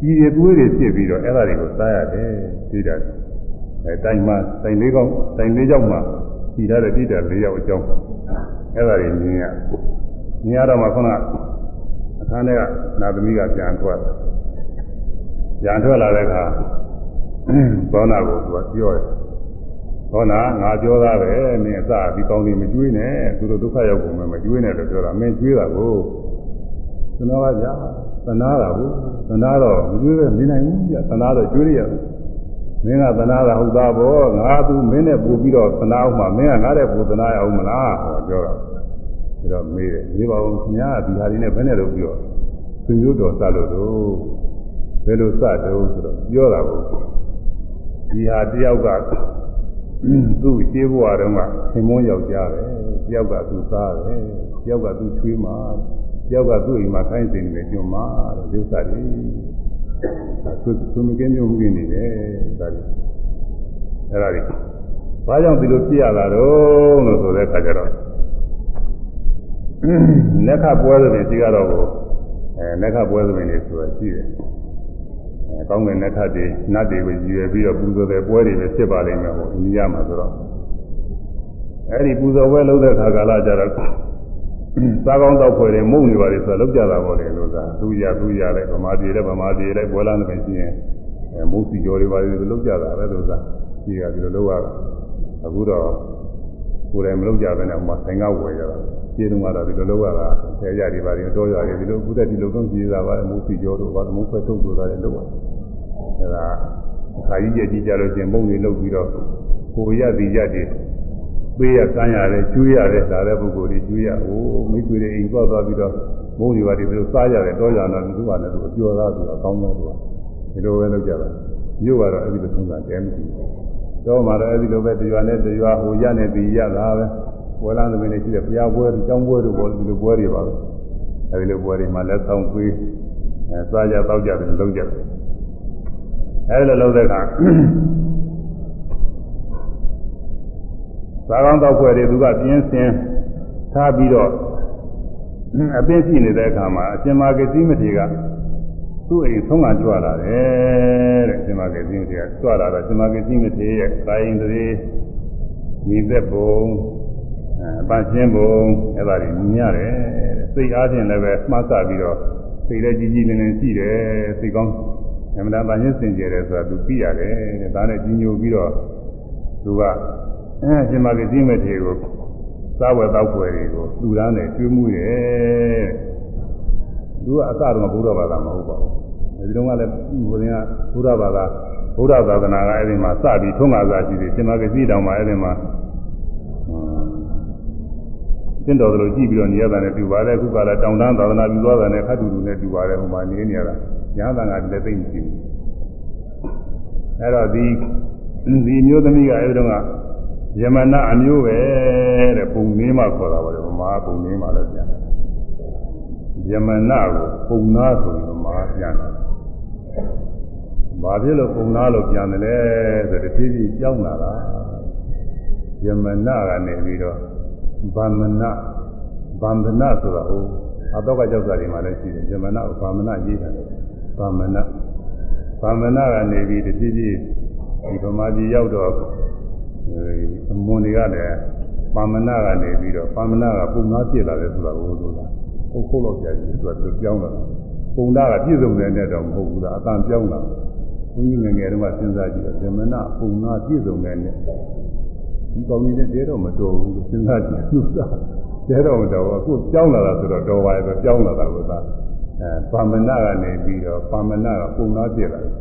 ဒီရသွေးတွေဖြစ်ပြီးတော့အဲ့ဒါတွေကိုစားရတယ်သိတယ်အဲတိုင်းမှာတိုင်းလေးကောင်းတိုင်းလေးကြောက်မှာဖြီထားတဲ့ပြည့်တဲ့လေးယောက်အကြောင်းအဲ့ဒါတွေမြင်ရမြင်ရတော့မှခုနအခန်းထဲကနာသမီးကပြန်ထွက်ပြန်ထွက်လာတဲ့အခါသောနာကိုသူကပြောတယ် သောနာငါပြောသားပဲမင်းအစဒီကောင်းလေးမကျွေးနဲ့သူတို့ဒုက္ခရောက်ကုန်မယ်မကျွေးနဲ့လို့ပြောတာမင်းကျွေးတာကိုသနာပါဗျာသနာတာကိုသနာတော့မကျွေးပဲနေနိုင်ဘူးဗျာသနာတော့ကျွေးရတယ်မင်းကသနာတာဟုတ်သားပေါ့ငါသူမင်းနဲ့ပို့ပြီးတော့သနာအောင်မှမင်းကငါတဲ့ပို့သနာရအောင်မလားဟောပြောတာဒါတော့မေးတယ်မေးပါဦးခင်ဗျာဒီဟာဒီနဲ့ဘယ်နဲ့လို့ပြောသူမျိုးတော်စလို့တော့ဘယ်လိုစတော့ဆိုတော့ပြောတာကိုဒီဟာတယောက်က သူ့ရှင်းဘဝတုန်းကသင်မွန်းယောက်ျားပဲတယောက်ကသူသားတယ်တယောက်ကသူချွေးမှာတယောက်ကသူ့အိမ်မှာခိုင်းစင်နေကျွန်းမှာတဲ့ဒီဥစ္စာတွေသူသူမကင်းမျိုးမှုနေတယ်ဒါတွေအဲ့ဒါတွေဘာကြောင့်ဒီလိုဖြစ်ရတာတော့လို့ဆိုတဲ့အခါကျတော့လက်ခပွဲတွေဒီကတော့အဲလက်ခပွဲတွေနေဆိုတာရှိတယ် အဲကောင်းကင်လက်ခတွေနတ်တွေကိုရည်ရွယ်ပြီးတော့ပူဇော်တဲ့ပွဲတွေလည်းဖြစ်ပါလိမ့်မယ်ဟိုအိန္ဒိယမှာဆိုတော့အဲဒီပူဇော်ပွဲလုပ်တဲ့အခါကာလကျတော့စားကောင်းတော့ဖွယ်တယ်မုံနေပါလေဆိုတော့လောက်ကြတာပေါ့လေလို့သာသူရသူရလဲဗမာပြည်လဲဗမာပြည်လဲပွဲလာနေမယ်ရှိရင်အဲမုံစီကျော်တွေပါလေလောက်ကြတာပဲလို့သာရှိကဒီလိုလုပ်ရတာအခုတော့ကိုယ်တိုင်မလုပ်ကြဘဲနဲ့ဟိုမှာဆိုင်ကဝယ်ရတာ ခြေတုံးကတော့ဒီလိုလုပ်ရတာဆယ်ရတွေပါရင်တော့ရတယ်ဒီလိုအခုတည်းဒီလိုတော့ကြည်ရတာပါမုံစီကျော်တို့ဘာမုံဖက်ထုတ်တို့သားတွေလုပ်ရတာအဲဒါခါကြီးကြည့်ကြလို့ချင်းမုံတွေလုပ်ပြီးတော့ကိုရသည်ရတဲ့ပေးရကမ်းရတယ်ကျွေးရတယ်ဒါတဲ့ပုဂ္ဂိုလ်တွေကျွေးရဟိုမိသွေတွေအိမ်သွားသွားပြီးတော့မုန်းတွေပါဒီလိုစားရတယ်တော့ရတော့သူကလည်းသူအကျော်သားသူအကောင်းဆုံးသူကဒီလိုပဲလုပ်ကြတာမြို့ကတော့အဲ့ဒီလိုသုံးတာတဲမရှိဘူးတော့မှတော့အဲ့ဒီလိုပဲတရားနဲ့တရားဟိုရနဲ့ဒီရတာပဲ ပွဲလာသမီးတွေရှိတဲ့ဘုရားပွဲတွေကျောင်းပွဲတွေပေါ်ဒီလိုပွဲတွေပါပဲအဲ့ဒီလိုပွဲတွေမှာလက်ဆောင်ပေးအဲစားကြတောက်ကြတယ်လုပ်ကြတယ်အဲ့လိုလုပ်တဲ့အခါသာကောင်းတော့ခွဲတွေသူကပြင်းစင်ထားပြီးတော့အပင်းရှိနေတဲ့အခါမှာအရှင်မာကတိမထေကသူ့အိမ်ဆုံးကကြွလာတယ်တဲ့အရှင်မာကတိမထေကကြွလာတော့အရှင်မာကတိမထေရဲ့ကာယင်တည်းမိသက်ပုံ အပရှင်းပုံအဲ့ဒါတွေမြင်ရတယ်စိတ်အားဖြင့်လည်းပဲမှားဆပြီးတော့စိတ်လည်းကြီးကြီးလင်းလင်းရှိတယ်စိတ်ကောင်းအမှန်တန်ပန်းချင်းစင်ကြယ်တယ်ဆိုတာသူသိရတယ်တဲ့ဒါနဲ့ကြီးညိုပြီးတော့သူကအဲရှင်မကတိမဲ့တွေကိုစားဝယ်တောက်ွယ်တွေကိုလူသားနဲ့ကျွေးမှုရဲ့သူကအစတော့ဘုရားဘာသာမဟုတ်ပါဘူးဒီတုန်းကလည်းဘုရင်ကဘုရားဘာသာဘုရားသာသနာကအဲ့ဒီမှာစပြီးထုံးကားစားရှိတယ်ရှင်မကတိတောင်မှာအဲ့ဒီမှာ သင်တော်တို့ကြည့်ပြီးတော့နေရတာနဲ့ပြပါတယ်အခုကလည်းတောင်တန်းသာသနာပြုသွားတာနဲ့ခတ်တူတူနဲ့ပြပါတယ်ဟိုမှာနေနေရတာညာတန်ကလည်းသိမ့်မရှိဘူးအဲ့တော့ဒီဒီမျိုးသမီးကအဲဒီတော့ကယမနာအမျိုးပဲတဲ့ပုံနည်းမှခေါ်တာပါလေဗမာပုံနည်းမှလည်းပြန်တယ်ယမနာကိုပုံနာဆိုပြီးဗမာပြန်တယ်ဘာဖြစ်လို့ပုံနာလို့ပြန်တယ်လဲဆိုတော့တဖြည်းဖြည်းကြောင်းလာတာယမနာကနေပြီးတော့ ဗန္ဒနာဗန္ဒနာဆိုတာဟိုအတော့ကကြောက်စာတွေမှာလည်းရှိတယ်ယမနာကိုဗန္ဒနာရေးတာလေဗန္ဒနာဗန္ဒနာကနေပြီးတဖြည်းဖြည်းဒီဗမာပြည်ရောက်တော့အမွန်တွေကလည်းပါမနာကနေပြီးတော့ပါမနာကပုံနာဖြစ်လာတယ်ဆိုတာကိုဆိုတာဟုတ်ခုတ်လို့ကြာကြီးသူကသူပြောင်းလာတာပုံနာကပြည့်စုံတဲ့နဲ့တော့မဟုတ်ဘူးလားအတန်ပြောင်းလာဘုန်းကြီးငယ်ငယ်တုန်းကစဉ်းစားကြည့်တော့ဇမနာပုံနာပြည့်စုံတဲ့နဲ့ ဒီကောင်းနေတဲ့တဲတော့မတော်ဘူးလို့စဉ်းစားကြည့်သူကတဲတော့မတော်ဘူးအခုပြောင်းလာတာဆိုတော့တော်ပါရဲ့ဆိုပြောင်းလာတာကသာအဲပါမနာကနေပြီးတော့ပါမနာကပုံနာပြည့်လာတယ်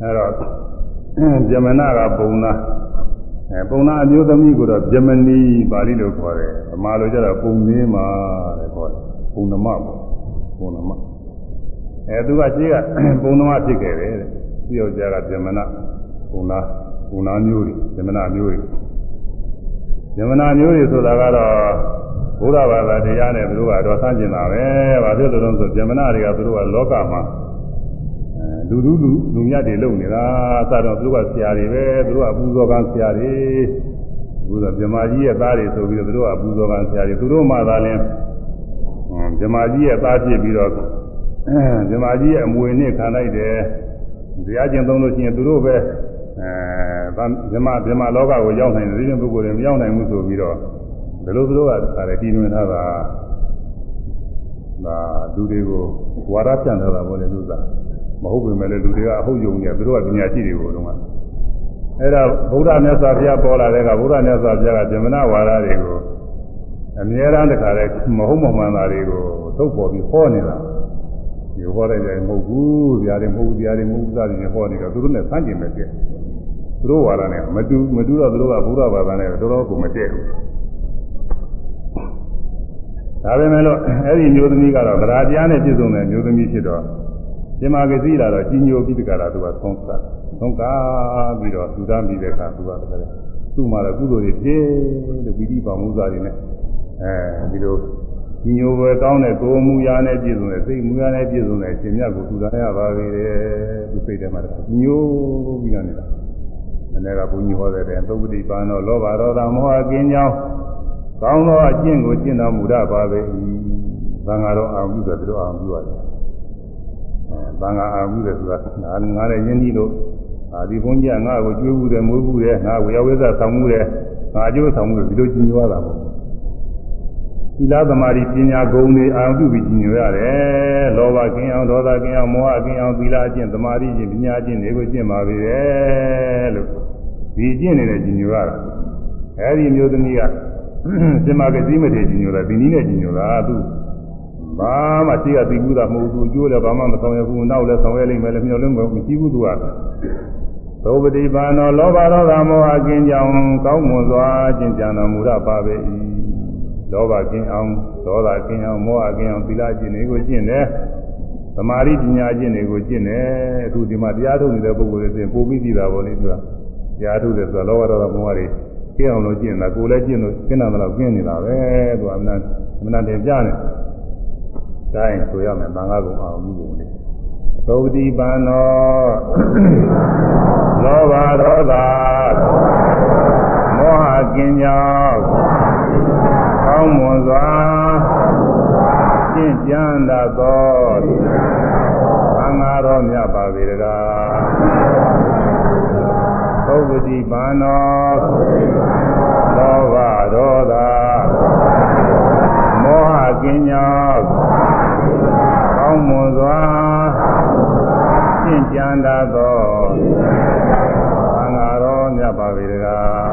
အဲတော့ဇမနာကပုံနာအဲပုံနာအမျိုးသမီးကိုတော့ဇမနီပါဠိလိုခေါ်တယ်ဗမာလိုကျတော့ပုံနင်းမှာတဲ့ခေါ်တယ်ပုံနမပေါ့ပုံနမအဲသူကရှိကပုံနမဖြစ်ခဲ့တယ်တဲ့သူယောက်ျားကဇမနာပုံနာ ပုံနာမျိုးတွေဇမနာမျိုးတွေဇမနာမျိုးတွေဆိုတာကတော့ဘုရားဘာသာတရားနဲ့သူတို့ကတော့ဆန့်ကျင်တာပဲဘာဖြစ်လို့လဲဆိုဗြဟ္မဏတွေကသူတို့ကလောကမှာအဲလူလူလူလူမြတ်တွေလုံနေတာစတော့သူတို့ကဆရာတွေပဲသူတို့ကပူဇော်ကံဆရာတွေဘုရားဗြဟ္မာကြီးရဲ့သားတွေဆိုပြီးတော့သူတို့ကပူဇော်ကံဆရာတွေသူတို့မှသာလင်းဗြဟ္မာကြီးရဲ့သားဖြစ်ပြီးတော့ဗြဟ္မာကြီးရဲ့အမွေနဲ့ခံလိုက်တယ်ဇာကျင်သုံးလို့ရှိရင်သူတို့ပဲအဲ ဗြဟ္မာဗြဟ္မာလောကကိုရောက်နိုင်တယ်ဒီလိုပုဂ္ဂိုလ်တွေမရောက်နိုင်ဘူးဆိုပြီးတော့ဘယ်လိုသူတို့ကဒါလည်းတည်နေထားတာဒါလူတွေကိုဝါဒဖြန့်ထားတာပေါ့လေသူကမဟုတ်ပေမဲ့လည်းလူတွေကအဟုတ်ယုံနေသူတို့ကပညာရှိတွေကိုတော့အဲ့ဒါဗုဒ္ဓမြတ်စွာဘုရားပေါ်လာတဲ့ကဗုဒ္ဓမြတ်စွာဘုရားကဇမနာဝါဒတွေကိုအမြဲတမ်းတခါလဲမဟုတ်မမှန်တာတွေကိုထုတ်ပေါ်ပြီးဟောနေတာဒီဟောလိုက်တယ်မဟုတ်ဘူးဗျာတွေမဟုတ်ဘူးဗျာတွေမဟုတ်ဘူးသားတွေဟောနေတော့သူတို့နဲ့ဆန့်ကျင်မဲ့တဲ့သူ တို့ဝါဒနဲ့မတူမတူတော့သူတို့ကဘုရားဘာသာနဲ့တော်တော်ကိုမတည့်ဘူးဒါပေမဲ့လို့အဲ့ဒီမျိုးသမီးကတော့ဗราတရားနဲ့ပြည့်စုံတဲ့မျိုးသမီးဖြစ်တော့ရှင်မာကစီလာတော့ကြီးညိုပြီးတကလားသူကသုံးစားသုံးကားပြီးတော့သူတမ်းပြီးတဲ့အခါသူကတကယ်သူ့မှာတော့ကုသိုလ်တွေပြည့်တဲ့ပိဋိပါမှုစားတွေနဲ့အဲဒီလိုကြီးညိုပဲကောင်းတဲ့ကိုယ်မူရာနဲ့ပြည့်စုံတဲ့စိတ်မူရာနဲ့ပြည့်စုံတဲ့ရှင်မြတ်ကိုသူတမ်းရပါပေတယ်သူစိတ်ထဲမှာတကကြီးညိုပြီးတော့နေတာ အနေကဘုန်းကြီးဟောတဲ့တဲ့သုပ္ပတိပါဏောလောဘဒေါသမောဟကင်းကြောင်းကောင်းသောအကျင့်ကိုကျင့်တော်မူရပါပေ၏။ဘာငါတော့အာမှုဆိုတော့အာမှုရတယ်။အဲဘာငါအာမှုတယ်ဆိုတာငါငါလည်းယဉ်ကြီးလို့အာဒီဘုန်းကြီးကငါ့ကိုကျွေးဘူးတယ်မွေးဘူးတယ်ငါဝေယဝိဇ္ဇဆောင်မှုတယ်ငါအကျိုးဆောင်မှုတယ်ဒီလိုကျင့်ကြွားတာပေါ့။သီလသမာဓိပညာဂုဏ်တွေအာရုံပြုပြီးကျင့်ကြွရတယ်။လောဘကင်းအောင်ဒေါသကင်းအောင်မောဟကင်းအောင်သီလအကျင့်သမာဓိကျင့်ပညာကျင့်တွေကိုကျင့်ပါပြီလေလို့ ဒီကျင့်နေတဲ့ကျင့်ကြွားတာ။အဲဒီမျိုးသမီးကစင်မာကစည်းမထေကြီးညိုတာဒီနည်းနဲ့ကြီးညိုတာသူဘာမှရှိကသိဘူးတာမဟုတ်ဘူးအကျိုးလည်းဘာမှမဆောင်ရဘူးနောက်လည်းဆောင်ရလိမ့်မယ်လည်းမျှော်လင့်မမရှိဘူးသူကသောပတိပါနောလောဘဒေါသမောဟကင်းကြောင်ကောင်းမွန်စွာကျင့်ကြံတော်မူရပါပေ၏လောဘကင်းအောင်ဒေါသကင်းအောင်မောဟကင်းအောင်သီလကျင့်တွေကိုကျင့်တယ်သမာဓိပညာကျင့်တွေကိုကျင့်တယ်အခုဒီမှာတရားထုတ်နေတဲ့ပုဂ္ဂိုလ်တွေဆိုပို့ပြီးသိတာပေါ့လေသူကတ ရားထုတ်တယ်ဆိုတော့လောဘဒေါသမောဟတွေကျင့်အောင်လို့ကျင့်တာကိုယ်လည်းကျင့်လို့ကျင့်တာတော့ကျင့်နေတာပဲသူကအမှန်အမှန်တင်ပြနေတိုင်းဆိုရမယ်ဘာငါကုံအောင်မှုကုန်လေသုတိပန်နောလောဘဒေါသမောဟကင်းကြောင်းကောင်းမွန်စွာကျင့်ကြံတတ်သောဘာငါတော်မြတ်ပါပေတကား သုပတိပါနောလောဘဒေါသမောဟကင်းကြောင့်ကောင်းမွန်စွာရှင်းကြံတတ်သောသံဃာတော်မြတ်ပါပေတကား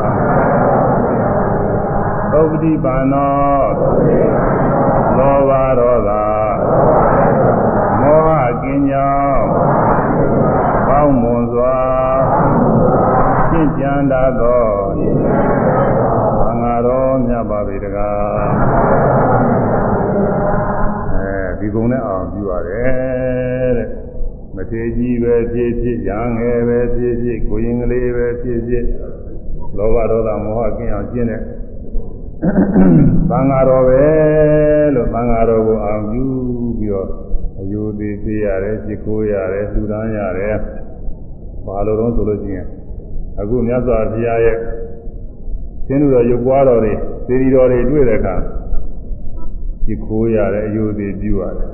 သုပတိပါနောလောဘဒေါသမောဟကင်းကြောင့်ကောင်းမွန်စွာ ရှင်းကြံတတ်သောသံဃာတော်မြတ်ပါပေတကားအဲဒီကုံနဲ့အောင်ပြုရတယ်တဲ့မထေကြီးပဲဖြစ်ဖြစ်ရငယ်ပဲဖြစ်ဖြစ်ကိုရင်ကလေးပဲဖြစ်ဖြစ်လောဘဒေါသမောဟကင်းအောင်ကျင့်တဲ့သံဃာတော်ပဲလို့သံဃာတော်ကိုအောင်ပြုပြီးတော့အယုသေးပေးရတယ်จิตကိုရတယ်လှူဒန်းရတယ်ဘာလို့တော့ဆိုလို့ရှိရင် အခုမြတ်စွာဘုရားရဲ့သင်္တို့တော်ရုပ်ပွားတော်တွေသေရီတော်တွေတွေ့တဲ့အခါจิตကိုရတယ်အယုသေးပြုရတယ်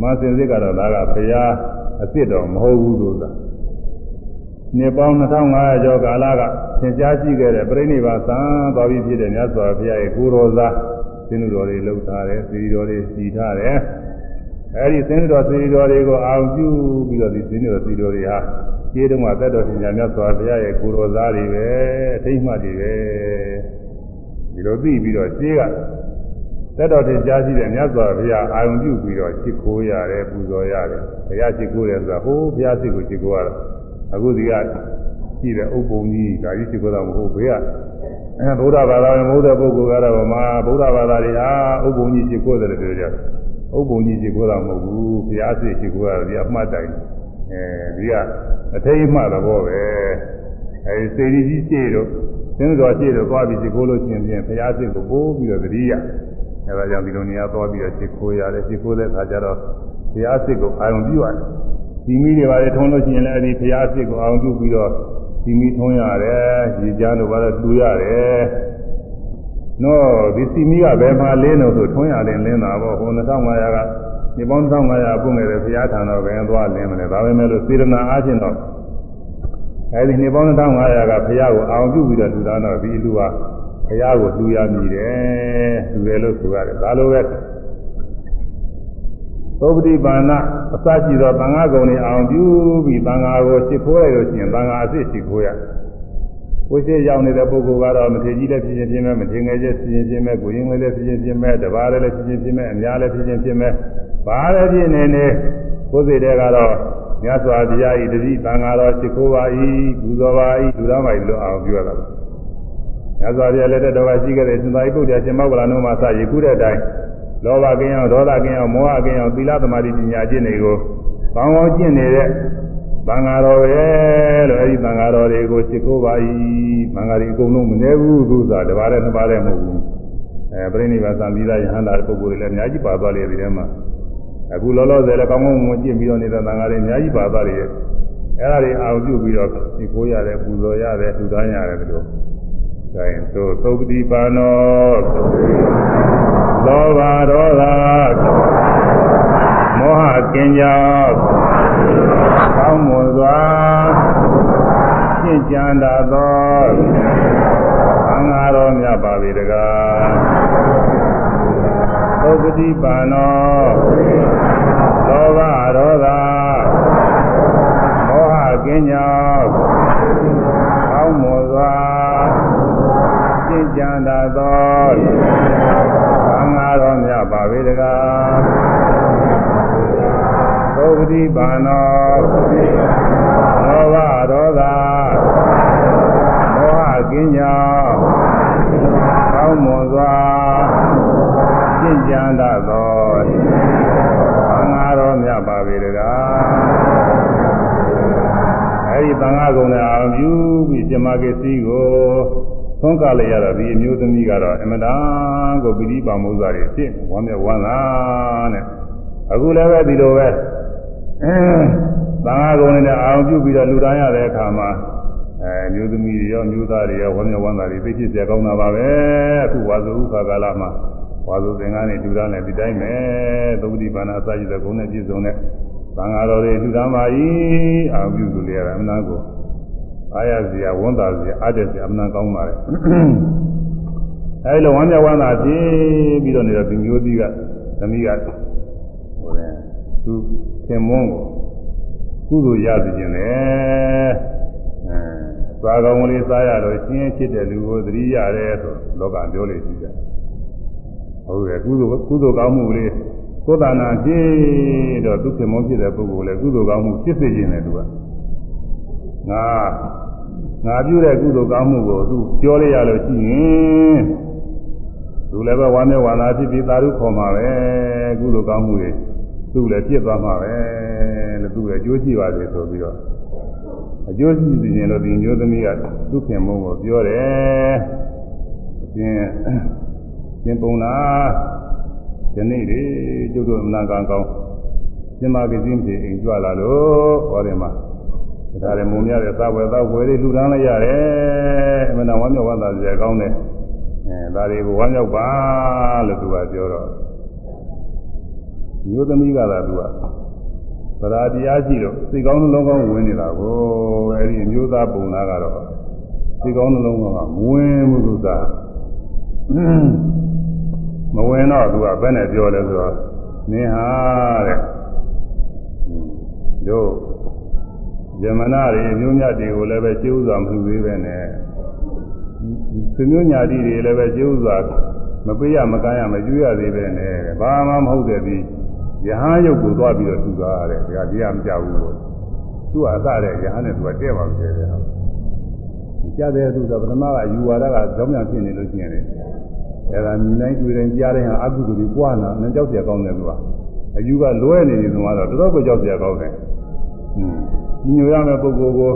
မဆင်စစ်ကတော့ဒါကဘုရားအစ်စ်တော်မဟုတ်ဘူးဆိုတာနှစ်ပေါင်း2500ကျော်ကာလကသင်ကြားရှိခဲ့တဲ့ပြိဋိဘာသံသွားပြီးဖြစ်တဲ့မြတ်စွာဘုရားရဲ့ကိုရောစားသင်္တို့တော်တွေလှုပ်ထားတယ်သေရီတော်တွေစီထားတယ်အဲဒီသင်္တော်သေရီတော်တွေကိုအာရုံပြုပြီးတော့ဒီသင်္တော်သေရီတော်တွေဟာ ခြေတုံးကသက်တော်ရှင်မြတ်စွာဘုရားရဲ့ကိုရောစားတွေပဲအထိတ်မှတ်တွေပဲဒီလိုသိပြီးတော့ခြေကသက်တော်တင်ကြားရှိတဲ့မြတ်စွာဘုရားအာရုံပြုပြီးတော့ချစ်ခိုးရတယ်ပူဇော်ရတယ်ဘုရားချစ်ခိုးတယ်ဆိုတာဟိုးဘုရားစိတ်ကိုချစ်ခိုးရတာအခုဒီကရှိတဲ့ဥပ္ပုံကြီးဒါကြီးချစ်ခိုးတာမဟုတ်ဘေးကအဲဗုဒ္ဓဘာသာဝင်မဟုတ်တဲ့ပုဂ္ဂိုလ်ကတော့မှာဗုဒ္ဓဘာသာတွေဟာဥပ္ပုံကြီးချစ်ခိုးတယ်လို့ပြောကြတယ်ဥပ္ပုံကြီးချစ်ခိုးတာမဟုတ်ဘူးဘုရားစိတ်ချစ်ခိုးရတယ်ဒီအမှတ်တိုင် အဲဒီကအထိတ်မှသဘောပဲအဲဒီစေတီကြီးရှေ့တော့သင်္တော်ရှေ့တော့သွားပြီးချစ်ခိုးလို့ရှိရင်ဘုရားစိတ်ကိုပိုးပြီးတော့သတိရအဲဒါကြောင့်ဒီလိုနေရာသွားပြီးတော့ရှ िख ိုးရတယ်ရှ िख ိုးတဲ့အခါကျတော့ဘုရားစစ်ကိုအာရုံပြုရတယ်ဒီမိတွေပါလေထုံးလို့ရှိရင်လည်းအဲဒီဘုရားစစ်ကိုအာရုံပြုပြီးတော့ဒီမိထုံးရတယ်ရေချမ်းတို့ပါတော့တူရတယ်နော်ဒီစီမီကဘယ်မှာလင်းလို့ဆိုထုံးရတယ်လင်းတာပေါ့ဟို2500က ဒီပေါင်း1500ပုံငယ်တဲ့ဘုရားထံတော်ဘယ်သွားလင်းမလဲဒါပဲမဲ့လို့စေရနာအားဖြင့်တော့အဲဒီနေပေါင်း1500ကဘုရားကိုအာရုံပြုပြီးတော့လူသားတော့ဒီလူဟာဘုရားကိုလူရမိတယ်လူတယ်လို့ဆိုရတယ်ဒါလိုပဲသုပတိပါဏအစရှိသောသံဃာကုံတွေအောင်ပြုပြီးသံဃာကိုရှ िख ိုးလိုက်လို့ရှိရင်သံဃာအစ်စ်ရှ िख ိုးရကိုရှိရောက်နေတဲ့ပုဂ္ဂိုလ်ကတော့မထေကြီးလည်းဖြစ်ချင်းဖြစ်မဲ့မထေငယ်ချင်းဖြစ်ချင်းဖြစ်မဲ့ကိုရင်ငယ်လည်းဖြစ်ချင်းဖြစ်မဲ့တပါးလည်းဖြစ်ချင်းဖြစ်မဲ့အများလည်းဖြစ်ချင်းဖြစ်မဲ့ ဘာလည်းဖြစ်နေနေကိုယ်စိတ်တွေကတော့မြတ်စွာဘုရားဤတတိသံဃာတော်ရှ िख ိုးပါ၏ပူဇော်ပါ၏လူသားပါ၏လို့အောင်ပြောရတာမြတ်စွာဘုရားလက်ထက်တော်ကရှိခဲ့တဲ့သင်္သာရိပုတ္တရာရှင်မောကလန်တို့မှာစရည်ခုတဲ့အတိုင်းလောဘကင်းအောင်ဒေါသကင်းအောင်မောဟကင်းအောင်သီလသမာဓိပညာကျင့်တွေကိုကောင်းကောင်းကျင့်နေတဲ့သံဃာတော်ပဲလို့အဲဒီသံဃာတော်တွေကိုရှ िख ိုးပါ၏သံဃာတွေအကုန်လုံးမနေဘူးသူစားတပါးနဲ့နှစ်ပါးနဲ့မဟုတ်ဘူးအဲပြိဋိဘသံသီလယဟန္တာပုဂ္ဂိုလ်တွေလည်းအများကြီးပါသွားလေဒီထဲမှာ အခုလောလောဆယ်လည်းကောင်းကောင်းမွန်ကျင့်ပြီးတော့နေတဲ့သံဃာတွေအများကြီးပါသွားလေအဲဒါတွေအာရုံပြုပြီးတော့ရှ िख ိုးရတယ်ပူဇော်ရတယ်ထူထမ်းရတယ်ဒီလိုဒါရင်သို့သုပတိပါနောလောဘဒေါသမောဟကင်းကြောင့်ကောင်းမွန်စွာရှင်းကြံတာသောသံဃာတော်မြတ်ပါပြီတကား သုပတိပါနောလောဘဒေါသမောဟကင်းကြောင့်ကောင်းမွန်စွာရှင်းကြံတာသောသံဃာတော်မြတ်ပါပေတကားသုပတိပါနောလောဘဒေါသမောဟကင်းကြောင့်ကောင်းမွန်စွာ ရှင်းကြံတာသောသံဃာတော်မြတ်ပါပေတကားအဲဒီသံဃာကုံနဲ့အာမြူပြီးဇမကေစီကိုသုံးကလိုက်ရတော့ဒီအမျိုးသမီးကတော့အမတန်ကိုပိဋိပါမုဇ္ဇာတွေဖြစ်ဝမ်းမြောက်ဝမ်းသာနဲ့အခုလည်းပဲဒီလိုပဲသံဃာကုံနဲ့အာရုံပြုပြီးတော့လူတိုင်းရတဲ့အခါမှာအဲမျိုးသမီးတွေရောမျိုးသားတွေရောဝမ်းမြောက်ဝမ်းသာတွေသိဖြစ်ကြကောင်းတာပါပဲအခုဝါဇုဥခါကာလမှာ ဝါဇုသင်္ကန်းတွေလူသားနဲ့ဒီတိုင်းပဲသုတိပါဏအစရှိတဲ့ဂုဏ်နဲ့ပြည့်စုံတဲ့သံဃာတော်တွေလူသားပါ၏အာရုံပြုလို့လည်းအမှန်ကိုအားရစရာဝန်တာစရာအားတက်စရာအမှန်ကောင်းပါလေအဲဒီလိုဝမ်းမြောက်ဝမ်းသာဖြစ်ပြီးတော့နေတော့ဒီမျိုးသီးကသမီးကဟိုလေသူခင်မွန်းကိုကုသိုလ်ရစီခြင်းလေအဲသွားကောင်းလေးစားရတော့ရှင်းဖြစ်တဲ့လူကိုသတိရတယ်ဆိုလောကပြောလို့ရှိကြ ဟုတ်ရဲ့ကုသိုလ်ကုသိုလ်ကောင်းမှုလေးကိုယ်တဏ္ဍာဖြစ်တော့သူခင်မွန်းဖြစ်တဲ့ပုဂ္ဂိုလ်လည်းကုသိုလ်ကောင်းမှုဖြစ်စေခြင်းလေသူကငါငါပြုတဲ့ကုသိုလ်ကောင်းမှုကိုသူပြောလိုက်ရလို့ရှိရင်သူလည်းပဲဝမ်းမြောက်ဝမ်းသာဖြစ်ပြီးသာဓုခေါ်မှာပဲကုသိုလ်ကောင်းမှုတွေသူ့လည်းပြစ်သွားမှာပဲလို့သူလည်းကြိုးကြည့်ပါစေဆိုပြီးတော့အကျိုးရှိစီရင်လို့ဒီမျိုးသမီးကသူ့ခင်မုန်းကိုပြောတယ်အရှင် ရှင်ပုံလားဒီနေ့လေကျုပ်တို့အမနာကံကောင်းရှင်မကစည်းမဖြစ်အိမ်ကြွလာလို့ဟောတယ်မှာဒါလည်းမုံရတဲ့သဝယ်သဝယ်လေးလှူဒန်းလိုက်ရတယ်အမှန်တော့ဝမ်းမြောက်ဝမ်းသာစရာကောင်းတယ်အဲဒါတွေကိုဝမ်းမြောက်ပါလို့သူကပြောတော့မျိုးသမီးကသာသူကသရာတရားရှိတော့စိတ်ကောင်းနှလုံးကောင်းဝင်နေတာကိုအဲဒီအမျိုးသားပုံသားကတော့စိတ်ကောင်းနှလုံးကောင်းကမဝင်ဘူးသူက မဝင်တော့သူကဘယ်နဲ့ပြောလဲဆိုတော့နင်ဟာတဲ့တို့ဇမနာတွေအမျိုးမြတ်တွေကိုလည်းပဲကျေးဥစွာမလှူသေးပဲနဲ့သူမျိုးညာတိတွေလည်းပဲကျေးဥစွာမပေးရမကမ်းရမကျွေးရသေးပဲနဲ့ဘာမှမဟုတ်တဲ့ပြီးယဟန်ရုပ်ကိုသွားပြီးတော့ထူသွားရတယ်ဒါတရားမကြဘူးလို့သူကအစတဲ့ယဟန်နဲ့သူကတဲ့ပါပဲတဲ့ကြားတဲ့သူကပထမကယူဝါဒကကြောင်းပြန်ဖြစ်နေလို့ရှိရင်လေ အဲဒါမြင်တိုင်းတွေ့တိုင်းကြားတိုင်းဟာအကုသိုလ်ကြီးပွားလာနဲ့ကြောက်ကြကောင်းတယ်ကွာအယူကလွဲနေနေသွားတော့တော်တော်ကိုကြောက်ကြကောင်းတယ်ဟွန်းညီညွတ်ရမယ့်ပုဂ္ဂိုလ်ကို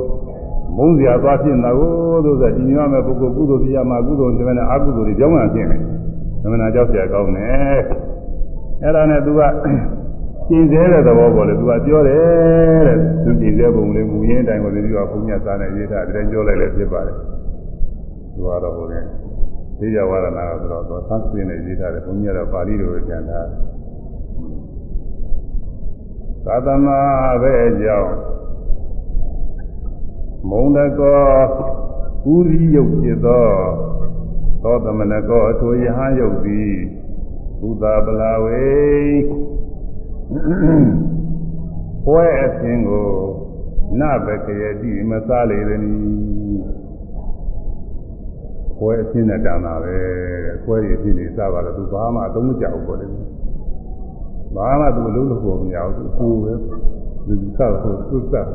မုန်းစရာသွားဖြစ်နေတာကိုဆိုတော့ညီညွတ်ရမယ့်ပုဂ္ဂိုလ်ကုသိုလ်ပြရမှာကုသိုလ်ပြရတဲ့အကုသိုလ်တွေကြောင်းလာဖြစ်နေတယ်သမဏကြောက်ကြကောင်းတယ်အဲ့ဒါနဲ့သူကကျင်သေးတဲ့သဘောပေါ်လေသူကပြောတယ်တဲ့သူကျင်သေးပုံလေးမူရင်းတိုင်းကိုသူကဘုညာသားနဲ့ရေးတာတည်းပြောလိုက်လည်းဖြစ်ပါတယ်သူကတော့ဟိုနေ သိကြဝါဒနာဆိုတော့သူသတ်စင်းနေရေးတာတယ်ဘုညာတော့ပါဠိလိုပြန်တာသာသမပဲကြောင့်မုံတကောဥရိယုတ်ဖြစ်သောသောသမဏကောအထိုယဟယုတ်သည်ဘုဒ္ဓပလာဝေပွဲအခြင်းကိုနဘကရတိမစားလေသည် နီပွဲအခြင်းနဲ့တန်တာပဲပွဲရည်ဖြစ်နေစားပါတော့သူဘာမှအသုံးမကျဘူးပေါ့လေဘာမှသူအလုံးလို့ပေါ်မရဘူးသူပဲသူစားတော့သူစား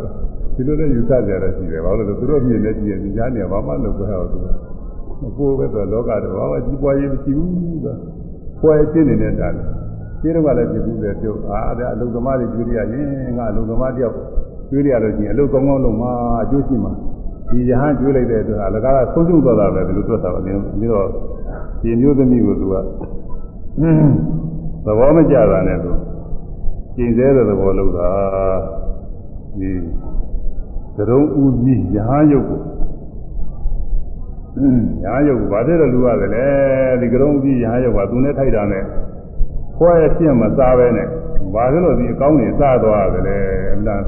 ဒီလိုနဲ့ယူဆကြရရှိတယ်ဘာလို့လဲသူတို့မြင်နေကြည့်ရင်ညာနေဘာမှလုပ်ခွင့်ဟောသူမပိုးပဲဆိုလောကတော့ဘာမှကြီးပွားရေးမရှိဘူးဆိုပွဲအခြင်းနေတဲ့တာလေဒီတော့ကလည်းပြဘူးပဲပြောအာဒါအလုံသမားတွေကြွေးရရင်ငါအလုံသမားတယောက်ကြွေးရလို့ရှိရင်အလုံကောင်းကောင်းလုံးမှာအကျိုးရှိမှာ ဒီရဟန်းကြွေးလိုက်တဲ့အတွက်အလကားကဆုံးရှုံးသွားတာပဲဒီလိုတွက်တာပါဒီတော့ဒီမျိုးသမီးကိုသူကသဘောမကျတာနဲ့သူကျင်သေးတဲ့သဘောလုံးတာဒီသရုံဥကြီးရဟန်းရုပ်ကိုရဟန်းရုပ်ကိုဘာတဲ့လူရတယ်လဲဒီကရုံဥကြီးရဟန်းရုပ်ကသူနဲ့ထိုက်တာနဲ့ခွဲရပြင့်မစားပဲနဲ့ဘာလို့ဒီအကောင်းနေစားသွားတယ်လဲအမှန်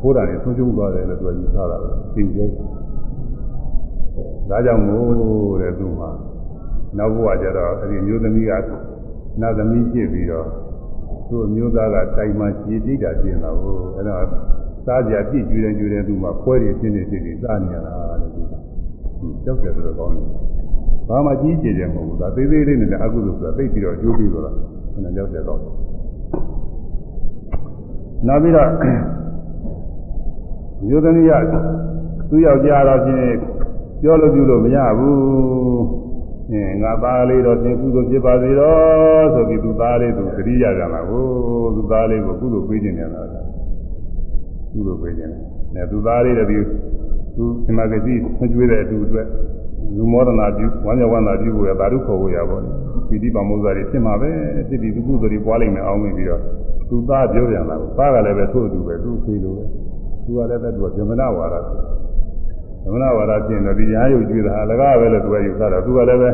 ဘုရားနေဆုံးရှုံးသွားတယ်လို့သူကယူဆတာပဲသိသေး ဒါကြောင့်မို့တဲ့သူမှာနောက်ဘဝကျတော့အဲဒီမျိုးသမီးကနတ်သမီးဖြစ်ပြီးတော့သူ့အမျိုးသားကတိုင်မှကြည်တိတာပြင်လာဘူးအဲ့တော့စားကြပြည့်ကျွေးတယ်ကျွေးတယ်သူမှခွဲရပြင်းနေဖြစ်ပြီးစားနေရတာလို့သူကကြောက်တယ်ဆိုတော့ကောင်းတယ်ဘာမှကြီးကျယ်တယ်မဟုတ်ဘူးဒါသေးသေးလေးနဲ့အကုသိုလ်ဆိုတာသိပြီးတော့ကျိုးပြီးတော့ခဏကြောက်တယ်တော့နောက်ပြီးတော့ယောသနိယသူ့ယောက်ျားတော့ဖြင့် ပြောလို့ပြုလို့မရဘူးအင်းငါသားလေးတော့ဖြင့်ကုသိုလ်ဖြစ်ပါစေတော့ဆိုပြီးသူသားလေးသူသတိရကြမှာကိုသူသားလေးကိုကုသိုလ်ပေးခြင်းနေတာကုသိုလ်ပေးခြင်းနဲ့သူသားလေးတည်းသူဒီမှာကတိမကျွေးတဲ့အတူအတွက်လူမောဒနာပြုဝမ်းမြောက်ဝမ်းသာပြုဖို့ရတာတို့ခေါ်ဖို့ရပါဘူးပိဋိပါမောဇာတွေဖြစ်မှာပဲဖြစ်ပြီးသူကုသိုလ်တွေပွားလိုက်မယ်အောင်မြင်ပြီးတော့သူသားပြောပြန်လာဘူးသားကလည်းပဲထို့အတူပဲသူ့ဖေးလိုပဲသူကလည်းပဲသူကဗြဟ္မဏဝါဒဆို ဗြဟ္မဏဝါဒပြင်တော့ဒီရားယုတ်ကြည့်တာအလကားပဲလို့သူကယူဆတာသူကလည်းပဲ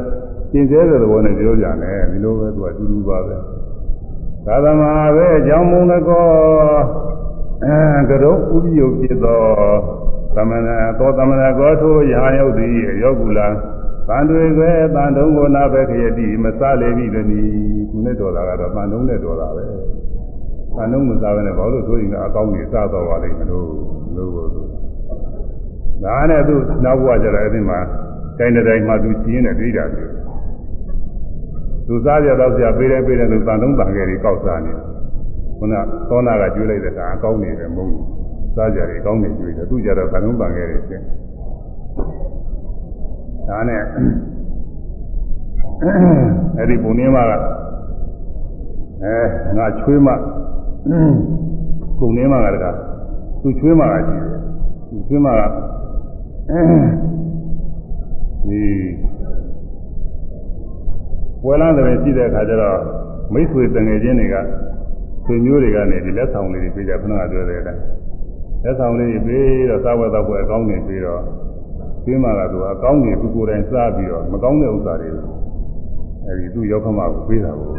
သင်သေးတဲ့သဘောနဲ့ပြောကြတယ်ဒီလိုပဲသူကအတူတူပါပဲသာသမာပဲအကြောင်းမုံတကောအဲကရုဥပ္ပယုတ်ဖြစ်သောသမဏသောသမဏကောထိုရာယုတ်သည်ယောကုလာတန်တွေကဲတန်တုံးကိုနာပဲခရတိမစားလေပြီတည်းသူနဲ့တော်တာကတော့တန်တုံးနဲ့တော်တာပဲတန်တုံးမစားဘဲနဲ့ဘာလို့ဆိုရင်အကောင်းကြီးစားတော့ပါလိမ့်မလို့လို့ကိုသူ ဒါနဲ့သူနောက်ဘဝကျတော့အဲ့ဒီမှာတိုင်းတိုင်းမှာသူကျင်းနေပြီးတာပြီသူစားရတော့ဆရာပေးတယ်ပေးတယ်သူတန်တုံးတန်ငယ်တွေကောက်စားနေခုနသောနာကကျွေးလိုက်တဲ့ကအကောင်းနေတယ်မဟုတ်ဘူးစားကြတယ်ကောင်းနေကျွေးတယ်သူကြတော့တန်တုံးတန်ငယ်တွေကျင်းဒါနဲ့အဲ့ဒီပုံရင်းမကအဲငါချွေးမပုံရင်းမကတကသူချွေးမကကြည့်တယ်သူချွေးမက ဒီပွဲလန်းတယ်ရှိတဲ့အခါကျတော့မိတ်ဆွေတငယ်ချင်းတွေကဆွေမျိုးတွေကနေဒီလက်ဆောင်လေးတွေပေးကြခဏပြောတဲ့အတိုင်းလက်ဆောင်လေးတွေပေးတော့စားဝတ်တော့ပွဲအကောင်းနေပြီးတော့ကျွေးမှကသူအကောင်းနေသူကိုယ်တိုင်စားပြီးတော့မကောင်းတဲ့ဥစ္စာတွေအဲဒီသူရောက်ခမကိုပေးတာကို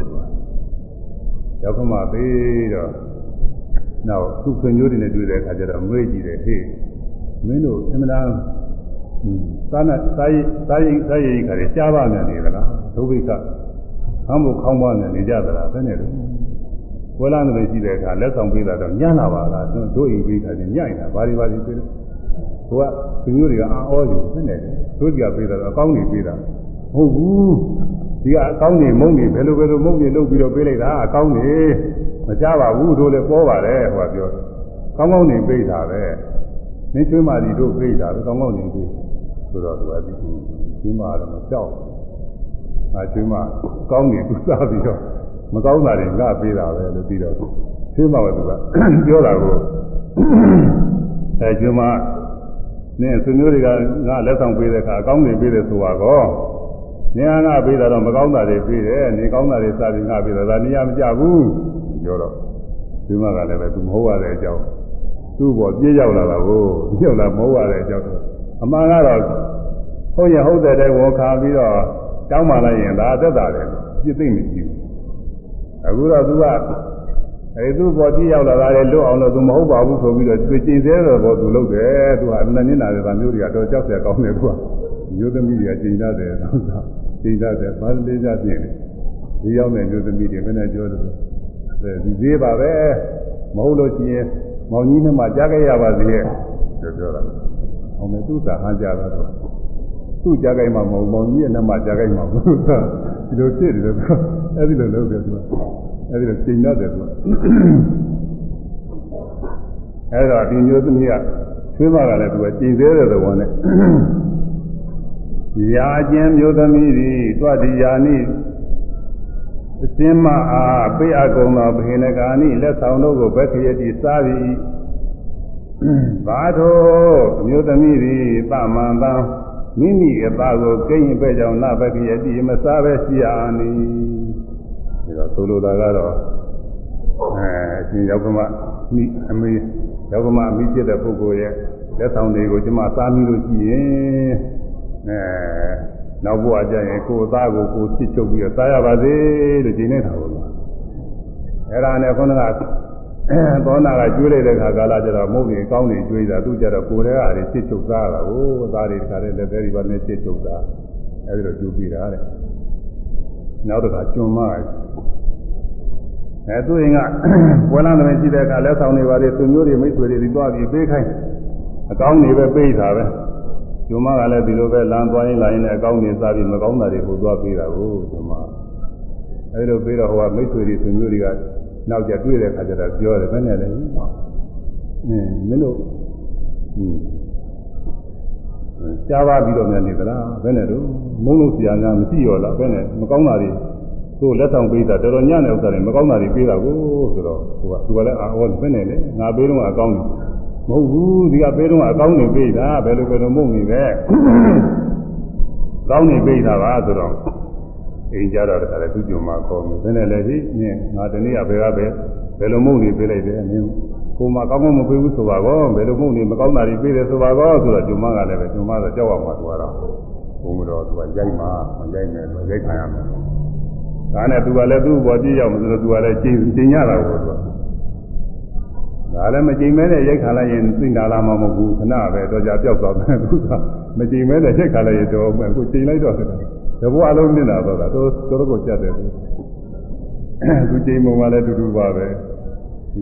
ရောက်ခမပေးတော့နောက်သူ့ဆွေမျိုးတွေနဲ့တွေ့တဲ့အခါကျတော့မွေးကြည့်တယ်ဟေးမင်းတို့အမှန်တမ်း စားနဲ့စားရိစားရိစားရိခါတွေကြားပါမြန်နေသလားဒုဗိကဟမ်းဖို့ခေါင်းပါနဲ့နေကြသလားဘယ်နဲ့တော့ဝဲလာနေရှိတဲ့အခါလက်ဆောင်ပေးတာတော့ညံ့လာပါလားတို့အိမ်ပေးတာချင်းညံ့နေတာဘာတွေဘာတွေပေးတယ်ဟိုကသူမျိုးတွေကအာဩယူဘယ်နဲ့တို့ကြပေးတာတော့အကောင်းနေပေးတာမဟုတ်ဘူးဒီကအကောင်းနေမုံနေဘယ်လိုဘယ်လိုမုံနေလုပ်ပြီးတော့ပေးလိုက်တာအကောင်းနေမကြပါဘူးတို့လည်းပေါ်ပါတယ်ဟိုကပြောကောင်းကောင်းနေပေးတာပဲမင်းချွေးမာဒီတို့ပြေးတာကောင်းကောင်းနေပြေး ဆိုတော့သူကဒီချွေးမာတော့မကြောက်ငါချွေးမာကောင်းနေသူစားပြီးတော့မကောင်းတာတွေငါပြေးတာပဲလို့ပြီးတော့ချွေးမာကသူကပြောတာကိုအဲချွေးမာနဲ့ဆွေမျိုးတွေကငါလက်ဆောင်ပေးတဲ့အခါအကောင်းနေပေးတယ်ဆိုပါကောနေငါပေးတာတော့မကောင်းတာတွေပေးတယ်နေကောင်းတာတွေစပြီးငါပေးတာဒါနေရာမကြဘူးပြောတော့ဒီမှာကလည်းပဲသူမဟုတ်ရတဲ့အကြောင်းသူ့ဘောပြေးရောက်လာတာကိုပြေးရောက်လာမဟုတ်ရတဲ့အကြောင်း အမှန်ကတော့ဟုတ်ရင်ဟုတ်တဲ့တိုင်ဝန်ခံပြီးတော့တောင်းပန်လိုက်ရင်ဒါသက်သာတယ်ပြစ်သိမ့်မရှိဘူးအခုတော့သူကအဲသူ့ပေါ်ကြည့်ရောက်လာတာလေလွတ်အောင်လို့သူမဟုတ်ပါဘူးဆိုပြီးတော့တွေ့ကြည်သေးတယ်ဘောသူလုပ်တယ်သူကအနက်နင်းလာတဲ့ဗာမျိုးတွေကတော့ကြောက်စရာကောင်းတယ်သူကမျိုးသမီးတွေကချိန်ကြတယ်ဟုတ်လားချိန်ကြတယ်ဘာလေးကြပြင်းတယ်ဒီရောက်တဲ့မျိုးသမီးတွေမနဲ့ပြောတယ်အဲဒီသေးပါပဲမဟုတ်လို့ရှိရင်မောင်ကြီးနဲ့မှကြားခဲ့ရပါသေးရဲ့ပြောတာ အောင်မယ်သူ့သာဟန်ကြတာတော့သူ့ကြားခဲ့မှမဟုတ်မောင်ကြီးရဲ့နဲ့မှကြားခဲ့မှမဟုတ်ဒီလိုဖြစ်တယ်လို့အဲ့ဒီလိုလုပ်တယ်သူကအဲ့ဒီလိုချိန်တတ်တယ်သူကအဲ့တော့ဒီမျိုးသမီးကသွေးမကလည်းသူကချိန်သေးတဲ့သဘောနဲ့ရာချင်းမျိုးသမီးတွေတွတ်ဒီယာနိအစင်းမအားပိအကုံသောဘိနကာနိလက်ဆောင်တို့ကိုဘက်ခရတိစားပြီး ဘာသောအမျိုးသမီးသည်သမန်တံမိမိအသားကိုကိန်းပဲ့ကြောင့်နဘက်ခရတိမစားပဲရှိရနီဒီတော့ဆိုလိုတာကတော့အဲအရှင်ယောက်ကမမိအမေယောက်ကမအမိဖြစ်တဲ့ပုဂ္ဂိုလ်ရဲ့လက်ဆောင်တွေကိုကျမစားမိလို့ရှိရင်အဲနောက်ဘဝကျရင်ကိုယ်သားကိုကိုချစ်ချုပ်ပြီးတော့စားရပါစေလို့ဒီနေတာပေါ့အဲ့ဒါနဲ့ခုနက သောနာကကျွေးလိုက်တဲ့ခါကာလကျတော့မုတ်တွေကောင်းတွေကျွေးတာသူကျတော့ကိုယ်တည်းအားတွေချစ်ချုပ်စားတာကိုသားတွေတခါတည်းလက်သေးတွေပါနဲ့ချစ်ချုပ်စားအဲ့ဒီတော့ကျွေးပြီးတာတဲ့နောက်တစ်ခါကျွန်းမအဲသူရင်ကပွဲလမ်းသမီးရှိတဲ့အခါလက်ဆောင်တွေပါလေသူမျိုးတွေမိတ်ဆွေတွေဒီသွားပြီးပေးခိုင်းအကောင်းတွေပဲပေးတာပဲကျုံမကလည်းဒီလိုပဲလမ်းသွားရင်လာရင်လည်းအကောင်းကြီးစားပြီးမကောင်းတာတွေကိုသွားပေးတာကိုကျုံမအဲဒီလိုပေးတော့ဟိုကမိတ်ဆွေတွေဆွေမျိုးတွေက နောက်ကျတွေ့တဲ့ခါကျတော့ပြောတယ်ဘယ်နဲ့လဲအင်းမင်းတို့ဟင်းကြားပါပြီးတော့များနေသလားဘယ်နဲ့တော့မုန်းလို့ဆရာများမရှိရောလားဘယ်နဲ့မကောင်းတာတွေသူ့လက်ဆောင်ပေးတာတော်တော်ညံ့တဲ့ဥစ္စာတွေမကောင်းတာတွေပေးတာကိုဆိုတော့သူကသူကလည်းအာဟောဘယ်နဲ့လဲငါပေးတော့အကောင်းတယ်မဟုတ်ဘူးဒီကပေးတော့အကောင်းနေပေးတာဘယ်လိုဘယ်လိုမဟုတ်နေပဲကောင်းနေပေးတာပါဆိုတော့ အိမ်ကြတော့တခါလေသူ့ကြုံမှာခေါ်မယ်ဘယ်နဲ့လဲဒီနင်းငါတနေ့ကဘယ်ကပဲဘယ်လိုမဟုတ်နေပေးလိုက်တယ်နင်းကိုမကောင်းမမပေးဘူးဆိုပါကောဘယ်လိုမဟုတ်နေမကောင်းတာတွေပေးတယ်ဆိုပါကောဆိုတော့ကြုံမကလည်းပဲကြုံမဆိုကြောက်အောင်မှာသူကတော့ဘုံမတော်သူကရိုက်မှာမရိုက်နဲ့သူရိုက်ခံရမယ်ဒါနဲ့သူကလည်းသူ့ဘောကြည့်ရောက်မှဆိုတော့သူကလည်းချိန်ချိန်ရတာကိုသူကဒါလည်းမကြိမ်မဲနဲ့ရိုက်ခါလိုက်ရင်သိတာလားမဟုတ်ဘူးခဏပဲတော့ကြပြောက်သွားတယ်သူကမကြိမ်မဲနဲ့ရိုက်ခါလိုက်ရင်တော့အခုချိန်လိုက်တော့တယ် တဘွားလုံးနေတာတော့တော့တော်တော်ကိုကြက်တယ်သူသူကြိမ်ပုံကလည်းတူတူပါပဲ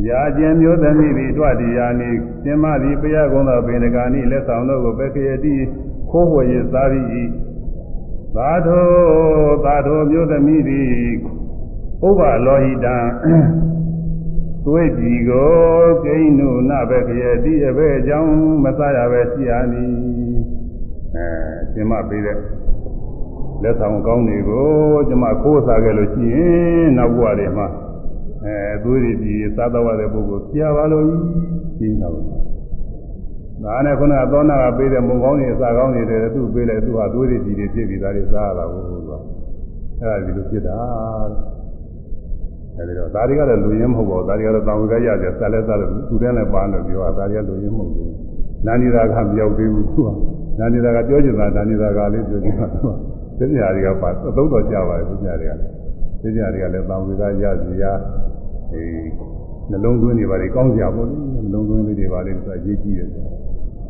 ရာကျင်မျိုးသမီးသည်တွတိယာနိစင်မသည်ပယကုံသောဘေနဂာနိလက်ဆောင်တို့ကိုပဲခရတိခိုးဝေစားပြီးသာသောသာသောမျိုးသမီးသည်ဥပ္ပလောဟိတံသွေးကြည်ကိုကိန်းနုနဘခရတိအဘဲအကြောင်းမစားရပဲရှိရနီအဲရှင်မပေးတဲ့ လက်ဆောင်ကောင်းတွေကိုကျွန်မခိုးစားခဲ့လို့ရှိရင်နောက်ဘဝတွေမှာအဲသွေးကြည်စားတော့တဲ့ပုဂ္ဂိုလ်ပြပါလို့ကြီးနေတာပါဒါနဲ့ခုနကသောနာကပေးတဲ့မုံကောင်းတွေအစာကောင်းတွေတဲ့သူ့ပေးလိုက်သူဟာသွေးကြည်တွေဖြစ်ပြီးသားတွေစားရတာကိုဆိုတော့အဲဒါဒီလိုဖြစ်တာအဲဒီတော့ဒါတွေကတော့လူရင်းမဟုတ်ပါဘူးဒါတွေကတော့တောင်ဝေကရတယ်ဆက်လက်စားလို့သူတန်းလည်းပါလို့ပြောတာဒါတွေကလူရင်းမဟုတ်ဘူးနာနီရာကမရောက်သေးဘူးသူကနာနီရာကပြောချင်တာနာနီရာကလေးပြောချင်တာသူက သိညာတွေကပါအသုံးတော်ကြပါတယ်သိညာတွေကသိညာတွေကလည်းတောင်ဝေကရစီရအဲနှလုံးသွင်းတွေပါလေကောင်းစရာပေါ့လေနှလုံးသွင်းလေးတွေပါလေဆိုအရေးကြီးတယ်ဆို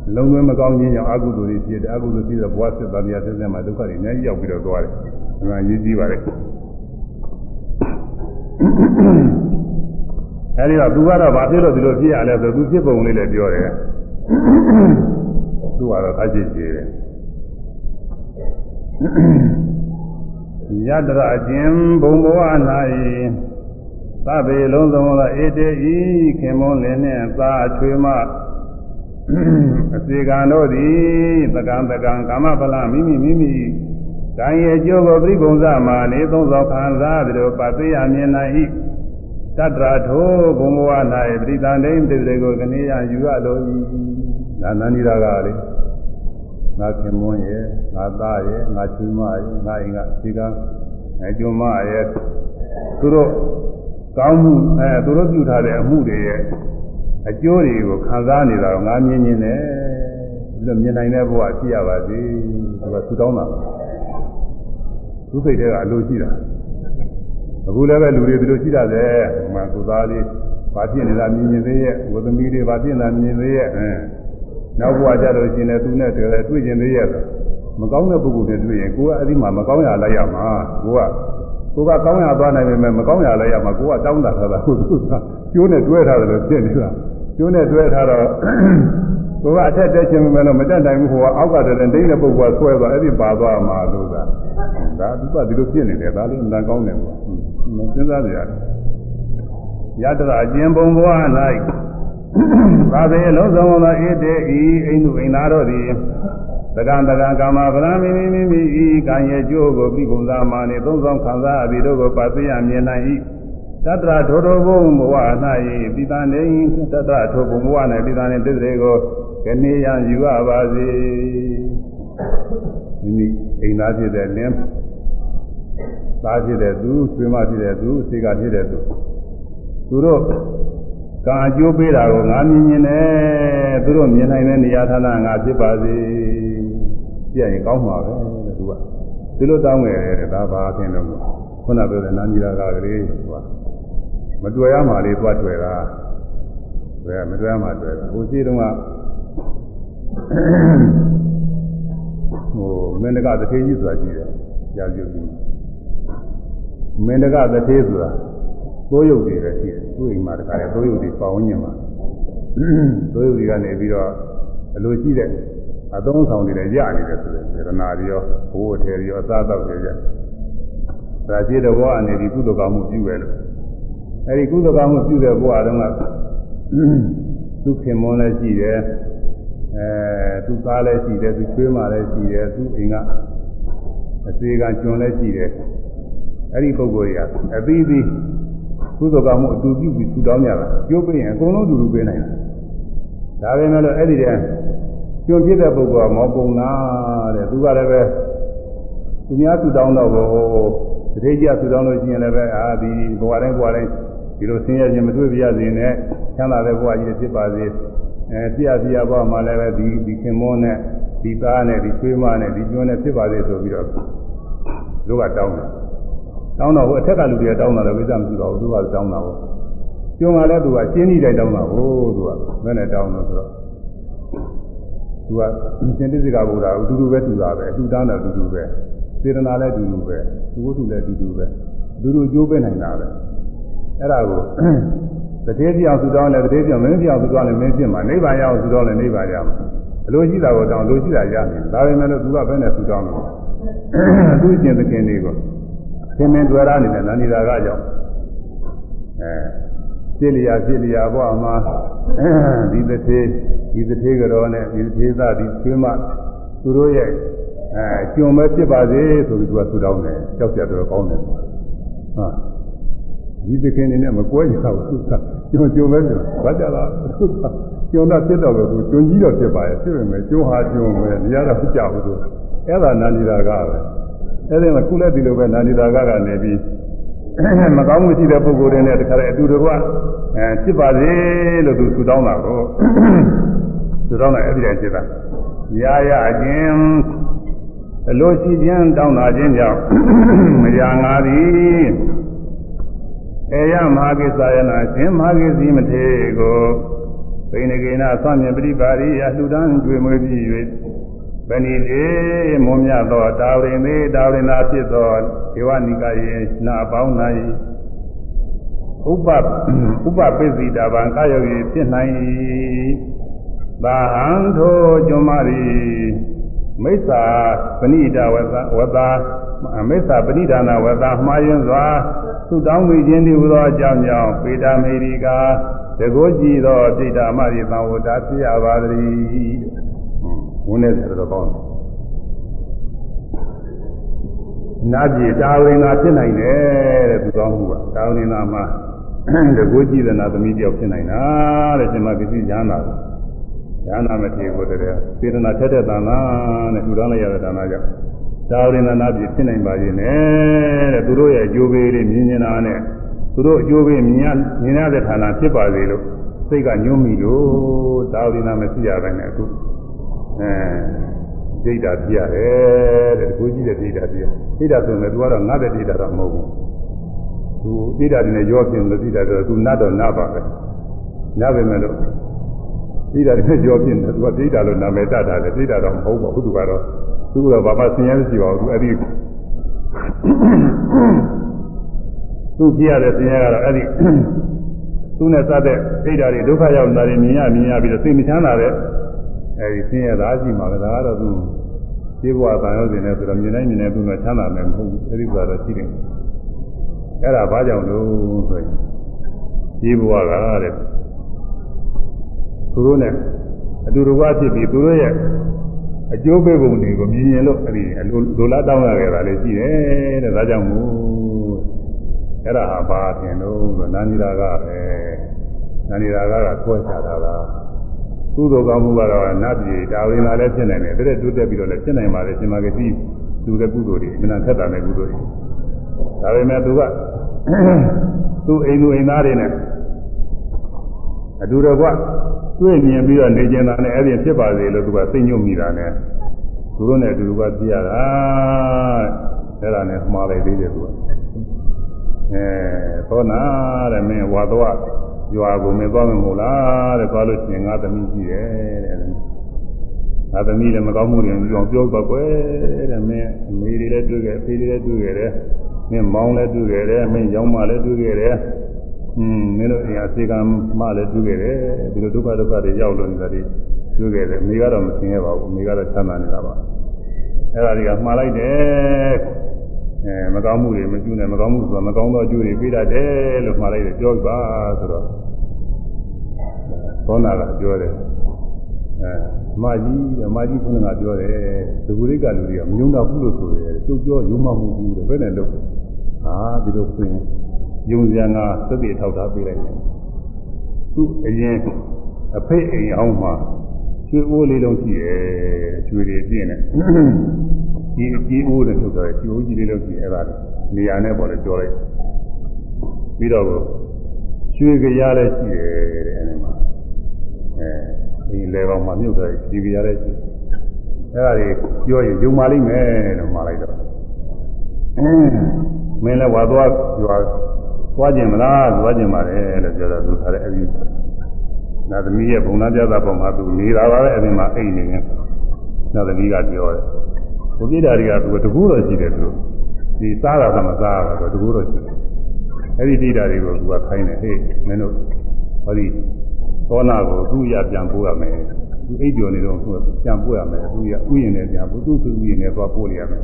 နှလုံးသွင်းမကောင်းခြင်းကြောင့်အကုသိုလ်တွေဖြစ်တယ်အကုသိုလ်ဖြစ်တဲ့ဘဝစစ်သားများဆက်ဆက်မှာဒုက္ခတွေအများကြီးရောက်ပြီးတော့သွားတယ်ဒါမှအရေးကြီးပါလေအဲဒီတော့သူကတော့ဘာဖြစ်လို့ဒီလိုဖြစ်ရလဲဆိုသူဖြစ်ပုံလေးလည်းပြောတယ်သူကတော့အကြည့်ကြည့်တယ် ယတရအကျင်ဘုံဘဝ၌သဗ္ဗေလုံးစုံသောဧတေဤခင်မွန်းလင်းနှင့်သာအချွေမအစီကံတို့သည်တကံတကံကာမဖလမိမိမိမိကံရဲ့ကျိုးကိုပြိပုံစမှာနေသုံးသောခံစားသည်တို့ပသိယမြင်နိုင်၏တတ္တရာထိုဘုံဘဝ၌ပရိသန္တိတေတွေကိုကနေရယူရလို၏ဒါနန္ဒီရာကလေ ငါခင်မွန်းရဲ့ငါသားရဲ့ငါချွေးမရဲ့ငါအိမ်ကဒီကအဲကျွမ်းမရဲ့သူတို့ကောင်းမှုအဲသူတို့ပြုထားတဲ့အမှုတွေရဲ့အကျိုးတွေကိုခံစားနေတာတော့ငါမြင်မြင်နဲ့ဒီလိုမြင်နိုင်တဲ့ဘဝဖြစ်ရပါစေသူကဆူတောင်းတာသူစိတ်ထဲကအလိုရှိတာအခုလည်းပဲလူတွေဒီလိုရှိတာလေမှသူသားလေးဘာဖြစ်နေတာမြင်မြင်သေးရဲ့ဝသမီးတွေဘာဖြစ်နေတာမြင်သေးရဲ့အဲ နောက်ဘဝကြလို့ရှိရင်လည်းသူနဲ့တွေ့တွေ့ကျင်သေးရဲ့မကောင်းတဲ့ပုဂ္ဂိုလ်တွေတွေ့ရင်ကိုကအဲ့ဒီမှာမကောင်းရလိုက်ရမှာကိုကကိုကကောင်းရသွားနိုင်ပေမဲ့မကောင်းရလိုက်ရမှာကိုကတောင်းတာထားတာကိုသူကကျိုးနဲ့တွဲထားတယ်လို့ဖြစ်နေတာကျိုးနဲ့တွဲထားတော့ကိုကအထက်တက်ခြင်းမဲ့လို့မတက်နိုင်ဘူးဟိုကအောက်ကတည်းကဒိန်းတဲ့ပုဂ္ဂိုလ်ကဆွဲသွားအဲ့ဒီပါသွားမှာလို့သာဒါသူကဒီလိုဖြစ်နေတယ်ဒါလေးအမှန်ကောင်းတယ်ကွာမစဉ်းစားကြရတယ်ယတရာအကျဉ်ဘုံဘဝ၌ သာသေလုံးစုံသောဧတေဤအိန္ဒုအိန္ဒာတို့သည်သကံတကံကာမဗရမိမိမိမိဤကံရဲ့ကျိုးကိုပြိကုံသာမာနေသုံးဆောင်ခံစားအပြီးတို့ကိုပါသိရမြင်နိုင်၏တတ္တထိုထိုဘုံဘဝ၌ပိသနေတတ္တထိုဘုံဘဝ၌ပိသနေတစ္စေကိုကနေရယူရပါစေမိမိအိမ်သားဖြစ်တဲ့လင်းသားဖြစ်တဲ့သူဆွေမဖြစ်တဲ့သူစေကဖြစ်တဲ့သူသူတို့ ကံအကျိုးပေးတာကိုငါမြင်မြင်နဲ့သူတို့မြင်နိုင်တဲ့နေရာဌာနငါဖြစ်ပါစေပြည့်ရင်ကောင်းမှာပဲတဲ့သူကဒီလိုတောင်းခဲ့တယ်ဒါဘာအဖြစ်လို့ခုနပြောတဲ့နာမည်ရာကလေးသူကမတွေ့ရမှလေးသွားတွေ့တာဘယ်မတွေ့ရမှတွေ့တာဟိုရှိတုန်းကဟိုမင်းတကတထေးကြီးဆိုတာရှိတယ်ကြာပြုပြီးမင်းတကတထေးဆိုတာသိုးရုပ်တွေလည်းရှိတယ် သူ့အိမ်မှာတခါလေသိုးရုပ်တွေပေါင်းညင်မှာသိုးရုပ်တွေကနေပြီးတော့အလိုရှိတဲ့အသုံးဆောင်တွေလည်းရနေတယ်ဆိုတဲ့စေတနာတွေရောဘိုးအထည်တွေရောအစားအသောက်တွေရဒါကြည့်တဲ့ဘဝအနေဒီကုသကမှုပြုပဲလို့အဲဒီကုသကမှုပြုတဲ့ဘဝတုန်းကသူခင်မွန်လည်းရှိတယ်အဲသူသားလည်းရှိတယ်သူချွေးမလည်းရှိတယ်သူအိမ်ကအသေးကကျွန်းလည်းရှိတယ်အဲ့ဒီပုဂ္ဂိုလ်ကြီးကအသီးသီး ကုသကမှုအတူပြုပြီးထူတောင်းကြတာကျိုးပေးရင်အကုန်လုံးအတူတူပေးနိုင်တာဒါပေမဲ့လို့အဲ့ဒီတည်းကျွန်းဖြစ်တဲ့ပုဂ္ဂိုလ်ကမောပုံနာတဲ့သူကလည်းပဲသူများထူတောင်းတော့ဘောတတိယထူတောင်းလို့ရှိရင်လည်းပဲအာဒီဘဝတိုင်းဘဝတိုင်းဒီလိုဆင်းရဲခြင်းမတွေ့ပြရစေနဲ့ချမ်းသာတဲ့ဘဝကြီးဖြစ်ပါစေအဲပြရပြရဘဝမှာလည်းပဲဒီဒီခင်မောနဲ့ဒီသားနဲ့ဒီချွေးမနဲ့ဒီကျွန်းနဲ့ဖြစ်ပါစေဆိုပြီးတော့လူကတောင်းတယ် တောင်းတော့ဟိုအထက်ကလူတွေကတောင်းတာလည်းဝိသမရှိပါဘူးသူကတောင်းတာပေါ့ကျွန်းကလည်းသူကရှင်းပြီးတိုင်းတောင်းတာဟိုသူကဘယ်နဲ့တောင်းလို့ဆိုတော့သူကရှင်တိစိကဗုဒ္ဓအတူတူပဲတူတာပဲအတူတောင်းတာအတူတူပဲစေတနာလည်းအတူတူပဲသူဝတ္ထုလည်းအတူတူပဲအတူတူကြိုးပေးနိုင်တာပဲအဲ့ဒါကိုတတိယပြောင်သူတောင်းလဲတတိယပြောင်မင်းပြောင်သူတောင်းလဲမင်းဖြစ်မှာနိဗ္ဗာန်ရအောင်သူတောင်းလဲနိဗ္ဗာန်ရမှာအလိုရှိတာကိုတောင်းလိုရှိတာရမယ်ဒါပေမဲ့လို့သူကဘယ်နဲ့သူတောင်းလို့သူ့ကျင်သခင်တွေကို သင်္မင်းတွေ့ရနေတဲ့နန္ဒီတာကကြောင့်အဲဖြစ်လျာဖြစ်လျာဘဝမှာဒီတစ်သေးဒီတစ်သေးကြောနဲ့ဒီတစ်သေးသားဒီချွေးမသူတို့ရဲ့အဲကျွံမဲ့ဖြစ်ပါစေဆိုပြီးသူကသူတောင်းတယ်ကြောက်ကြတော့ကောင်းတယ်ဟာဒီသခင်နေနဲ့မကွဲကြဘူးသူကကျွံကျွံပဲလို့ဘာကြလားသူကကျွံတော့ဖြစ်တော့လို့ကျွံကြီးတော့ဖြစ်ပါရဲ့ဖြစ်ပေမဲ့ကျွံဟာကျွံပဲနေရာတော့ကြောက်ဘူးသူအဲ့ဒါနန္ဒီတာကပဲ အဲ့ဒီမှာခုလည်းဒီလိုပဲနာနေတာကကနေပြီးမကောင်းမှုရှိတဲ့ပုဂ္ဂိုလ်တွေနဲ့တခါတည်းအတူတကွအဲဖြစ်ပါစေလို့သူဆုတောင်းတာကိုဆုတောင်းတာအဲ့ဒီတည်းဖြစ်တာရာရခြင်းအလိုရှိခြင်းတောင်းတာခြင်းကြောင့်မရငါသည်အေယမဟာကိစ္စယနာရှင်မဟာကိစီမထေကိုပိဏကေနသမြင်ပရိပါရိယလှူဒန်းကြွေမွေးပြီး၍ ဗဏိတေမွန်မြတ်သောတာဝရင်သေးတာဝရင်သာဖြစ်သောဒေဝနိကယေနာပေါင်း၌ဥပဥပပိစိတာဗံကာယောယေဖြစ်နိုင်၏သာဟံထိုကျွမရီမိစ္ဆာပဏိတာဝသဝတာမိစ္ဆာပဏိဒါနာဝတာမှားယွန်းစွာသုတောင်းမိခြင်းဒီဟူသောအကြောင်းကြောင့်ပေတာမေရိကာတကိုးကြည်သောတိတ္တမရိသံဝတ္တဖြစ်ရပါသည် ဝန်းနေတယ်တော့ကောင်းတယ်နာပြေတာဝိငါဖြစ်နိုင်တယ်တဲ့သူကောင်းမှုကတာဝိငါမှာတကိုးကြည့်တဲ့နာသမီးတယောက်ဖြစ်နိုင်တာတဲ့ရှင်မပစ္စည်းညာနာတယ်ဉာဏမထေကိုတည်းစေတနာထက်တဲ့တဏ္ဍာနဲ့ထူထောင်လိုက်ရတဲ့တဏ္ဍာကြောင့်သာဝရိဏနာပြည့်ဖြစ်နိုင်ပါရဲ့နဲ့တဲ့သူတို့ရဲ့အကျိုးပေးတွေမြင်နေတာနဲ့သူတို့အကျိုးပေးမြင်ရမြင်ရတဲ့ဌာနဖြစ်ပါစေလို့စိတ်ကညှိုးမိလို့သာဝရိဏမရှိရပဲနဲ့အခု အဲဒိဋ္ဌာပြရတယ်တဲ့ကိုကြီးတဲ့ဒိဋ္ဌာပြဒိဋ္ဌာဆိုရင်သူကတော့ငါတဲ့ဒိဋ္ဌာတော့မဟုတ်ဘူးသူဒိဋ္ဌာတွေနဲ့ရောပြင်းလို့ဒိဋ္ဌာတော့သူနတ်တော့နတ်ပါပဲနတ်ပဲမဲ့လို့ဒိဋ္ဌာတွေနဲ့ရောပြင်းတယ်သူကဒိဋ္ဌာလို့နာမည်တတ်တာလေဒိဋ္ဌာတော့မဟုတ်ပါဘူးသူကတော့သူကတော့ဘာမှဆင်းရဲမရှိပါဘူးသူအဲ့ဒီသူကြည့်ရတဲ့ဆင်းရဲကတော့အဲ့ဒီသူနဲ့စတဲ့ဒိဋ္ဌာတွေဒုက္ခရောက်နေတာတွေမြင်ရမြင်ရပြီးတော့စိတ်မချမ်းသာတဲ့ အဲဒီဆင်းရဲသားရှိမှာပဲဒါကတော့သူခြေဘဝတန်ရုံးစင်နဲ့ဆိုတော့မြင်တိုင်းမြင်တိုင်းသူကချမ်းသာမယ်မဟုတ်ဘူးအဲဒီဘဝတော့ရှိတယ်အဲ့ဒါဘာကြောင့်လို့ဆိုရင်ခြေဘဝကတဲ့သူတို့နဲ့အတူတကွဖြစ်ပြီးသူတို့ရဲ့အကျိုးပေးပုံတွေကိုမြင်ရင်လို့အဲဒီလိုလားတောင်းရခဲ့တာလည်းရှိတယ်တဲ့ဒါကြောင့်မို့အဲ့ဒါဟာဘာထင်လို့ဆိုနာနီရာကပဲနာနီရာကကဆွဲချတာလား ကုသိုလ်ကောင်းမှုကတော့နတ်ပြည်ဒါဝင်လာလည်းဖြစ်နိုင်တယ်တဲ့တိုးတက်ပြီးတော့လည်းဖြစ်နိုင်ပါလေရှင်မကတိသူတဲ့ကုသိုလ်တွေအမှန်ထက်တာနဲ့ကုသိုလ်တွေဒါပေမဲ့သူကသူ့အိမ်သူအိမ်သားတွေနဲ့အတူတကွတွေ့မြင်ပြီးတော့နေကျင်တာနဲ့အဲ့ဒီဖြစ်ပါစေလို့သူကသိညွတ်မိတာနဲ့သူတို့နဲ့အတူတကွပြရတာအဲ့ဒါနဲ့မှားလိုက်သေးတယ်သူကအဲသောနာတဲ့မင်းဝါတော့ ရွာကိုမင်းသွားမမို့လားတဲ့သွားလို့ရှိရင်ငါသမီးရှိတယ်တဲ့ငါသမီးလည်းမကောင်းမှုတွေကြောင့်ပြောပါကွယ်တဲ့မင်းအမေတွေလည်းတွေ့ခဲ့အဖေတွေလည်းတွေ့ခဲ့တယ်မင်းမောင်းလည်းတွေ့ခဲ့တယ်မင်းရောင်းမလည်းတွေ့ခဲ့တယ်อืมမင်းတို့အရာစေကံမလည်းတွေ့ခဲ့တယ်ဒီလိုဒုက္ခဒုက္ခတွေရောက်လို့နေတာတွေတွေ့ခဲ့တယ်အမေကတော့မသိရပါဘူးအမေကတော့ချမ်းသာနေတာပါအဲ့ဒါတွေကမှားလိုက်တယ် အဲမကောင်းမှုတွေမကျူးနဲ့မကောင်းမှုဆိုတာမကောင်းသောအကျိုးတွေပေးတတ်တယ်လို့မှားလိုက်တယ်ပြောပါဆိုတော့သောနာကပြောတယ်အဲမကြီးအမကြီးခုနကပြောတယ်ဒီကုရိကလူတွေကမယုံတော့ဘူးလို့ဆိုတယ်သူပြောယုံမှမဟုတ်ဘူးတဲ့ဘယ်နဲ့လို့ဟာဒီလိုဆိုရင်ယုံစရာကသတိထောက်ထားပေးလိုက်တယ်သူအရင်အဖေအိမ်အောင်မှာကျွေးအိုးလေးလုံးရှိတယ်ကျွေးတွေပြင်းတယ် ဒီကြီးအိုးနဲ့ထုတ်တယ်ကျွေးကြီးလေးလုံးရှိအဲ့ဒါနေရာနဲ့ပေါ်လဲပြောလိုက်ပြီးတော့ကျွေးကြရလဲရှိတယ်တဲ့အဲ့ဒီမှာအဲဒီလေကောင်မှာမြုပ်တယ်ဒီကြရလဲရှိအဲ့ဒါတွေပြောရင်ယုံပါလိမ့်မယ်လို့မှာလိုက်တော့မင်းလည်းဝါသွားရွာသွားကျင်မလားသွားကျင်ပါတယ်လို့ပြောတော့သူထားတယ်အဲဒီနာသမီးရဲ့ဘုံသားပြတာပုံမှာသူနေတာပါပဲအဲဒီမှာအိတ်နေရင်နာသမီးကပြောတယ် ဘုပြိတာတွေကသူတကူတော့ရှိတယ်သူဒီစားတာကမစားတာတော့တကူတော့ရှိတယ်အဲဒီဒိတာတွေကိုသူကခိုင်းတယ်ဟေးမင်းတို့ဟောဒီသောနာကိုသူ့ရပြန်ပို့ရမယ်သူအိပ်ပျော်နေတော့သူပြန်ပို့ရမယ်သူရဥယျာဉ်နဲ့ပြန်ပို့သူ့သူဥယျာဉ်နဲ့သွားပို့ရမယ်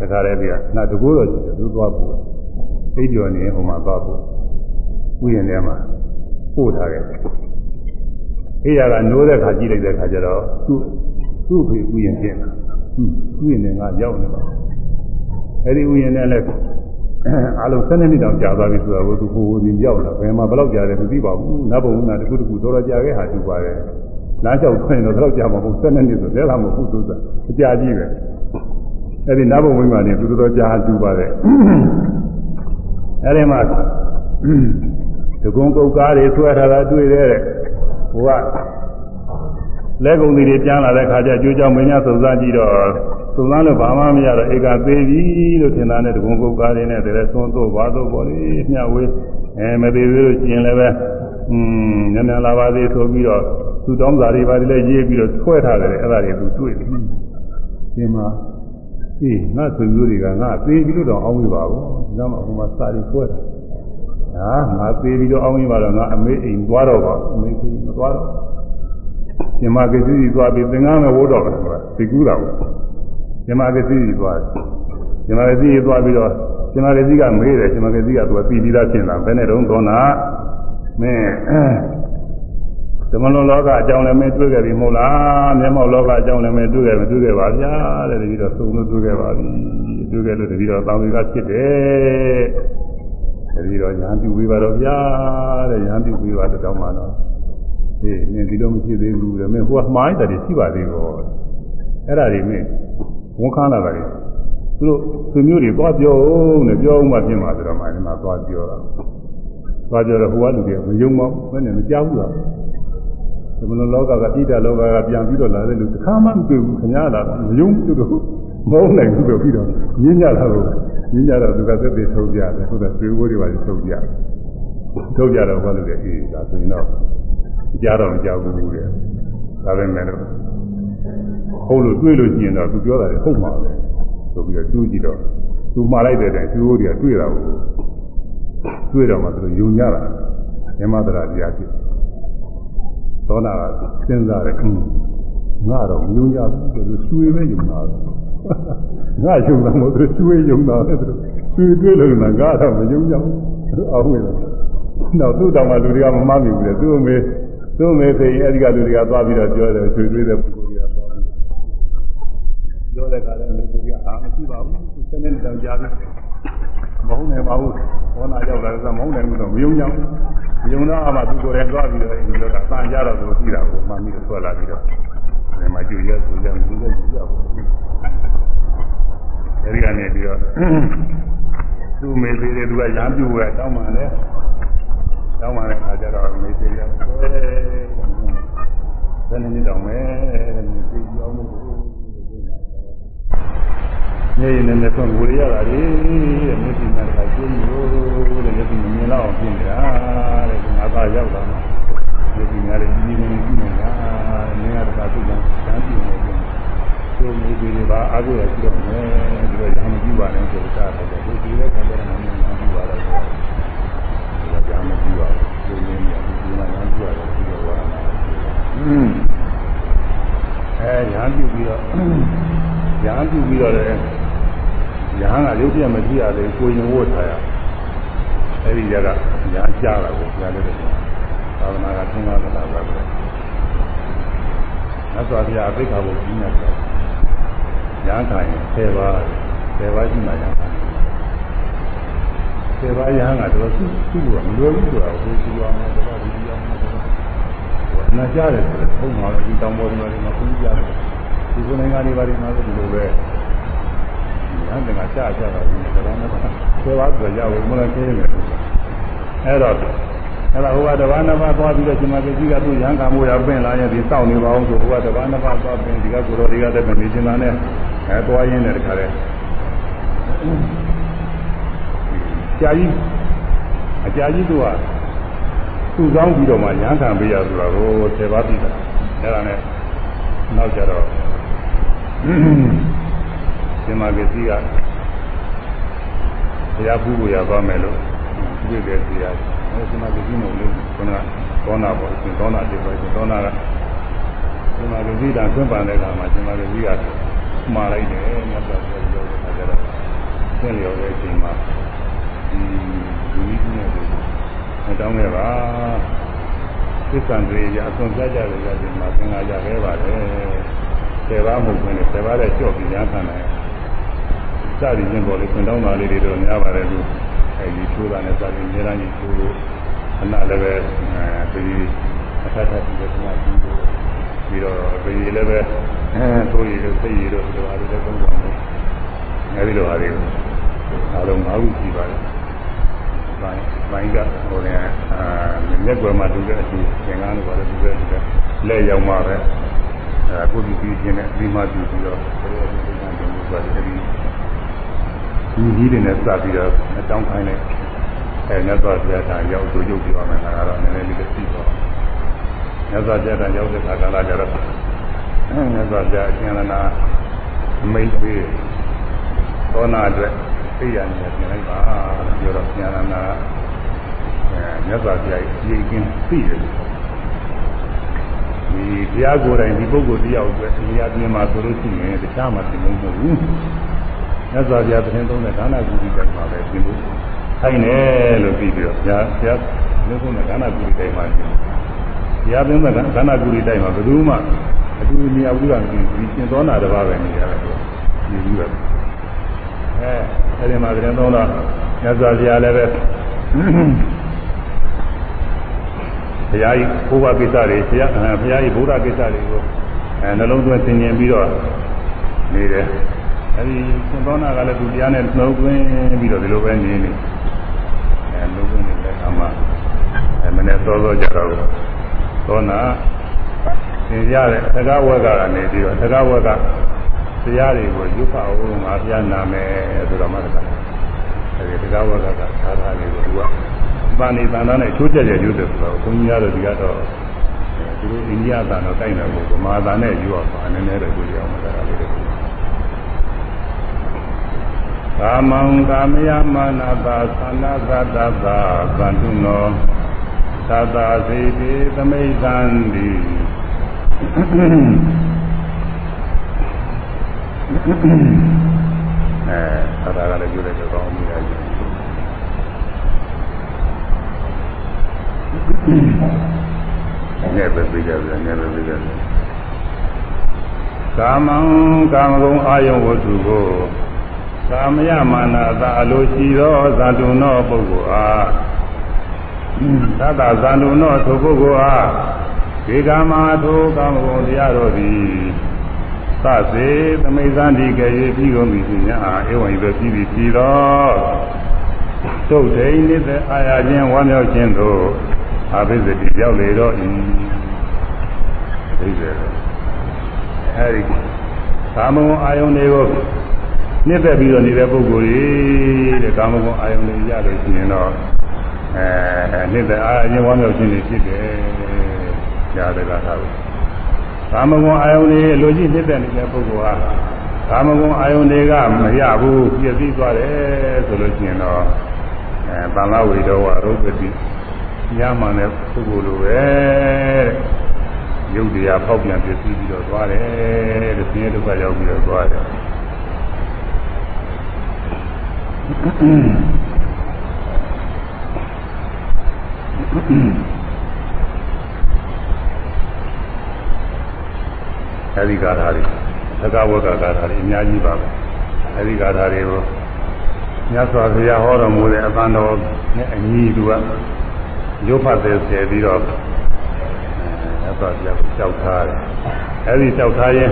တခါတည်းကနာတကူတော့ရှိတယ်သူသွားပို့အိပ်ပျော်နေဟိုမှာသွားပို့ဥယျာဉ်ထဲမှာပို့ထားတယ်အေးရကနိုးတဲ့ခါကြည့်လိုက်တဲ့ခါကျတော့သူ့သူ့ဖေဥယျာဉ်ပြင်တာ ဥယျာဉ်နဲ့ငါရောက်နေပါအဲ့ဒီဥယျာဉ်နဲ့လည်းအားလုံး7နှစ်တောင်ကြာသွားပြီဆိုတော့သူဟိုဟိုဒီရောက်လာဘယ်မှာဘယ်လောက်ကြာတယ်မသိပါဘူးနတ်ဘုံကတခုတခုတော်တော်ကြာခဲ့ဟာသူပါတယ်လမ်းလျှောက်ခွင့်တော့ဘယ်လောက်ကြာမှာမဟုတ်7နှစ်ဆိုလဲလာမဟုတ်သူကအကြာကြီးပဲအဲ့ဒီနတ်ဘုံဝိမာန်နေသူတော်တော်ကြာသူပါတယ်အဲ့ဒီမှာဒဂုံကုတ်ကားတွေဆွဲထားတာတွေ့တယ်တဲ့ဟိုက လက်ကုံတွေပြန်လာတဲ့ခါကျကြိုးကြောင်မင်းများစုံစမ်းကြည့်တော့စုံစမ်းလို့ဘာမှမရတော့ဧကသေးပြီလို့ထင်တာနဲ့ဒဂုံကုတ်ကားတွေနဲ့တည်းသွန်းတော့ဘာတော့ပေါ့လေမျှဝေးအဲမသေးသေးလို့ရှင်လည်းပဲอืมညနေလာပါသေးဆိုပြီးတော့သူတောင်းစာတွေပါတယ်လည်းရေးပြီးတော့ဆွဲထားတယ်အဲ့ဒါတွေသူတွေ့တယ်ဒီမှာအေးငါဆွေမျိုးတွေကငါသေးပြီးတော့အောင်းမိပါဘူးဒါမှဟိုမှာစာတွေဆွဲတယ်ဟာငါသေးပြီးတော့အောင်းမိပါတော့ငါအမေအိမ်သွားတော့ပါအမေကြီးမသွားတော့ ရှင်မကစီကြီးသွားပြီးသင်္ကန်းမဲ့ဝိုးတော့တယ်ဆိုတာသိကူးတာပေါ့ရှင်မကစီကြီးသွားတယ်ရှင်မကစီကြီးသွားပြီးတော့ရှင်မကစီကမေးတယ်ရှင်မကစီကသူကပြီးပြီးသားဖြစ်လာဘယ်နဲ့တုန်းသောနာမင်းသမလုံးလောကအကြောင်းလည်းမတွေ့ခဲ့ပြီမဟုတ်လားမျက်မှောက်လောကအကြောင်းလည်းမတွေ့ခဲ့မတွေ့ခဲ့ပါဗျာတဲ့တတိတော့သုံးလို့တွေ့ခဲ့ပါပြီတွေ့ခဲ့လို့တတိတော့တောင်းတွေကဖြစ်တယ်တတိတော့ညာပြုဝေးပါတော့ဗျာတဲ့ညာပြုဝေးပါတော့မှတော့ အေးမင်းဒီလိုမရှိသေးဘူးတဲ့မင်းဟိုကမှားတယ်ရှိပါသေးကောအဲ့ဒါတွေမင်းဝန်ခံလာတာလေသူတို့သူမျိုးတွေသွားပြောဦးနဲ့ပြောဦးမှပြင်ပါဆိုတော့မှဒီမှာသွားပြောတာသွားပြောတော့ဟိုကလူတွေမယုံမဘယ်နဲ့မကြောက်ဘူးလားဒီမလိုလောကကတိတလောကကပြန်ပြီးတော့လာတဲ့လူတစ်ခါမှမတွေ့ဘူးခင်ဗျားလာမယုံသူတို့မဟုတ်နိုင်ဘူးဆိုပြီးတော့ညင်းကြတာလို့ညင်းကြတော့သူကသက်သေထုတ်ကြတယ်ဟုတ်တယ်ဆွေးဝိုးတွေပါထုတ်ကြတယ်ထုတ်ကြတော့ဘာလို့လဲအေးဒါဆိုရင်တော့ ကြားတော့မကြောက်ဘူးတဲ့ဒါပဲမဲ့လို့ဟုတ်လို့တွေ့လို့ရှိရင်တော့သူပြောတာလေဟုတ်မှာပဲဆိုပြီးတော့ကျူးကြည့်တော့သူမှားလိုက်တဲ့အတိုင်းကျူးတွေကတွေ့တာကိုတွေ့တော့မှသူတို့ယုံကြတာမြမတရားတရားဖြစ်သောနာကစဉ်းစားတယ်ငါတော့ယုံကြဘူးသူရွှေပဲယုံတာငါယုံတာမဟုတ်သူရွှေယုံတာပဲသူရွှေတွေ့လို့ငါကတော့မယုံကြဘူးအောက်ဝင်တော့သူ့တောင်မှလူတွေကမမှတ်မိဘူးလေသူ့အမေ သူ့အမေဆိုရင်အဲဒီကလူတွေကသွားပြီးတော့ပြောတယ်ရွှေတွေ့တဲ့ပုဂ္ဂိုလ်တွေကသွားပြီးပြောတဲ့အခါလည်းလူတွေကအာမရှိပါဘူးသူစနေနေ့တောင်ကြားပြီးမဟုတ်နိုင်ပါဘူးဘောနာရောက်လာတယ်မဟုတ်နိုင်ဘူးတော့မယုံကြဘူးမယုံတော့အမှသူကိုယ်တိုင်သွားပြီးတော့အဲဒီပြောတာအပန်းကြတော့သူကြည့်တာကိုမှတ်မိတော့ဆွဲလာပြီးတော့ဒီမှာကြည့်ရဆိုကြဘူးကြည့်ရကြည့်ရဘူးအဲဒီကနေပြီးတော့သူ့မေသေးတယ်သူကရမ်းပြူရတောင်းမှလည်း တောင်းမှလည်းအခါကျတော့မေသေးတယ်ဆွဲဘယ်နည်းတောင်းမယ်မေသေးကြောင်းလို့နေရင်လည်းဆုံးဝေရတာလေတဲ့မျက်စိနဲ့တခါကျင်းလို့တဲ့မျက်စိမမြင်တော့ပြင်နေတာတဲ့ငါသားရောက်လာမျက်စိများလည်းကြီးနေကြည့်နေတာတဲ့မင်းကတခါသူ့ကတန်းပြနေတယ်သူ့မိကြီးတွေပါအားကိုရရှိတော့မယ်ဒီတော့ရဟန်းကြည့်ပါနဲ့ဆိုတာတဲ့ဒီဒီလည်းခံကြတယ်မင်းကကြည့်ပါတော့ ဆိုတော့ရဟန်းကြည့်ပါသူမင်းကဒီမှာရဟန်းကြည့်ရတယ်ဒီတော့ဝါနာอืมအဲရဟန်းပြုပြီးတော့ရဟန်းပြုပြီးတော့လည်းရဟန်းကရုပ်ပြမကြည့်ရလေကိုရင်ဝတ်ထားရအဲ့ဒီကြကရဟန်းကြားတာကိုကြားလို့တယ်သာသနာကသင်္ကာသလားပဲမြတ်စွာဘုရားအဘိဓါကိုကြီးနေတယ်ရဟန်းခံရင်10ပါး10ပါးရှိမှရဟ န်းခံ10ပါးရဟန်းကတော့သူ့သူ့ကမလွယ်ဘူးဆိုတာကိုသိအောင်တော့တော့ဒီအောင်တော့အနာကြားတယ်ဆိုတော့ပုံမှာဒီတောင်ပေါ်ဒီမှာမကူးကြတယ်ဒီကုနိုင်ငံတွေဘာတွေမှာဆိုဒီလိုပဲဟန်တကကြာကြာတာဒီကရောင်းတော့ဆယ်ပါးဆိုရအောင်မလားခင်းနေတယ်အဲ့တော့အဲ့ဒါဟိုကတဘာနှစ်ပါးသွားပြီးတော့ဒီမှာပြည်ကြီးကသူ့ရဟန်းကမိုးရပင့်လာရင်ဒီစောင့်နေပါအောင်ဆိုဟိုကတဘာနှစ်ပါးသွားပင့်ဒီကကိုတော်တွေကလည်းနေချင်တာနဲ့အဲသွားရင်းနဲ့တခါလဲ ကြာကြီးအကြာကြီးသူကသူ့ဆောင်ပြီးတော့မှရဟန်းခံပေးရဆိုတာကိုဆယ်ပါးပြီးတာအဲ့ဒါနဲ့နောက်ကြတော့ရှင်မဂ္ဂစီကဘုရားဖူးကိုရသွားမယ်လို့ပြည့်တယ်စီရအဲရှင်မဂ္ဂစီမို့လို့ခုနကသောနာပေါ့ရှင်သောနာတိပဲရှင်သောနာကရှင်မဂ္ဂစီတာသွင်းပန်တဲ့အခါမှာရှင်မဂ္ဂစီကမှားလိုက်တယ်မြတ်စွာဘုရားပြောတဲ့အခါကျတော့သင်လျော်တဲ့အချိန်မှာ ဒီလူကြီးနဲ့မတောင်းခဲ့ပါသစ္စာတွေရအဆုံးကြကြတယ်ကြတယ်မှာသင်္ဃာကြခဲ့ပါတယ်ဆယ်ပါးမဟုတ်ဘူးနဲ့ဆယ်ပါးတဲ့ကြော့ပြီးညာခံတယ်စသည်ချင်းပေါ်လေခွင်တောင်းတာလေးတွေတော့များပါတယ်လို့အဲဒီချိုးတာနဲ့စသည်အများကြီးချိုးလို့အနာလည်းပဲအဲဒီအထက်ထပ်ပြီးတော့ညာပြီးတော့ပြီးတော့ပြည်လည်းပဲအဲသိုးရည်တို့စိတ်ရည်တို့ဒီလိုအားတွေလည်းသုံးဆောင်တယ်အဲဒီလိုအားတွေအားလုံး၅ခုရှိပါတယ် ဘိုင်းဘိုင်းကဟိုလည်းအာမျက်ကွယ်မှာတူတဲ့အတူသင်္ကန်းလိုပါလေတူတဲ့တူတဲ့လက်ရောက်မှပဲအဲကိုယ်ပြီးခြင်းနဲ့ဒီမှတူပြီးတော့ဘယ်လိုဒီကံတင်လို့ဆိုတယ်ဒီဒီကြီးတွေနဲ့စပြီးတော့အတောင်းခိုင်းတဲ့အဲမြတ်စွာဘုရားကရောက်သူရုပ်ပြောမယ်ငါကတော့နည်းနည်းလေးသိတော့မြတ်စွာဘုရားကရောက်တဲ့ခါကလာကြတော့မြတ်စွာဘုရားအရှင်ရဏအမိတ်ပေးသောနာအတွက် သိရနေတယ်ပြင်လိုက်ပါလို့ပြောတော့ဉာဏနာအဲမြတ်စွာဘုရားကြီးအရင်သိတယ်ဒီဘုရားကိုယ်တိုင်ဒီပုဂ္ဂိုလ်တယောက်အတွက်ဒီအပြင်မှာဆိုလို့ရှိရင်တခြားမှာသင်မဟုတ်ဘူးမြတ်စွာဘုရားသတင်းသုံးတဲ့ဒါနဂုတိတိုင်မှာပဲသင်ဖို့ထိုင်တယ်လို့ပြီးပြီးတော့ဘုရားဘုရားသတင်းသုံးတဲ့ဒါနဂုတိတိုင်မှာသင်ဘုရားသတင်းတဲ့ဒါနဂုတိတိုင်မှာဘယ်သူမှအတူနေရာဘူးကဒီသင်သောနာတစ်ပါးပဲနေရတယ်ဒီလိုပဲအဲ အဲဒီမှာသတင်းသုံးတော့မြတ်စွာဘုရားလည်းပဲဘုရားကြီးဘုရားကိစ္စတွေဘုရားဘုရားကြီးဗုဒ္ဓကိစ္စတွေကိုအဲနှလုံးသွင်းသင်ញင်ပြီးတော့နေတယ်အဲဒီရှင်သောနာကလည်းသူတရားနဲ့နှလုံးသွင်းပြီးတော့ဒီလိုပဲနေနေအဲနှလုံးသွင်းနေတဲ့အခါမှာအဲမနေ့စောစောကြတော့သောနာသင်ရတဲ့သက္ကဝက်ကနေပြီးတော့သက္ကဝက်က တရားတွေကိုရုပ်ဖအောင်ငါပြနာမယ်ဆိုတော့မှတကယ်အဲဒီသက္ကဝက်ကသာသာလေးကိုသူကပါဏိသန္တာနဲ့ချိုးချက်ချက်ရုပ်တယ်ဆိုတော့ဘုန်းကြီးကတော့ဒီကတော့သူတို့အိန္ဒိယသာတော့တိုက်တယ်လို့ဗမာသာနဲ့ယူအောင်ပါနည်းနည်းတော့ကြည့်အောင်မှာဒါလေးတွေကာမံကာမယမာနတာသနာသတ္တသာသန္တုနောသတ္တစေတိသမိသံတိ အဲသာသာကလည်းပြောလိုက်တော့ကောင်းပြီလားငယ်ပဲပြီးကြတယ်ငယ်ပဲပြီးကြတယ်ကာမံကာမဂုဏ်အာယုဝတ္ထုကိုကာမယမာနသာအလိုရှိသောဇာတုနောပုဂ္ဂိုလ်အားသတ္တဇာတုနောထိုပုဂ္ဂိုလ်အားဒီကာမထိုကာမဂုဏ်တရားတို့သည် သစေသမိသန္တိကေယပြီးကုန်ပြီရှင်ညာအေဝံဤသို့ပြီးပြီပြီးတော့သုတ်ထိန်နေတဲ့အာရချင်းဝမ်းမြောက်ခြင်းတို့အဘိဇတိရောက်လေတော့ဤသိတယ်အဲဒီကာမဂုဏ်အာယုန်တွေကိုနှစ်သက်ပြီးတော့နေတဲ့ပုဂ္ဂိုလ်ကြီးတဲ့ကာမဂုဏ်အာယုန်တွေရလို့ရှိရင်တော့အဲနှစ်သက်အာရုံဝမ်းမြောက်ခြင်းတွေဖြစ်တယ်။ညာတဲ့ကသာပဲ။ ကာမဂုဏ်အာယုန်တွေလိုကြည့်နှစ်သက်နေတဲ့ပုဂ္ဂိုလ်ဟာကာမဂုဏ်အာယုန်တွေကမရဘူးပြည့်စည်သွားတယ်ဆိုလို့ရှိရင်တော့အဲတန်လဝေတော်ဝရုပ်ပတိညမှန်တဲ့ပုဂ္ဂိုလ်လိုပဲတဲ့။ရုပ်တရားဖောက်ပြန်ပြည့်စည်ပြီးတော့သွားတယ်တဲ့။ဆင်းရဲဒုက္ခရောက်ပြီးတော့သွားတယ်။ အဲဒီဂါထာတွေသက္ကဝကဂါထာတွေအများကြီးပါပဲအဲဒီဂါထာတွေကိုမြတ်စွာဘုရားဟောတော်မူတဲ့အသံတော်နဲ့အညီသူကရုပ်ဖတ်သေးဆယ်ပြီးတော့မြတ်စွာဘုရားကိုကြောက်ထားတယ်အဲဒီကြောက်ထားရင်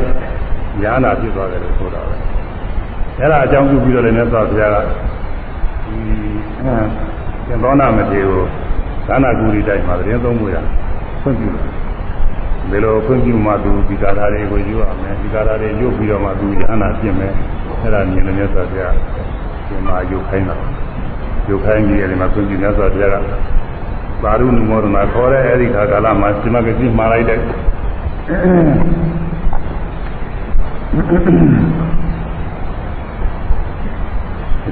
ညာနာဖြစ်သွားတယ်လို့ဆိုတာပဲအဲဒါအကြောင်းပြုပြီးတော့လည်းမြတ်စွာဘုရားကဒီသင်္ဘောနာမထေကိုသာနာကူရီတိုက်မှာသတင်းသုံးမှုရဖွင့်ပြတယ် ဘယ်လိုဖွင့်ပြမှသူဒီကာထာတွေကိုယူရမယ်ဒီကာထာတွေယူပြီးတော့မှသူရဟနာပြင်မယ်အဲ့ဒါမြင်လို့မြတ်စွာဘုရားဒီမှာယူခိုင်းတာယူခိုင်းပြီးအဲဒီမှာဖွင့်ပြမြတ်စွာဘုရားကသာရုဏမောဒနာခေါ်တဲ့အဲဒီခါကာလမှာဒီမှာကတိမှားလိုက်တဲ့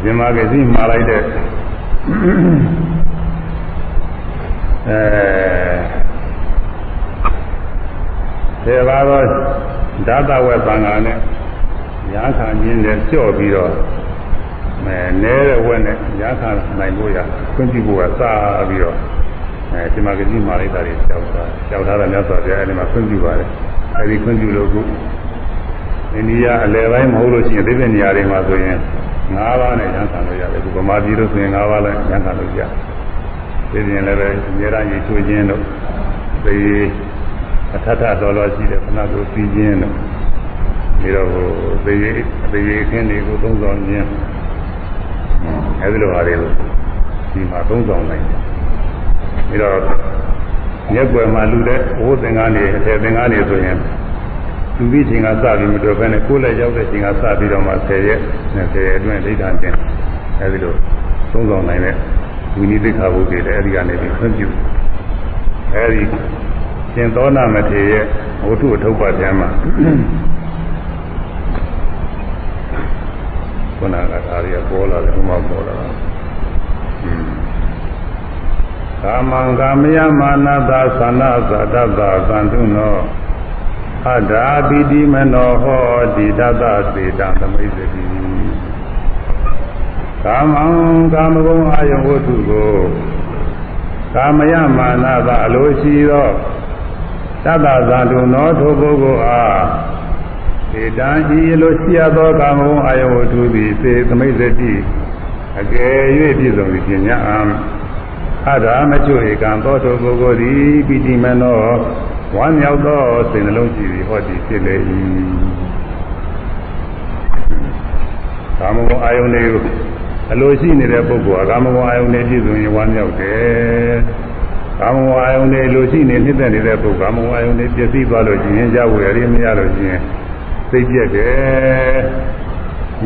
ဒီမှာကတိမှားလိုက်တဲ့အဲ သေပါတော့ဓာတဝက်ပံဃာနဲ့ရာခာမြင်းနဲ့ကြော့ပြီးတော့အဲနဲတဲ့ဝက်နဲ့ရာခာနိုင်လို့ရခွင့်ပြုဖို့ကစားပြီးတော့အဲဒီမှာကတိမာလိုက်တာတွေကြောက်တာကြောက်ထားတဲ့မြတ်စွာဘုရားအဲဒီမှာခွင့်ပြုပါတယ်အဲဒီခွင့်ပြုလို့ခုအိန္ဒိယအလယ်ပိုင်းမဟုတ်လို့ရှိရင်သိတဲ့နေရာတွေမှာဆိုရင်၅ပါးနဲ့ရန်ခံလို့ရတယ်ခုဗမာပြည်လို့ဆိုရင်၅ပါးနဲ့ရန်ခံလို့ရတယ်ဒီပြင်လည်းပဲအများကြီးချွေခြင်းတို့သေ အထထတော်တော်ရှိတဲ့ခဏကိုပြီးခြင်းတို့ပြီးတော့သေသေအခင်းတွေကိုသုံးဆောင်ခြင်းအဲဒီလိုဟာတွေကိုဒီမှာသုံးဆောင်နိုင်တယ်ပြီးတော့ရက်ွယ်မှာလူတဲ့ဘိုးသင်္ကန်းတွေအထည်သင်္ကန်းတွေဆိုရင်လူပြီးချိန်ကစပြီးမတော်ဘဲနဲ့ကိုယ်လည်းရောက်တဲ့ချိန်ကစပြီးတော့မှ10ရက်20ရက်အတွင်းဒိဋ္ဌာန်တင်အဲဒီလိုသုံးဆောင်နိုင်တဲ့ဝိနည်းသိက္ခာပုဒ်တွေလည်းအဲဒီကနေပြီးခွင့်ပြုအဲဒီ ရှင်သောနာမထေရရဲ့ဝတ္ထုအထုပ်ပါပြန်မှာခုနကဒါရီပေါ်လာတယ်ဘုမပေါ်လာတာကာမံကာမယမာနတာသနာသတ္တသာသံတုနောအဒာပိတိမနောဟောတိတတသေတံသမိသတိကာမံကာမဂုဏ်အာယဝတ္ထုကိုကာမယမာနသာအလိုရှိသော တတ္တဇာတုနောထိုပုဂ္ဂိုလ်အားေတံဤလိုရှိရသောကာမဂုဏ်အာယဝတ္ထုသည်သေသမိသတိအကယ်၍ပြည့်စုံသည်ဖြင့်ညာအအထာမချွေကံသောတုပုဂ္ဂိုလ်သည်ပိတိမနောဝမ်းမြောက်သောစိတ်နှလုံးရှိသည်ဟောဒီဖြစ်လေ၏ကာမဂုဏ်အာယုန်တွေကိုအလိုရှိနေတဲ့ပုဂ္ဂိုလ်ကကာမဂုဏ်အာယုန်တွေပြည့်စုံရင်ဝမ်းမြောက်တယ် ကာမဂုဏ်အာယုန်တွေလိုရှိနေနှစ်သက်နေတဲ့ပုဂ္ဂိုလ်ကာမဂုဏ်အာယုန်တွေပြည့်စည်သွားလို့ရှိရင်ကြောက်ဝယ်ရည်မရလို့ရှိရင်စိတ်ပြက်တယ်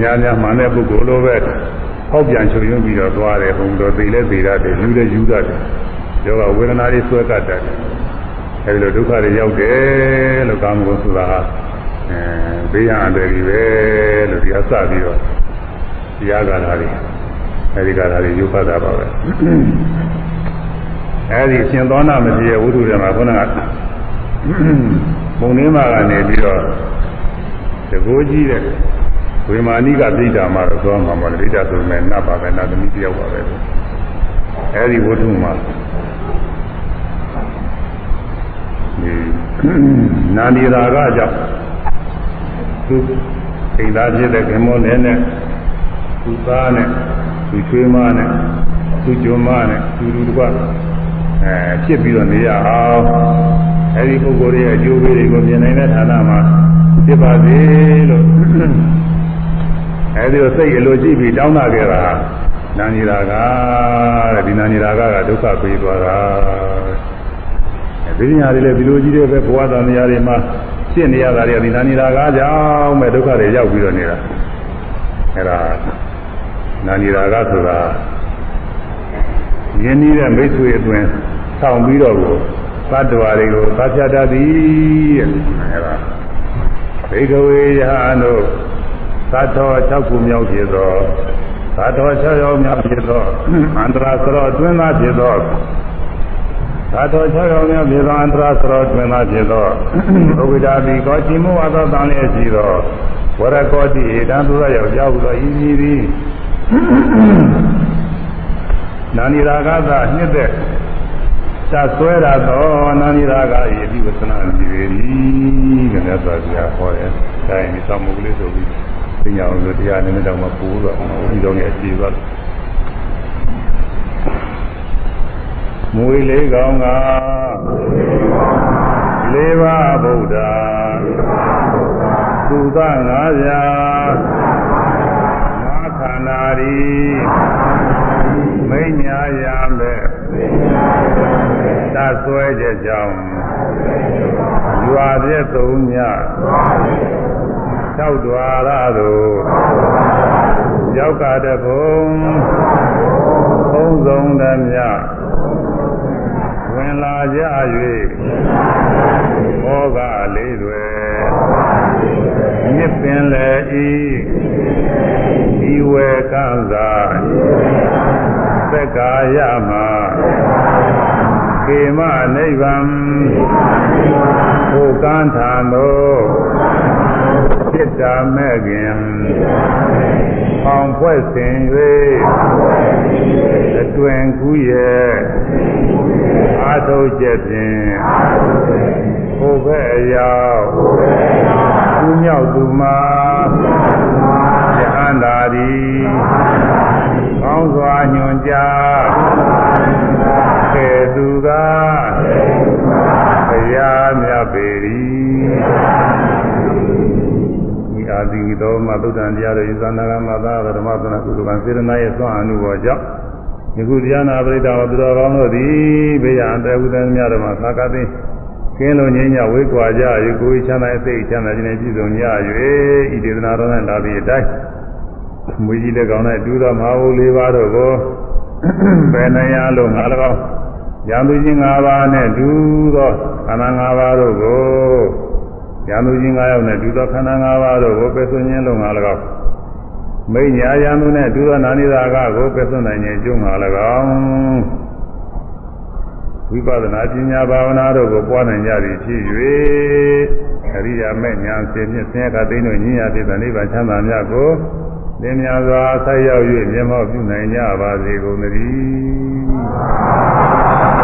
ညာညာမှန်တဲ့ပုဂ္ဂိုလ်လိုပဲဟောက်ပြန်ချုပ်ယွင်းပြီးတော့သွားတယ်ဘုံတော်သိလဲသိရတယ်ယူလဲယူရတယ်ယောဂဝေဒနာတွေဆွဲကတ်တယ်အဲဒီလိုဒုက္ခတွေရောက်တယ်လို့ကာမဂုဏ်ဆိုတာဟာအဲဘေးရန်အတယ်ကြီးပဲလို့ဒီအစပြီးတော့တရားကာလာတွေအဲဒီကာလာတွေရုပ်ဖတ်တာပါပဲ အဲဒီရှင်သောနာမကြီးရဲ့ဝိသုတွေမှာခုနကပုံနှင်းမှာကနေပြီးတော့တကိုးကြီးတဲ့ဝိမာနိကပြိတ္တာမှာတော့သွားမှာမဟုတ်ပြိတ္တာဆိုမဲ့နတ်ပါပဲနတ်သမီးတယောက်ပါပဲအဲဒီဝိသုမှာဒီနာနီရာကကြောင့်သူအိမ်သားဖြစ်တဲ့ခင်မောနဲ့နဲ့သူသားနဲ့သူချွေးမနဲ့သူကျုံမနဲ့သူလူတစ်ပတ် အဲဖြစ်ပြီးတော့နေရအောင်အဲဒီပုဂ္ဂိုလ်ရဲ့အကျိုးပေးတွေကိုမြင်နိုင်တဲ့ဌာနမှာဖြစ်ပါစေလို့အဲဒီတော့စိတ်အလိုကြည့်ပြီးတောင်းတာကြတာနာနီရာကတဲ့ဒီနာနီရာကကဒုက္ခပေးသွားတာဒီညာတွေလည်းဒီလိုကြီးတဲ့ပဲဘဝတန်တရားတွေမှာဖြစ်နေရတာတွေဒီနာနီရာကကြောင့်ပဲဒုက္ခတွေရောက်ပြီးတော့နေတာအဲဒါနာနီရာကဆိုတာယင်းနည်းတဲ့မိတ်ဆွေအတွင် ဆောင်ပြီးတော့ကိုသတ္တဝါတွေကိုသတ်ဖြတ်တတ်သည်တဲ့အဲဒါဘိကဝေယဟန်တို့သတ္တော6ခုမြောက်ဖြစ်သောသတ္တော6ယောက်မြောက်ဖြစ်သောအန္တရာစရောအတွင်းသားဖြစ်သောသာတော်၆ရောင်များပြေသောအန္တရာစရောတွင်သာဖြစ်သောဥပ္ပဒါတိကောချိမောဝါသောတန်လျက်ရှိသောဝရကောတိဧတံသူရရောက်ရောက်သောဤမည်သည်နာနိရာဂသာနှစ်သက် သဆွဲရသောနာနိရာဂဤဒီဝသနာမြည်ပေ၏တဲ့မြတ်စွာဘုရားဟောတယ်။ဒါရင်ဒီသမှုကလေးဆိုပြီးပညာအောင်လို့တရားနည်းနည်းတော့မပူတော့ဘူး။ဒီတော့လည်းအခြေသွားတယ်မွေလေးကောင်းကလေးပါးဗုဒ္ဓသုသငါးပြာငါခန္ဓာရီမိညာရမဲ့ သဆွဲချက်ကြောင့်ရွာပြည့်သုံးည၆ဒွါရတို့ရောက်ကတဘုံသုံးဆုံးတည်းမြဝင်လာကြ၍ဘောကလေးတွေမြစ်ပင်လေဤဤဝေကံသာသက္ကာယမ ကေမနိဗ္ဗာန်ဘုကံထံသောจิตตาမဲ့ခင်ဖောင်ဖွဲ့ဆင်၍အတွင်ကူးရဲ့အာထုတ်ချက်ဖြင့်ဘုဘဲ့အရောက်သူမြောက်သူမှာယဟန္တာဒီကောင်းစွာညွန်ကြား ခေသူကဘုရားမြတ်ပေ၏အာတိသောမသုတ္တန်တရားတော်ဤသန္တာကမသာဓမ္မသနာကုသကံစေရနာရဲ့သွန်အမှုပေါ်ကြောင့်ဒီခုတရားနာပရိသတ်ဝသူတော်ကောင်းတို့သည်ဘေးရန်တေဟုသံမြတ်တော်မှာသာကသိကင်းလုံးငြိမ်းညဝေးကွာကြ၍ကိုယ်ချမ်းသာစိတ်ချမ်းသာခြင်းနဲ့ပြည့်စုံကြ၍ဤဒေသနာတော်နဲ့လာသည့်အတိုင်းမွေကြီးလက်ကောင်းနဲ့တူတော်မဟာဘုလေးပါးတို့ကို ဘယ်နှရလုံးငါ၎င်းရံသူချင်း၅ပါးနဲ့တူသောခန္ဓာ၅ပါးတို့ကိုရံသူချင်း၅ယောက်နဲ့တူသောခန္ဓာ၅ပါးတို့ကိုပယ်သွင်းခြင်းလုံးငါ၎င်းမိညာယံသူနဲ့တူသောနာနိသာကကိုပယ်သွင်းနိုင်ခြင်းကျုံငါ၎င်းဝိပဿနာပညာဘာဝနာတို့ကိုပွားနိုင်ကြသည်ဖြစ်၍အရိယာမဲ့ညာစေဖြင့်ဆင်းရဲကသိမ်းတို့ညဉ့်ရဖြစ်တဲ့နိဗ္ဗာန်ချမ်းသာမြတ်ကို သင်များစွာဆက်ရောက်၍မျက်မှောက်ပြုနိုင်ကြပါစေကုန်သတည်း